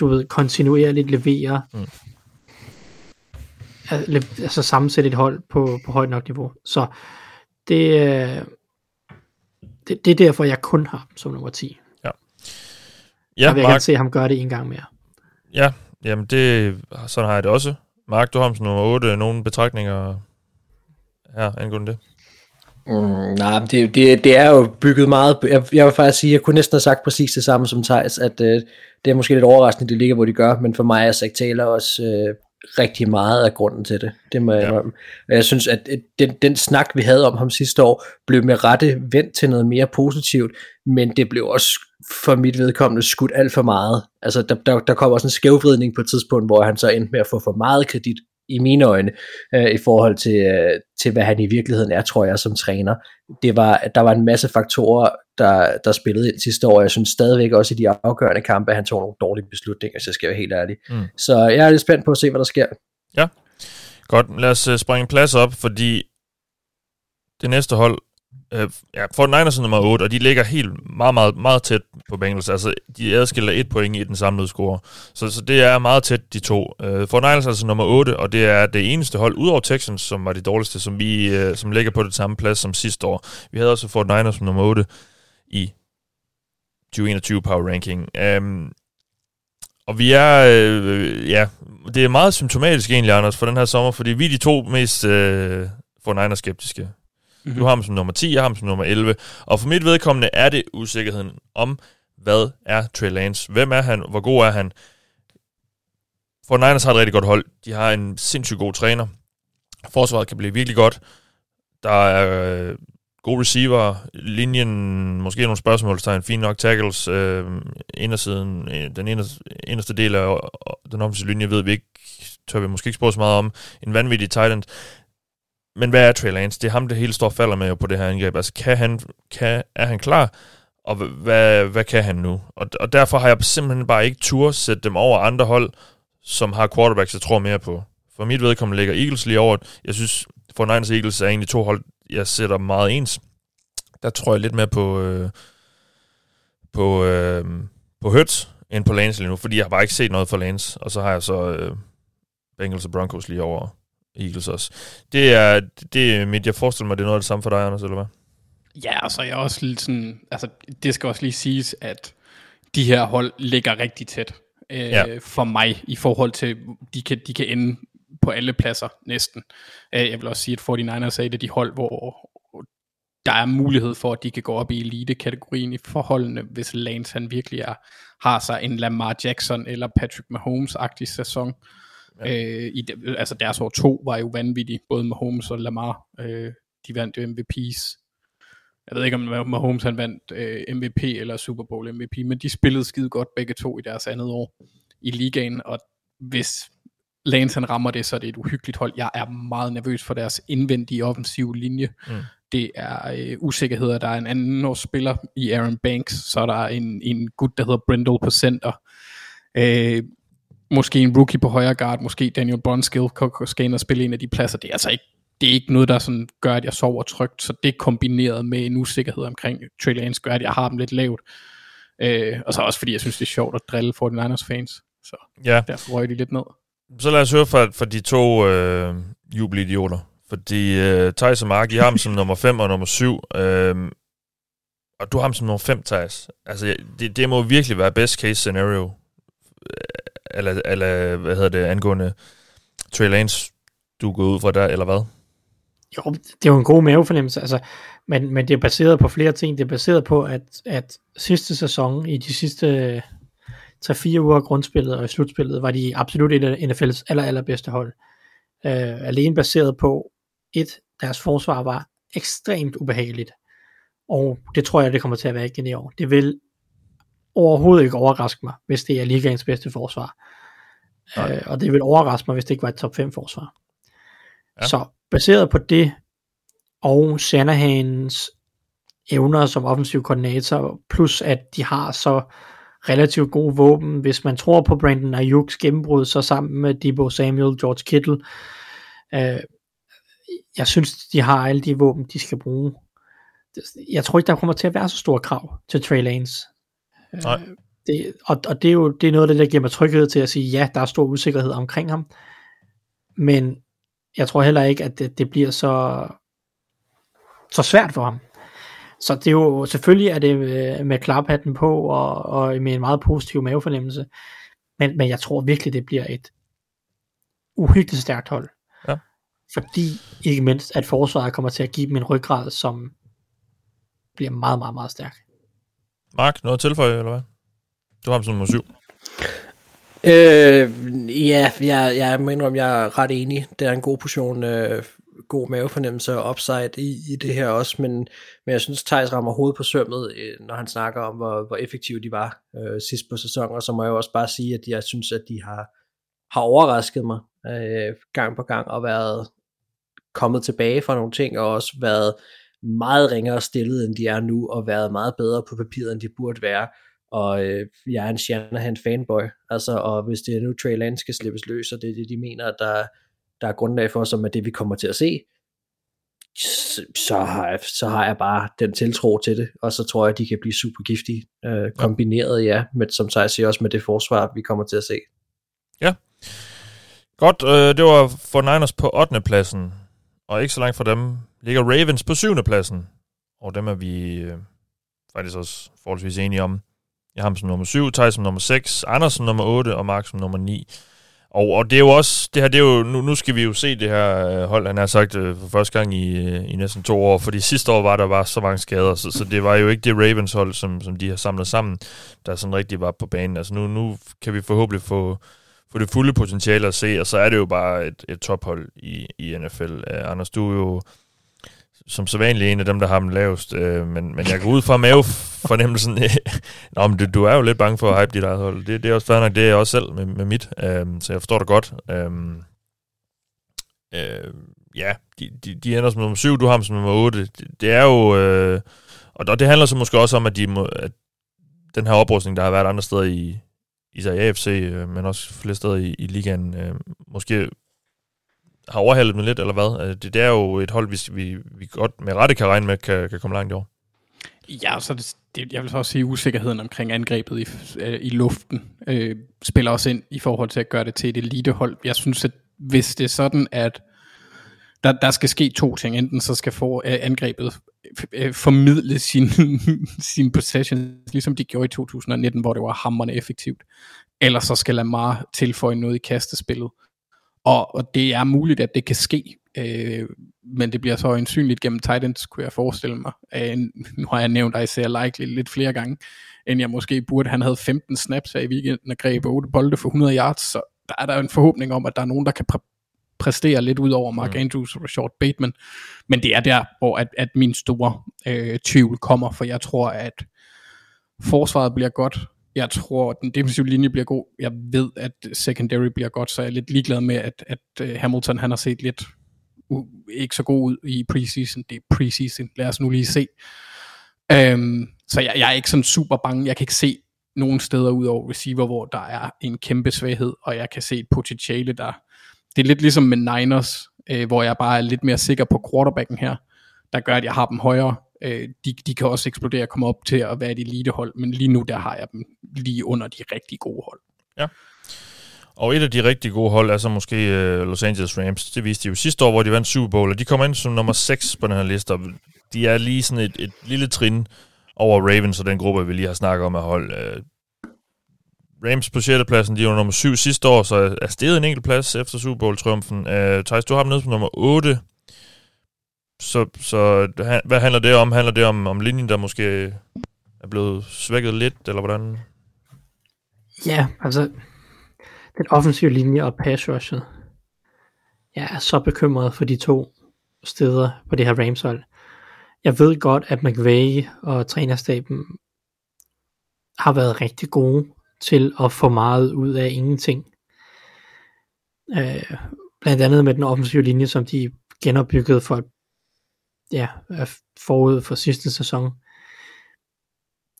du ved, kontinuerligt levere, Mm. al- le- altså sammensætte et hold på, på højt nok niveau. Så det, øh, det, det er derfor, jeg kun har ham som nummer 10. ja jeg vil Mark, gerne se ham gøre det en gang mere. ja, jamen det, sådan har jeg det også. Mark, du har ham som nummer 8. Nogle betragtninger her angående det? Mm, nej, men det, det, det er jo bygget meget... Jeg, jeg vil faktisk sige, jeg kunne næsten have sagt præcis det samme som Thijs, at øh, det er måske lidt overraskende, det ligger, hvor de gør, men for mig er Zach Taylor også øh, rigtig meget af grunden til det. Det må jeg Ja. Og jeg synes, at den, den snak, vi havde om ham sidste år, blev med rette vendt til noget mere positivt, men det blev også for mit vedkommende skudt alt for meget. Altså, der, der, der kom også en skævvridning på et tidspunkt, hvor han så endte med at få for meget kredit i mine øjne, øh, i forhold til, øh, til, hvad han i virkeligheden er, tror jeg, som træner. Det var, der var en masse faktorer, der, der spillede ind sidste år. Jeg synes stadigvæk også i de afgørende kampe, at han tog nogle dårlige beslutninger, jeg skal være helt ærlig. Mm. Så jeg er lidt spændt på at se, hvad der sker. Godt, lad os uh, springe en plads op, fordi det næste hold, uh, ja, Fort Niners er nummer 8, og de ligger helt meget, meget, meget tæt på Bengals. Altså, de adskiller et point i den samlede score. Så, så det er meget tæt, de to. Uh, Fort Niners er altså nummer 8, og det er det eneste hold, udover Texans, som var det dårligste, som, vi, uh, som ligger på det samme plads som sidste år. Vi havde også Fort Niners som nummer 8 i 2021 Power Ranking. Um, og vi er, øh, ja, det er meget symptomatisk egentlig, Anders, for den her sommer, fordi vi er de to mest øh, for Niners skeptiske. Mm-hmm. Du har ham som nummer 10, jeg har ham som nummer 11. Og for mit vedkommende er det usikkerheden om, hvad er Trey Lance? Hvem er han? Hvor god er han? For Niners har et rigtig godt hold. De har en sindssygt god træner. Forsvaret kan blive virkelig godt. Der er øh, gode receiver, linjen, måske nogle spørgsmålstegn, Fint nok tackles, øh, indersiden, øh, den inderste, inderste del af øh, den offensive linje ved vi ikke, tør vi måske ikke spørge så meget om, en vanvittig tight end. Men hvad er Trey Lance? Det er ham, det hele står falder med på det her angreb. Altså, kan han, kan, er han klar? Og hvad, hvad kan han nu? Og, og derfor har jeg simpelthen bare ikke tur sætte dem over andre hold, som har quarterbacks, jeg tror mere på. For mit vedkommende ligger Eagles lige over. Jeg synes, for Niners Eagles er egentlig to hold, jeg sætter meget ens. Der tror jeg lidt mere på, øh, på, øh, på Hurts end på Lance lige nu, fordi jeg har bare ikke set noget for Lance. Og så har jeg så øh, Bengals og Broncos lige over Eagles også. Det er, det er mit, jeg forestiller mig, det er noget af det samme for dig, Anders, eller hvad? Ja, og så er jeg også lidt sådan, altså det skal også lige siges, at de her hold ligger rigtig tæt øh, ja. for mig i forhold til, de kan, de kan ende på alle pladser næsten. Øh, jeg vil også sige, at 49ers er et af de hold, hvor der er mulighed for, at de kan gå op i elite-kategorien i forholdene, hvis Lance han virkelig er, har sig en Lamar Jackson eller Patrick Mahomes-agtig sæson. Ja. Øh, i, altså deres år to var jo vanvittig, både Mahomes og Lamar. Øh, de vandt jo MVP's. Jeg ved ikke, om Mahomes han vandt øh, MVP eller Super Bowl MVP, men de spillede skide godt begge to i deres andet år i ligaen, og hvis Lance han rammer det, så er det et uhyggeligt hold. Jeg er meget nervøs for deres indvendige offensive linje. Mm. Det er øh, usikkerheder. Der er en anden spiller i Aaron Banks, så er der en, en gut, der hedder Brindle på center. Øh, måske en rookie på højre guard, måske Daniel Brunskill skal ind og spille en af de pladser. Det er altså ikke, det er ikke noget, der sådan gør, at jeg sover trygt, så det kombineret med en usikkerhed omkring Trey Lance gør, at jeg har dem lidt lavt. Øh, og så også fordi jeg synes, det er sjovt at drille 49ers fans. Så ja. derfor røg de lidt ned. Så lad os høre fra, fra de to øh, jubelidioter. Fordi øh, Thijs og Mark, I har ham som nummer 5 og nummer 7. Øh, og du har ham som nummer 5, Thijs. Altså, det, det må virkelig være best case scenario. Eller, eller hvad hedder det, angående Trey Lance, du går ud fra der, eller hvad? Jo, det er jo en god mavefornemmelse, altså, men, men det er baseret på flere ting. Det er baseret på, at, at sidste sæson, i de sidste 3-4 uger af grundspillet og i slutspillet, var de absolut et af NFL's aller, allerbedste hold. Øh, alene baseret på, et, deres forsvar var ekstremt ubehageligt, og det tror jeg, det kommer til at være igen i år. Det vil overhovedet ikke overraske mig, hvis det er ligaens bedste forsvar. Uh, og det vil overraske mig, hvis det ikke var et top 5 forsvar. Ja. Så baseret på det, og Shanahans evner som offensiv koordinator, plus at de har så relativt gode våben, hvis man tror på Brandon Ayuks gennembrud, så sammen med Debo Samuel, George Kittle, øh, jeg synes, de har alle de våben, de skal bruge. Jeg tror ikke, der kommer til at være så store krav til Trey Lance. Øh, Nej. Det, og, og det er jo det er noget af det, der giver mig tryghed til at sige, ja, der er stor usikkerhed omkring ham, men jeg tror heller ikke, at det, det bliver så, så svært for ham. Så det er jo, selvfølgelig er det med, med klaphatten på, og, og med en meget positiv mavefornemmelse, men, men jeg tror virkelig, det bliver et uhyggeligt stærkt hold. Ja. Fordi, ikke mindst, at forsvaret kommer til at give dem en ryggrad, som bliver meget, meget, meget stærk. Mark, noget at tilføje, eller hvad? Du har ham som nummer syv. Øh, ja, jeg, jeg må indrømme, jeg er ret enig. Det er en god portion øh, god mavefornemmelse og upside i, i det her også, men, men jeg synes, Thijs rammer hovedet på sømmet, øh, når han snakker om, hvor, hvor effektive de var øh, sidst på sæsonen, og så må jeg også bare sige, at jeg synes, at de har, har overrasket mig øh, gang på gang, og været kommet tilbage fra nogle ting, og også været meget ringere stillet, end de er nu, og været meget bedre på papiret, end de burde være og øh, jeg er en Shanahan fanboy, altså, og hvis det er nu Trey Lance skal slippes løs, og det er det, de mener, der, der er grundlag for, som er det, vi kommer til at se, så har, jeg, så har jeg bare den tiltro til det, og så tror jeg, at de kan blive super giftige, øh, kombineret, ja, med, som jeg siger også med det forsvar, vi kommer til at se. Ja. Godt, øh, det var for Niners på 8. pladsen, og ikke så langt fra dem ligger Ravens på syvende pladsen, og dem er vi øh, faktisk også forholdsvis enige om. Jeg har ham som nummer 7, Thijs som nummer 6, Anders som nummer 8 og Mark som nummer 9. Og, og det er jo også, det her, det er jo, nu, nu skal vi jo se det her øh, hold, han har sagt øh, for første gang i, øh, i næsten to år, fordi sidste år var der bare så mange skader, så, så det var jo ikke det Ravens hold, som, som de har samlet sammen, der sådan rigtig var på banen. Altså nu, nu kan vi forhåbentlig få, få det fulde potentiale at se, og så er det jo bare et, et tophold i, i NFL. Uh, øh, Anders, du er jo som så vanligt en af dem, der har dem lavest, uh, men, men jeg går ud fra mavefornemmelsen. Nå, men du, du er jo lidt bange for at hype dit eget hold. Det, det er også fair nok, det er jeg også selv med, med mit, uh, så jeg forstår det godt. Uh, uh, ja, de, de, de ender som nummer 7, du har dem som nummer 8. Det, det er jo... Uh, og det handler så måske også om, at, de må, at den her oprustning, der har været andre steder i, især i AFC, øh, men også flere steder i, i ligaen, øh, måske har overhalet dem lidt, eller hvad? Øh, det, det er jo et hold, vi, vi, vi godt med rette kan regne med, kan, kan komme langt i år. Ja, så det, det, jeg vil så også sige, usikkerheden omkring angrebet i, øh, i luften øh, spiller også ind i forhold til at gøre det til et elitehold. Jeg synes, at hvis det er sådan, at der, der skal ske to ting. Enten så skal for, øh, angrebet øh, formidle sin, sin possession, ligesom de gjorde i 2019, hvor det var hammerne effektivt. Eller så skal Lamar tilføje noget i kastespillet. Og, og det er muligt, at det kan ske, øh, men det bliver så ansynligt gennem Titans, kunne jeg forestille mig. Øh, nu har jeg nævnt Isaiah Likely lidt flere gange, end jeg måske burde. Han havde 15 snaps her i weekenden og greb 8 bolde for 100 yards, så der er der en forhåbning om, at der er nogen, der kan præstere lidt ud over Mark mm. Andrews og Rashard Bateman. Men det er der, hvor at, at min store øh, tvivl kommer, for jeg tror, at forsvaret bliver godt. Jeg tror, at den defensive linje bliver god. Jeg ved, at secondary bliver godt, så jeg er lidt ligeglad med, at, at uh, Hamilton han har set lidt uh, ikke så god ud i preseason. Det er preseason. Lad os nu lige se. Um, så jeg, jeg er ikke sådan super bange. Jeg kan ikke se nogen steder ud over receiver, hvor der er en kæmpe svaghed, og jeg kan se et potentiale, der, det er lidt ligesom med Niners, øh, hvor jeg bare er lidt mere sikker på quarterbacken her, der gør, at jeg har dem højere. Øh, de, de kan også eksplodere og komme op til at være et elitehold, men lige nu der har jeg dem lige under de rigtig gode hold. Ja. Og et af de rigtig gode hold er så måske øh, Los Angeles Rams. Det viste de jo sidste år, hvor de vandt Super Bowl, og de kommer ind som nummer 6 på den her liste. De er lige sådan et, et lille trin over Ravens og den gruppe, vi lige har snakket om af hold. Uh, Rams på 6. pladsen, de var nummer 7 sidste år, så er steget en enkelt plads efter Super Bowl-triumfen. Uh, Thijs, du har dem nede på nummer 8. Så, så hvad handler det om? Handler det om, om linjen, der måske er blevet svækket lidt, eller hvordan? Ja, altså den offensive linje og pass rushet. Jeg er så bekymret for de to steder på det her Rams-hold. Jeg ved godt, at McVay og trænerstaben har været rigtig gode til at få meget ud af ingenting. Øh, blandt andet med den offensive linje, som de genopbyggede for ja, forud for sidste sæson.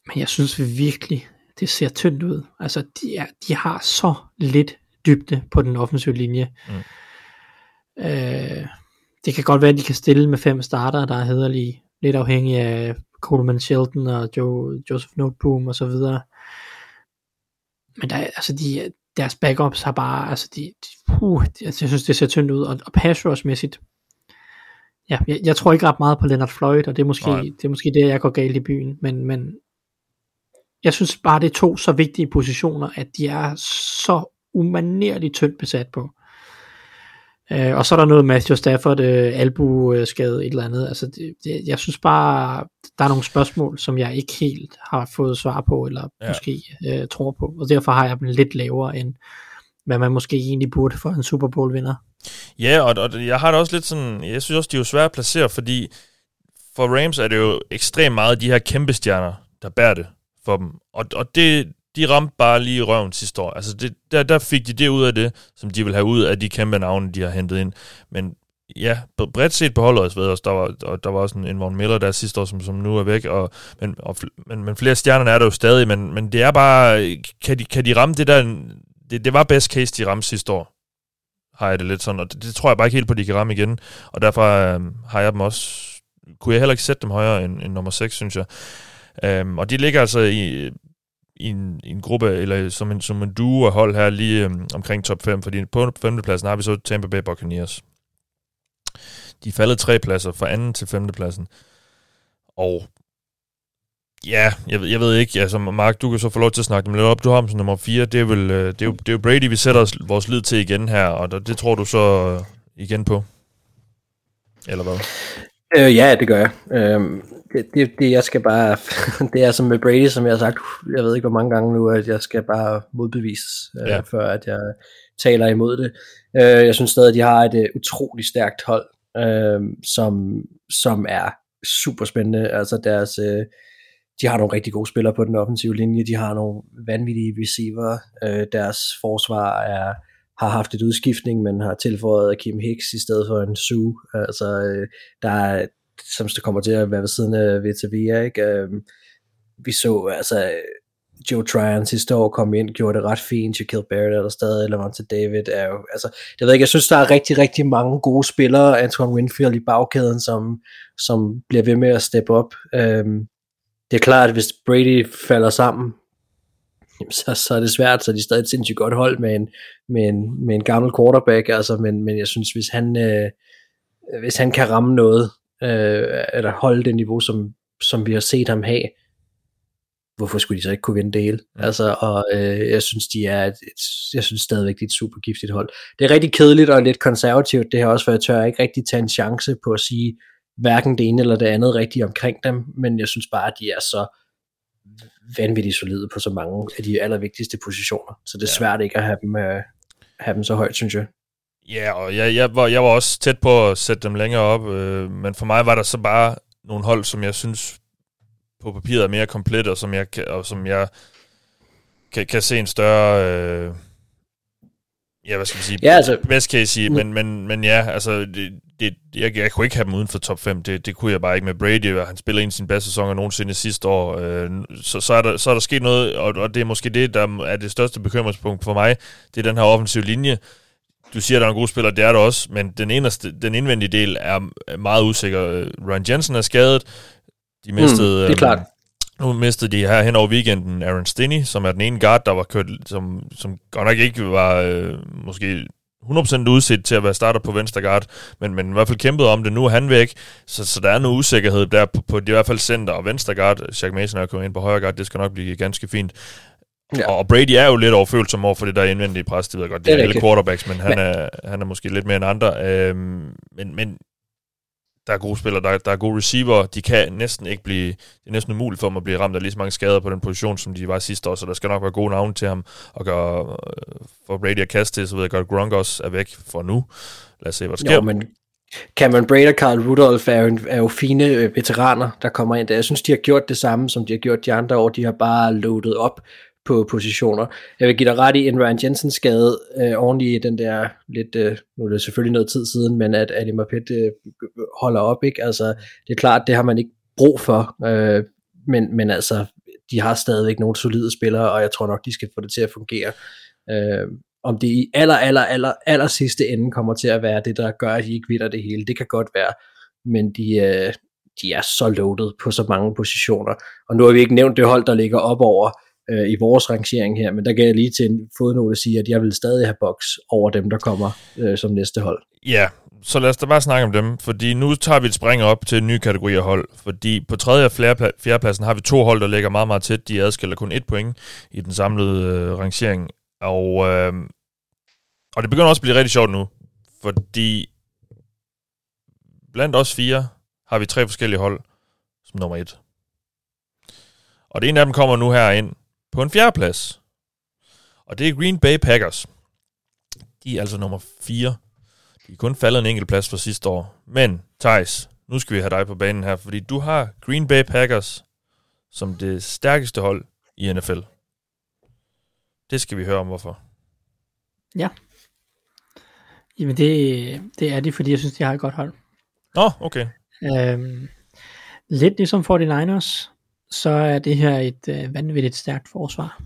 Men jeg synes virkelig, det ser tyndt ud. Altså, de, er, de har så lidt dybde på den offensive linje. Mm. Øh, det kan godt være, at de kan stille med fem starter, der er hederlige, lidt afhængig af Coleman Shelton og Joe, Joseph Noteboom og så videre men der, altså de, deres backups har bare, altså de, de uh, jeg synes det ser tyndt ud, og, og pass rush-mæssigt, ja, jeg, jeg, tror ikke ret meget på Leonard Floyd, og det er måske, det er måske det, jeg går galt i byen, men, men jeg synes bare, det er to så vigtige positioner, at de er så umanerligt tyndt besat på. Øh, og så er der noget Matthew Stafford, øh, albu-skade, et eller andet. Altså, det, det, jeg synes bare, der er nogle spørgsmål, som jeg ikke helt har fået svar på, eller ja. måske øh, tror på. Og derfor har jeg dem lidt lavere, end hvad man måske egentlig burde for en Super Bowl vinder. Ja, og, og jeg har det også lidt sådan, jeg synes også, de er jo svære at placere, fordi for Rams er det jo ekstremt meget de her kæmpe stjerner, der bærer det for dem. Og, og det, de ramte bare lige røven sidste år. Altså det, der, der fik de det ud af det, som de vil have ud af de kæmpe navne, de har hentet ind. Men ja, bredt set på holdet ved os, der var, og der var også en, en Von Miller der sidste år, som, som nu er væk, og, men, og, men, men flere stjerner er der jo stadig, men, men det er bare, kan de, kan de ramme det der, det, det var best case, de ramte sidste år, har jeg det lidt sådan, og det, det tror jeg bare ikke helt på, at de kan ramme igen, og derfor øh, har jeg dem også, kunne jeg heller ikke sætte dem højere end, end nummer 6, synes jeg. Øhm, og de ligger altså i, i en, i en gruppe, eller som en, som en duo af hold her lige øhm, omkring top 5, fordi på femtepladsen har vi så Tampa Bay Buccaneers. De er faldet tre pladser fra anden til femtepladsen. Og ja, jeg, jeg ved ikke, altså Mark, du kan så få lov til at snakke dem lidt op. Du har dem som nummer 4, det er, vel, øh, det, er jo, det er jo Brady, vi sætter os, vores lid til igen her, og det, det tror du så øh, igen på? Eller hvad? Øh, ja, det gør jeg. Øh, det, det, det, jeg skal bare, det er som med Brady, som jeg har sagt, jeg ved ikke hvor mange gange nu, at jeg skal bare modbevises, øh, Ja. ja. før at jeg taler imod det. Øh, jeg synes stadig, at de har et uh, utroligt stærkt hold, øh, som, som er super spændende. Altså deres, øh, de har nogle rigtig gode spillere på den offensive linje, de har nogle vanvittige receiver, øh, deres forsvar er, har haft et udskiftning, men har tilføjet Kim Hicks i stedet for en Sue. Altså, øh, der er, som det kommer til at være ved siden af Vitavia, ikke? Øh, vi så, altså, Joe Tryon sidste år kom ind, gjorde det ret fint, Shaquille Barrett er der stadig, til David er jo, altså, jeg ved ikke, jeg synes, der er rigtig, rigtig mange gode spillere, Antoine Winfield i bagkæden, som, som bliver ved med at steppe op. Øhm, det er klart, at hvis Brady falder sammen, så, så er det svært, så er de stadig et sindssygt godt hold med en, med en, med en gammel quarterback, altså, men, men jeg synes, hvis han, øh, hvis han kan ramme noget, øh, eller holde det niveau, som, som vi har set ham have, hvorfor skulle de så ikke kunne vinde det hele? Mm. Altså, og øh, jeg synes, de er et, et, jeg synes stadigvæk, det er et super giftigt hold. Det er rigtig kedeligt og lidt konservativt, det her også, for jeg tør ikke rigtig tage en chance på at sige, hverken det ene eller det andet rigtigt omkring dem, men jeg synes bare, at de er så vanvittigt solide på så mange af de allervigtigste positioner, så det er Ja. svært ikke at have dem, øh, have dem så højt, synes jeg. Ja, og jeg, jeg, var, jeg var også tæt på at sætte dem længere op, øh, men for mig var der så bare nogle hold, som jeg synes på papiret er mere komplet, og som jeg, kan- og som jeg kan, kan se en større... Øh, ja, hvad skal man sige? Ja, altså- Best case i, men, men, men ja, altså, det, det, jeg, jeg kunne ikke have dem uden for top 5. Det, det kunne jeg bare ikke med Brady. og Han spiller en af sine bedste sæsoner nogensinde sidste år. Øh, så, så, er der, så er der sket noget, og, og det er måske det, der er det største bekymringspunkt for mig. Det er den her offensive linje. Du siger, at der er en god spiller, det er der også, men den, eneste, den indvendige del er meget usikker. Øh, Ryan Jensen er skadet. De mistede, det er øhm, klart. Nu mistede de her hen over weekenden Aaron Stinney, som er den ene guard, der var kørt, som, som godt nok ikke var øh, måske 100% udset til at være starter på venstre guard, men, men i hvert fald kæmpede om det. Nu er han væk, så, så der er noget usikkerhed der på, på i hvert fald center og venstre guard. Shaq Mason er kommet ind på højre guard, det skal nok blive ganske fint. Ja. Og Brady er jo lidt overfølsom over for det der indvendige pres, det ved jeg godt, det, Det er alle quarterbacks, men han, er, han er måske lidt mere end andre. Øhm, men, men der er gode spillere, der, der er gode receiver, de kan næsten ikke blive, det er næsten umuligt for dem at blive ramt af lige så mange skader på den position, som de var sidste år, så der skal nok være gode navne til ham, og gøre, øh, for Brady at kaste til, så ved jeg godt, Gronk også er væk for nu. Lad os se, hvad der sker. Jo, men Cameron Braid og Carl Rudolph er jo, er jo fine øh, veteraner, der kommer ind der. Jeg synes, de har gjort det samme, som de har gjort de andre år. De har bare loadet op på positioner. Jeg vil give dig ret i en Ryan Jensen skade øh, oven i den der lidt, øh, nu er det selvfølgelig noget tid siden, men at Ali Marpet øh, holder op, ikke? Altså, det er klart, det har man ikke brug for, øh, men, men altså, de har stadigvæk nogle solide spillere, og jeg tror nok, de skal få det til at fungere. Øh, om det i aller, aller, aller, aller sidste ende kommer til at være det, der gør, at de ikke vinder det hele, det kan godt være, men de, øh, de er så loaded på så mange positioner, og nu har vi ikke nævnt det hold, der ligger op over øh, i vores rangering her, men der gav jeg lige til en fodnote sige, at jeg vil stadig have boks over dem, der kommer øh, som næste hold. Ja, så lad os da bare snakke om dem, fordi nu tager vi et spring op til en ny kategori af hold, fordi på tredje og fjerde- fjerdepladsen har vi to hold, der ligger meget, meget tæt. De adskiller kun et point i den samlede øh, rangering, og, øh, og det begynder også at blive rigtig sjovt nu, fordi blandt os fire har vi tre forskellige hold som nummer et. Og det ene af dem kommer nu her ind på en fjerdeplads, og det er Green Bay Packers. De er altså nummer 4 de er kun faldet en enkelt plads fra sidste år. Men, Thijs, nu skal vi have dig på banen her, fordi du har Green Bay Packers som det stærkeste hold i NFL. Det skal vi høre om, hvorfor. Jamen det, det er de, fordi jeg synes, de har et godt hold. Nå, okay. Øhm, lidt ligesom 49ers, så er det her et øh, vanvittigt stærkt forsvar.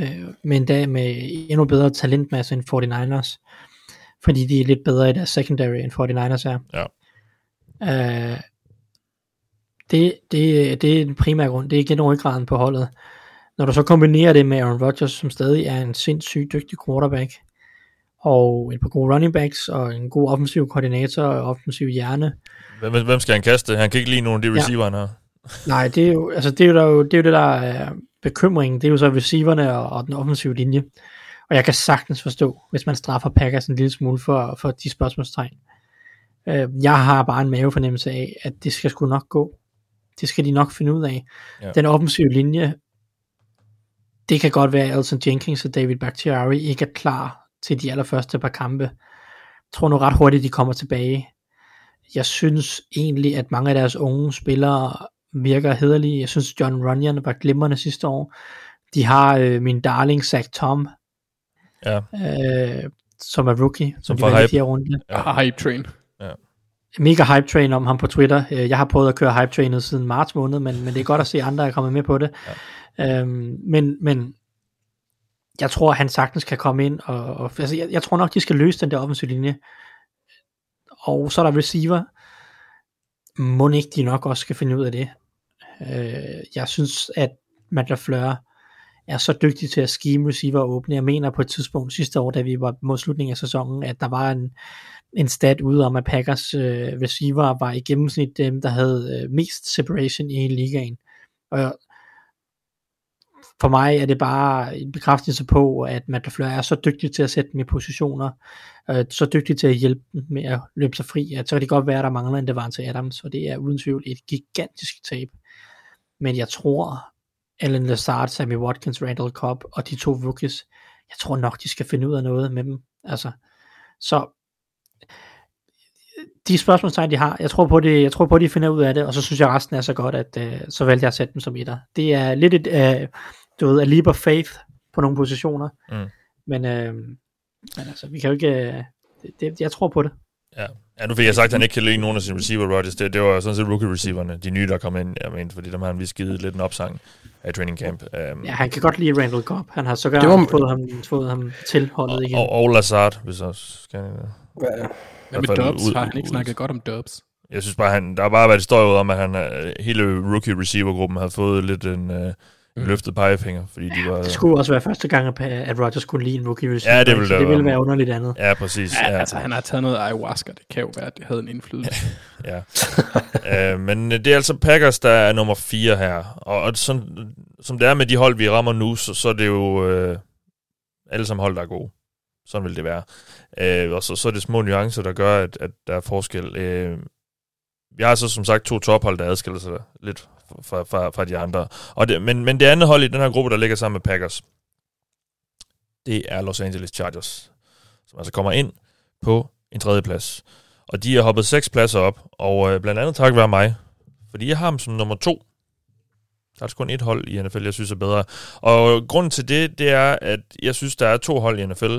Øh, men da med endnu bedre talentmasse end 49ers, fordi de er lidt bedre i deres secondary end 49ers er. Ja. Øh, det, det, det er den primære grund. Det er igen ryggraden på holdet. Når du så kombinerer det med Aaron Rodgers, som stadig er en sindssygt dygtig quarterback, og et par gode running backs, og en god offensiv koordinator og offensiv hjerne, Hvem, hvem skal han kaste? Han kan ikke lide nogen af de Ja. receiver, han har. Nej, det er jo, altså det er jo, der, jo- det, er jo det, der er bekymringen. Det er jo så receiverne og, og den offensive linje. Og jeg kan sagtens forstå, hvis man straffer Packers en lille smule for, for de spørgsmålstegn. Øh, jeg har bare en mavefornemmelse af, at det skal sgu nok gå. Det skal de nok finde ud af. Ja. Ja. Den offensive linje, det kan godt være, at Elton Jenkins og David Bakhtiari ikke er klar til de allerførste par kampe. Jeg tror nu ret hurtigt, de kommer tilbage. Jeg synes egentlig, at mange af deres unge spillere virker hederlige. Jeg synes, John Runyon var glimrende sidste år. De har øh, min darling Zach Tom, Ja, øh, som er rookie, som, Som de i hype. fjerde runde. Ja. Hype train. Mega hype train om ham på Twitter. Øh, Jeg har prøvet at køre hype trainet siden marts måned, men, men det er godt at se, at andre er kommet med på det. Ja. Øhm, men, men jeg tror, han sagtens kan komme ind, og, og altså, jeg, jeg tror nok, de skal løse den der offensive linje. Og så er der receiver. Må ikke de nok også skal finde ud af det. Øh, jeg synes, at Matt LaFleur er så dygtig til at scheme receiver og åbne. Jeg mener på et tidspunkt sidste år, da vi var mod slutningen af sæsonen, at der var en, en stat ude om, at Packers øh, receiver var i gennemsnit dem, der havde øh, mest separation i hele ligaen. Og for mig er det bare en bekræftelse på, at Matt LaFleur er så dygtig til at sætte dem i positioner, øh, så dygtig til at hjælpe dem med at løbe sig fri, at så kan det godt være, at der mangler en Devante Adams, og det er uden tvivl et gigantisk tab. Men jeg tror, Alan Lazard, Sammy Watkins, Randall Cobb og de to rookies, jeg tror nok, de skal finde ud af noget med dem. Altså, så de spørgsmålstegn, de har, jeg tror på det, jeg tror på, at de finder ud af det, og så synes jeg, at resten er så godt, at øh, så valgte jeg at sætte dem som etter. Det er lidt et, øh, du ved, a leap of faith på nogle positioner, Mm. men, øh, men altså, vi kan jo ikke, øh, det, det, jeg tror på det. ja. Ja, nu fik jeg sagt, at han ikke kan lide nogen af sine receiver, Rodgers. Det, det var sådan set rookie-receiverne, de nye, der kom ind, jeg mente, fordi dem har han vist givet lidt en opsang af training camp. Um, Ja, han kan godt lide Randall Cobb, han har så Det var- fået ham, fået ham til holdet igen. og, og Lazard, hvis jeg skal... Hvad hvert med Dubs? ud- Har han ikke ud- snakket godt om Dubs? Jeg synes bare, han, der har bare været historie ud om, at han, øh, hele rookie-receiver-gruppen havde fået lidt en, en Mm. løftet pegefinger, fordi de var... Det skulle også være første gang, at- at Rodgers kunne lide en rookie receiver. Ja, det ville det det ville være. underligt andet. Ja, præcis. Ja, Ja, altså han har taget noget ayahuasca, det kan jo være, at det havde en indflydelse. ja. øh, men øh, det er altså Packers, der er nummer 4 her. Og, og sådan, som det er med de hold, vi rammer nu, så, så er det jo øh, alle sammen hold, der er gode. Sådan vil det være. Øh, og så, så er det små nuancer, der gør, at, at der er forskel. Øh, vi har så som sagt to tophold, der adskiller sig lidt fra, fra, fra de andre. Og det, men, men det andet hold i den her gruppe, der ligger sammen med Packers, det er Los Angeles Chargers, som altså kommer ind på en tredje plads. Og de har hoppet seks pladser op, og øh, blandt andet tak være mig, fordi jeg har dem som nummer to. Der er altså kun et hold i NFL, jeg synes er bedre. Og grunden til det, det er, at jeg synes, der er to hold i NFL,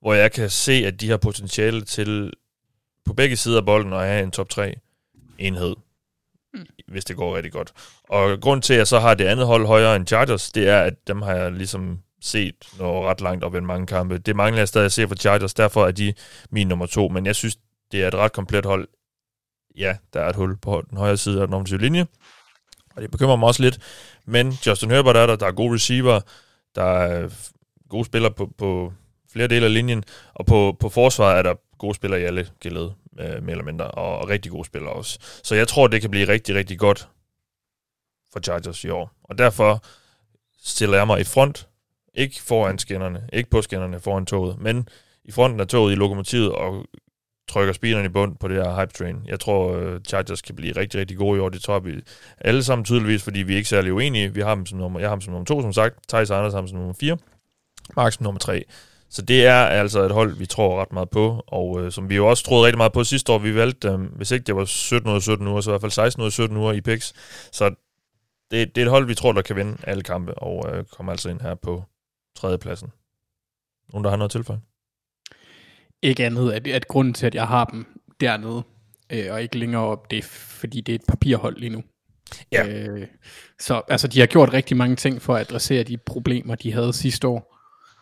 hvor jeg kan se, at de har potentiale til på begge sider af bolden at have en top 3 enhed, hvis det går rigtig godt. Og grund til, at jeg så har det andet hold højere end Chargers, det er, at dem har jeg ligesom set nå ret langt op i mange kampe. Det mangler jeg stadig at se for Chargers, derfor er de min nummer to. Men jeg synes, det er et ret komplet hold. Ja, der er et hul på den højre side af den offensive linje, og det bekymrer mig også lidt. Men Justin Herbert er der, der er gode receiver, der er gode spillere på, på flere dele af linjen, og på, på forsvaret er der gode spillere i alle geled, øh, mere eller mindre, og, og rigtig gode spillere også. Så jeg tror, det kan blive rigtig, rigtig godt for Chargers i år. Og derfor stiller jeg mig i front, ikke foran skinnerne, ikke på skinnerne foran toget, men i fronten af toget i lokomotivet og trykker speederen i bund på det her hype train. Jeg tror, uh, Chargers kan blive rigtig, rigtig gode i år. Det tror vi alle sammen tydeligvis, fordi vi er ikke særlig uenige. Vi har dem som nummer, jeg har dem som nummer to, som sagt. Thijs Anders har dem som nummer 4. Mark som nummer 3. Så det er altså et hold, vi tror ret meget på, og uh, som vi jo også troede rigtig meget på sidste år. Vi valgte dem, hvis ikke det var 17 ud af 17 uger, så i hvert fald 16 ud af 17 uger i picks. Så det, det er et hold, vi tror, der kan vinde alle kampe, og uh, kommer altså ind her på tredjepladsen. Nogen, der har noget tilføje? Ikke andet, at, at grunden til, at jeg har dem dernede, øh, og ikke længere op, det er fordi, det er et papirhold lige nu. Ja. Øh, så altså, de har gjort rigtig mange ting for at adressere de problemer, de havde sidste år.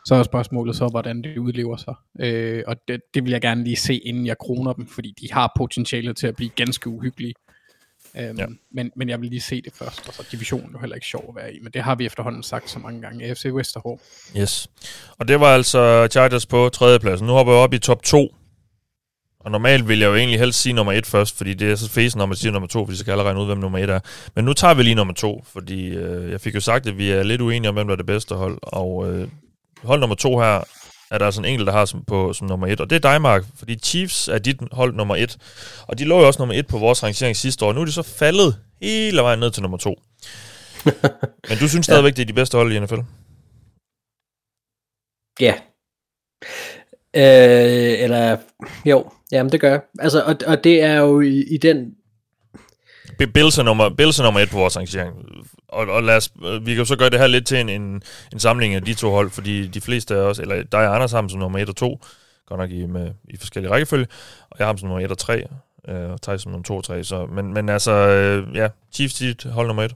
Så er spørgsmålet så, hvordan det udlever sig. Øh, og det, det vil jeg gerne lige se, inden jeg kroner dem, fordi de har potentiale til at blive ganske uhyggelige. Øhm, Ja. men, men jeg vil lige se det først. Og så divisionen er jo heller ikke sjov at være i, men det har vi efterhånden sagt så mange gange. AFC West er hård. Yes. Og det var altså Chargers på tredjepladsen. Nu hopper jeg op i top 2. Og normalt vil jeg jo egentlig helst sige nummer 1 først, fordi det er så fæsen, når man siger nummer 2, fordi så kan allerede regne ud, hvem nummer 1 er. Men nu tager vi lige nummer 2, fordi øh, jeg fik jo sagt, at vi er lidt uenige om, hvem der er det bedste hold. Og øh, hold nummer 2 her er der altså en enkelt, der har som, på, som nummer 1. Og det er dig, Mark, fordi Chiefs er dit hold nummer 1. Og de lå jo også nummer 1 på vores rangering sidste år. Nu er de så faldet hele vejen ned til nummer to. Men du synes stadigvæk, det er de bedste hold i NFL? Ja. Øh, eller, jo, jamen det gør jeg. Altså, og, og det er jo i, i den... Bills er, nummer, Bills er nummer et på vores arrangering. Og, og lad os, øh, vi kan jo så gøre det her lidt til en, en, en samling af de to hold, fordi de fleste af os, eller dig og Anders har som nummer 1 og 2, godt nok i, med, i forskellige rækkefølge, og jeg har som nummer 1 og 3, øh, og Thijs som nummer 2 og 3, Så, men, men altså, øh, ja, Chiefs dit hold nummer 1.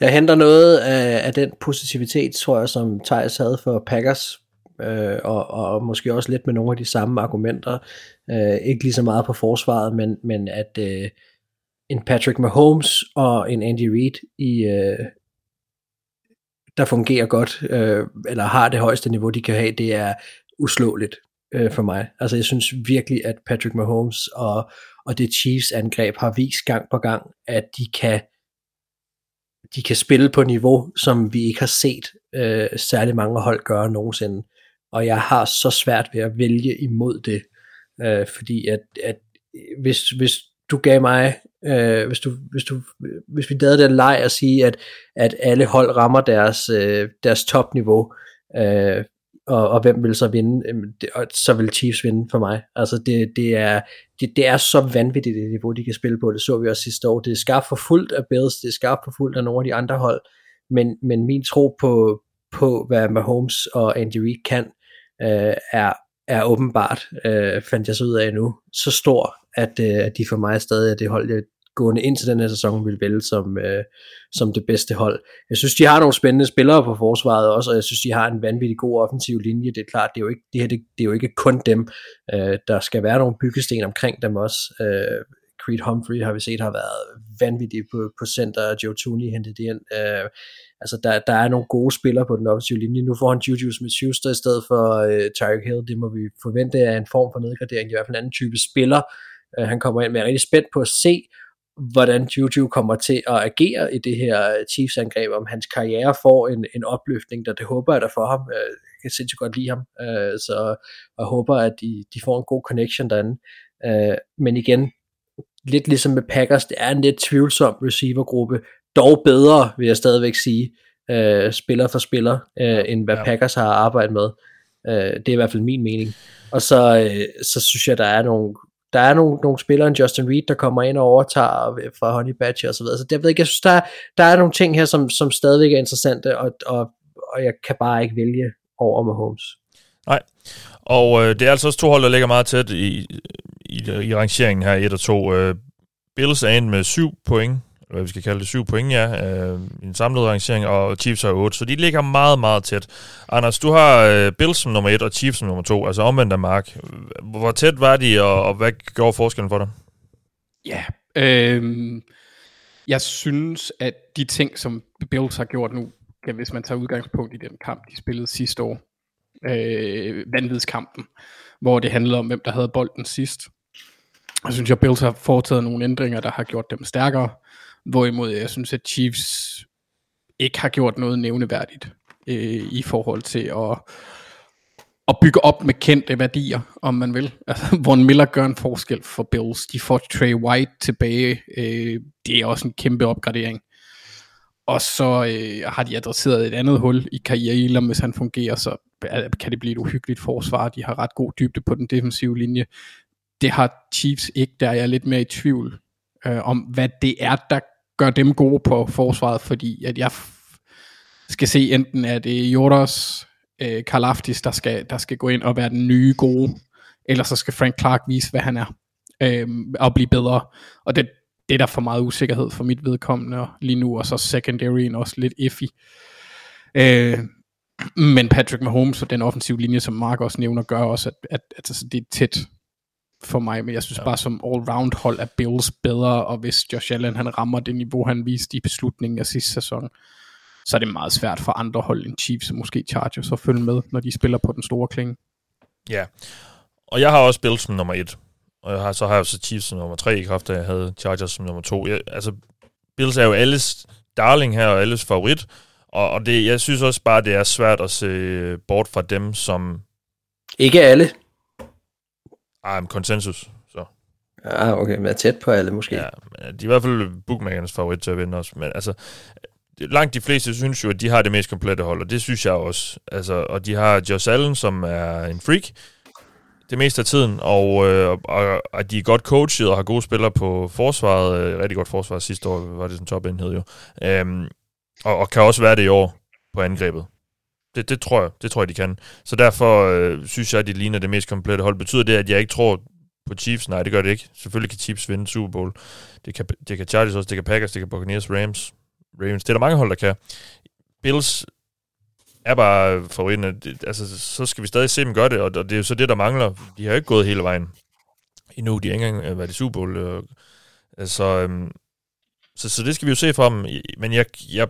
Jeg henter noget af, af den positivitet, tror jeg, som Thijs havde for Packers, øh, og, og måske også lidt med nogle af de samme argumenter. Øh, ikke lige så meget på forsvaret, men, men at øh, en Patrick Mahomes og en Andy Reid i øh, der fungerer godt, øh, eller har det højeste niveau, de kan have, det er uslåeligt øh, for mig. Altså jeg synes virkelig, at Patrick Mahomes og, og det Chiefs angreb har vist gang på gang, at de kan de kan spille på niveau, som vi ikke har set øh, særlig mange hold gøre nogensinde. Og jeg har så svært ved at vælge imod det, øh, fordi at, at hvis, hvis du gav mig, øh, hvis, du, hvis, du, hvis vi lavede den leg at sige, at, at alle hold rammer deres, øh, deres topniveau, øh, og, og hvem vil så vinde, og så vil Chiefs vinde for mig. Altså det, det, er, det, det er så vanvittigt det niveau, de kan spille på. Det så vi også sidste år. Det er skarpt for fuldt af Bills, det er skarpt for fuldt af nogle af de andre hold, men, men min tro på, på, hvad Mahomes og Andy Reid kan, øh, er, er åbenbart, øh, fandt jeg så ud af nu, så stor, at, øh, at de for mig stadig er det hold, jeg gående ind til den her sæson vil vælge som, øh, som det bedste hold. Jeg synes, de har nogle spændende spillere på forsvaret også, og jeg synes, de har en vanvittig god offensiv linje. Det er klart, det er jo ikke, det her, det, det er jo ikke kun dem. Øh, der skal være nogle byggesten omkring dem også. Øh, Creed Humphrey har vi set har været vanvittig på, på center, og Joe Tooney hentet ind. Øh, altså der, der er nogle gode spillere på den offensive linje. Nu får han Juju Smith-Schuster i stedet for øh, Tyreek Hill. Det må vi forvente er en form for nedgradering, i hvert fald en anden type spiller. Øh, han kommer ind med rigtig spændt på at se, hvordan Juju kommer til at agere i det her Chiefs-angreb, om hans karriere får en, en opløftning, der det håber jeg der for ham. Øh, jeg kan sindssygt godt lide ham, øh, så jeg håber, at de, de får en god connection derinde. Øh, men igen, lidt ligesom med Packers, det er en lidt tvivlsom receivergruppe, dog bedre, vil jeg stadigvæk sige, spiller for spiller, end hvad Packers har arbejdet med. det er i hvert fald min mening. Og så, så synes jeg, der er nogle der er nogle, nogle spillere, en Justin Reed, der kommer ind og overtager øh, fra Honey Badger og så videre. Så jeg ved ikke, jeg synes, der, der er nogle ting her, som, som stadigvæk er interessante, og, og, og jeg kan bare ikke vælge over Mahomes. Nej, og øh, det er altså også to hold, der ligger meget tæt i, i, i rangeringen her, 1 og 2. Øh, Bills er ind med 7 point, hvad vi skal kalde det, syv point, ja, øh, i en samlet rangering, og Chiefs har otte, så de ligger meget, meget tæt. Anders, du har øh, Bills som nummer 1 og Chiefs som nummer 2, altså omvendt af Mark. Hvor tæt var de, og, og hvad gjorde forskellen for dig? Ja, øh, jeg synes, at de ting, som Bills har gjort nu, kan, hvis man tager udgangspunkt i den kamp, de spillede sidste år, øh, vanvidskampen, hvor det handlede om, hvem der havde bolden sidst. Jeg synes, at Bills har foretaget nogle ændringer, der har gjort dem stærkere. Hvorimod jeg synes, at Chiefs ikke har gjort noget nævneværdigt øh, i forhold til at, at bygge op med kendte værdier, om man vil. Altså, Von Miller gør en forskel for Bills. De får Trey White tilbage. Øh, det er også en kæmpe opgradering. Og så øh, har de adresseret et andet hul i karrieren, hvis han fungerer, så kan det blive et uhyggeligt forsvar. De har ret god dybde på den defensive linje. Det har Chiefs ikke, der er jeg lidt mere i tvivl øh, om, hvad det er, der gør dem gode på forsvaret, fordi at jeg skal se enten at det er Jordas øh, øh Karlaftis, der skal, der skal gå ind og være den nye gode, eller så skal Frank Clark vise, hvad han er, øh, og blive bedre. Og det, det er der for meget usikkerhed for mit vedkommende lige nu, og så secondaryen også lidt iffy. Øh, men Patrick Mahomes og den offensive linje, som Mark også nævner, gør også, at, at, at altså, det er tæt for mig, men jeg synes ja. bare som all-round hold er Bills bedre, og hvis Josh Allen han rammer det niveau, han viste i beslutningen af sidste sæson, så er det meget svært for andre hold end Chiefs og måske Chargers at følge med, når de spiller på den store klinge. Ja, og jeg har også Bills som nummer et, og jeg har, så har jeg også Chiefs som nummer tre i kraft, jeg havde Chargers som nummer to. Jeg, altså, Bills er jo alles darling her, og alles favorit, og, og det, jeg synes også bare, det er svært at se bort fra dem, som... Ikke alle. Ej, konsensus, så. Ja, okay, men er tæt på alle måske. Ja, de er i hvert fald bookmakernes favorit til at vinde også. Men altså, langt de fleste synes jo, at de har det mest komplette hold, og det synes jeg også. Altså, og de har Josh Allen, som er en freak det meste af tiden, og, øh, og at de er godt coachet og har gode spillere på forsvaret. Øh, rigtig godt forsvar sidste år, var det sådan topenhed jo. Øhm, og, og kan også være det i år på angrebet. Det, det tror jeg, det tror jeg, de kan. Så derfor øh, synes jeg, at de ligner det mest komplette hold. Betyder det, at jeg ikke tror på Chiefs? Nej, det gør det ikke. Selvfølgelig kan Chiefs vinde Super Bowl. Det kan, det kan Chargers også, det kan Packers, det kan Buccaneers, Rams, Ravens. Det er der mange hold, der kan. Bills er bare favoritten. Altså, så skal vi stadig se dem gøre det, og det er jo så det, der mangler. De har jo ikke gået hele vejen endnu. De har ikke engang øh, været i Super Bowl. Øh, altså, øhm, så, så det skal vi jo se fra dem. Men jeg, jeg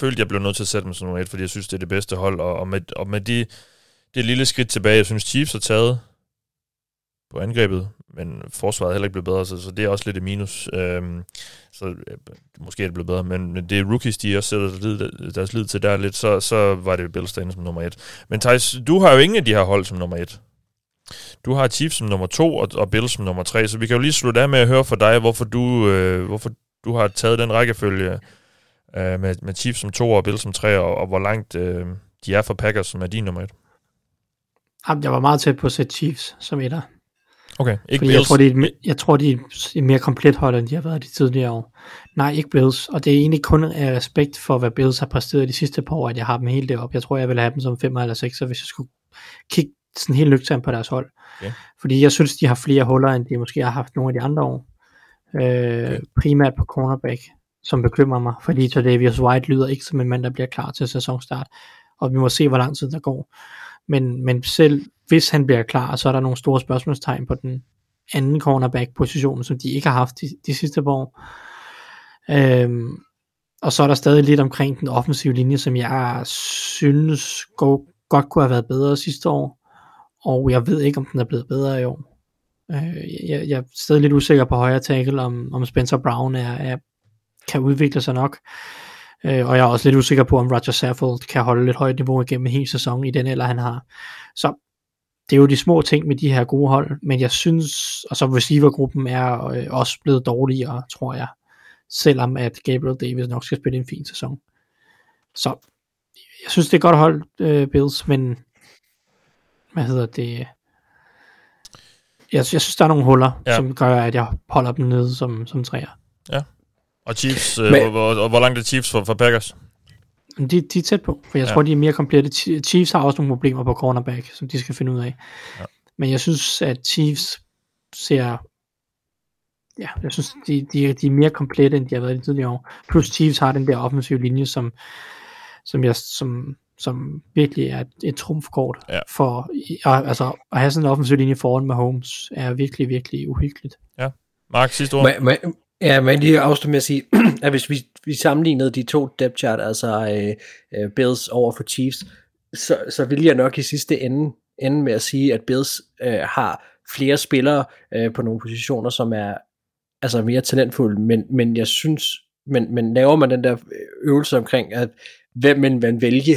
følte, jeg blev nødt til at sætte dem som nummer et, fordi jeg synes, det er det bedste hold. Og, og med, og med de, det lille skridt tilbage, jeg synes, Chiefs har taget på angrebet, men forsvaret er heller ikke blevet bedre, så, så det er også lidt et minus. Øhm, så øh, måske er det blevet bedre, men, men det er rookies, de også sætter deres lid, deres lid til der lidt, så, så var det Bills derinde som nummer et. Men Thijs, du har jo ingen af de her hold som nummer et. Du har Chiefs som nummer to, og, og Bills som nummer tre, så vi kan jo lige slutte af med at høre fra dig, hvorfor du, øh, hvorfor du har taget den rækkefølge øh, med, med Chiefs som to og Bills som tre, og, og hvor langt øh, de er for Packers, som er din nummer et. Jeg var meget tæt på at sætte Chiefs som etter. Okay, ikke Fordi Bills. Jeg tror, de er, jeg tror, de er et mere komplet hold, end de har været de tidligere år. Nej, ikke Bills. Og det er egentlig kun af respekt for, hvad Bills har præsteret de sidste par år, at jeg har dem helt deroppe. Jeg tror, jeg ville have dem som 5 eller 6, hvis jeg skulle kigge sådan helt nøgternt på deres hold. Okay. Fordi jeg synes, de har flere huller, end de måske har haft nogle af de andre år. Øh, okay. Primært på cornerback, som bekymrer mig. Fordi Tredavious White lyder ikke som en mand, der bliver klar til sæsonstart. Og vi må se, hvor lang tid der går. Men, men selv hvis han bliver klar, så er der nogle store spørgsmålstegn på den anden cornerback-position, som de ikke har haft de, de sidste par år. Øhm, og så er der stadig lidt omkring den offensive linje, som jeg synes går, godt kunne have været bedre sidste år, og jeg ved ikke, om den er blevet bedre i år. Øh, jeg, jeg er stadig lidt usikker på højre tackle, om, om Spencer Brown er, er, kan udvikle sig nok. Øh, og jeg er også lidt usikker på, om Roger Saffold kan holde lidt højt niveau igennem en hel sæson i den eller han har. Så det er jo de små ting med de her gode hold, men jeg synes, og så receivergruppen er øh, også blevet dårligere, tror jeg, selvom at Gabriel Davis nok skal spille en fin sæson. Så jeg synes, det er godt hold, øh, Bills, men hvad hedder det? Jeg, jeg synes, der er nogle huller, ja. som gør, at jeg holder dem nede som, som træer. Ja. Og Chiefs, øh, men, hvor, hvor, hvor langt er Chiefs for, for Packers? De, de er tæt på, for jeg ja. tror, de er mere komplette. Chiefs har også nogle problemer på cornerback, som de skal finde ud af. Ja. Men jeg synes, at Chiefs ser... Ja, jeg synes, de, de, de er mere komplette, end de har været i tidligere år. Plus Chiefs har den der offensive linje, som, som, jeg, som, som virkelig er et, et trumfkort ja. for altså, at have sådan en offensiv linje foran med Holmes er virkelig, virkelig uhyggeligt. Ja. Mark, sidste ord. Men, men, Ja, men lige afslutte med at sige, at hvis vi, vi sammenlignede de to depth chart, altså uh, Bills over for Chiefs, så, så vil jeg nok i sidste ende ende med at sige, at Bills uh, har flere spillere uh, på nogle positioner, som er altså mere talentfulde, men, men jeg synes, men, men laver man den der øvelse omkring, at hvem man vælge?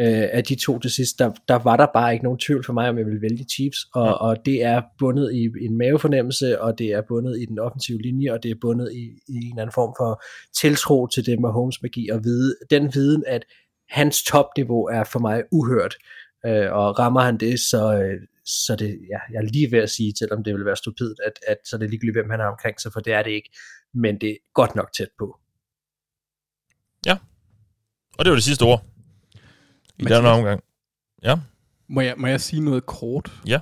Øh, af de to til sidst, der, der var der bare ikke nogen tvivl for mig, om jeg ville vælge Chiefs, og, ja. og det er bundet i en mavefornemmelse, og det er bundet i den offensive linje, og det er bundet i, i en eller anden form for tiltro til det med Holmes magi, og vide, den viden, at hans topniveau er for mig uhørt, øh, og rammer han det, så, øh, så det, ja, jeg er lige ved at sige, selvom det vil være stupidt, at, at så er det ligegyldigt, hvem han har omkring sig, for det er det ikke, men det er godt nok tæt på. Ja, og det var det sidste ord i den omgang. Ja. Må jeg, må jeg sige noget kort? Ja.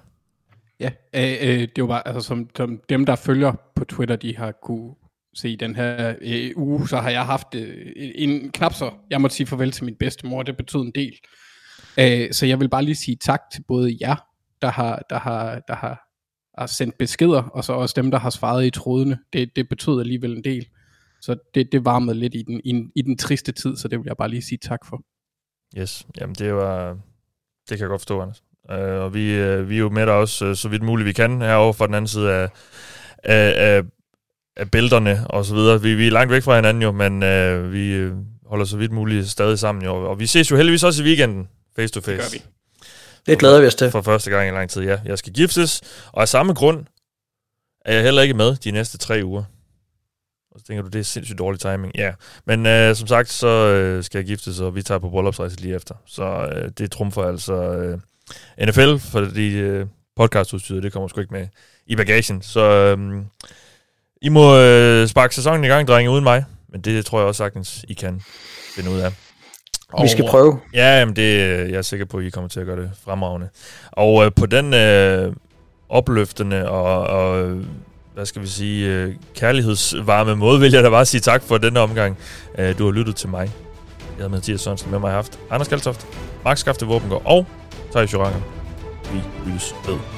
Ja, øh, øh, det var bare, altså som, som dem, der følger på Twitter, de har kunne se den her øh, uge, så har jeg haft øh, en knap så, jeg måtte sige farvel til min bedstemor, det betød en del. Øh, så jeg vil bare lige sige tak til både jer, der har, der har, der har, har sendt beskeder, og så også dem, der har svaret i trådene. Det, det betød alligevel en del. Så det, det varmede lidt i den, i, i den triste tid, så det vil jeg bare lige sige tak for. Yes, jamen det var, det kan jeg godt forstå, Anders. Uh, og vi, uh, vi er jo med dig også, uh, så vidt muligt vi kan, herovre fra den anden side af, af, af, af bælterne og så videre. Vi, vi er langt væk fra hinanden jo, men uh, vi uh, holder så vidt muligt stadig sammen jo. Og vi ses jo heldigvis også i weekenden, face to face. Det gør vi. Det glæder vi os til. For første gang i lang tid, ja. Jeg skal giftes, og af samme grund er jeg heller ikke med de næste tre uger. Og så tænker du, det er sindssygt dårlig timing. Ja, men øh, som sagt, så øh, skal jeg gifte så vi tager på bryllupsrejse lige efter. Så øh, det trumfer altså øh, NFL, fordi øh, podcastudstyret, det kommer sgu ikke med i bagagen. Så øh, I må øh, sparke sæsonen i gang, drenge, uden mig. Men det tror jeg også sagtens, I kan finde ud af. Vi skal prøve. Ja, jamen det, jeg er sikker på, at I kommer til at gøre det fremragende. Og øh, på den øh, opløftende og, og hvad skal vi sige, øh, kærlighedsvarme måde, vil jeg da bare sige tak for denne omgang. Øh, du har lyttet til mig. Jeg hedder Mathias Sørensen med mig haft. Anders Kaltoft, Max Skafte Våbengård og Thijs Joranger. Vi lyttes ved.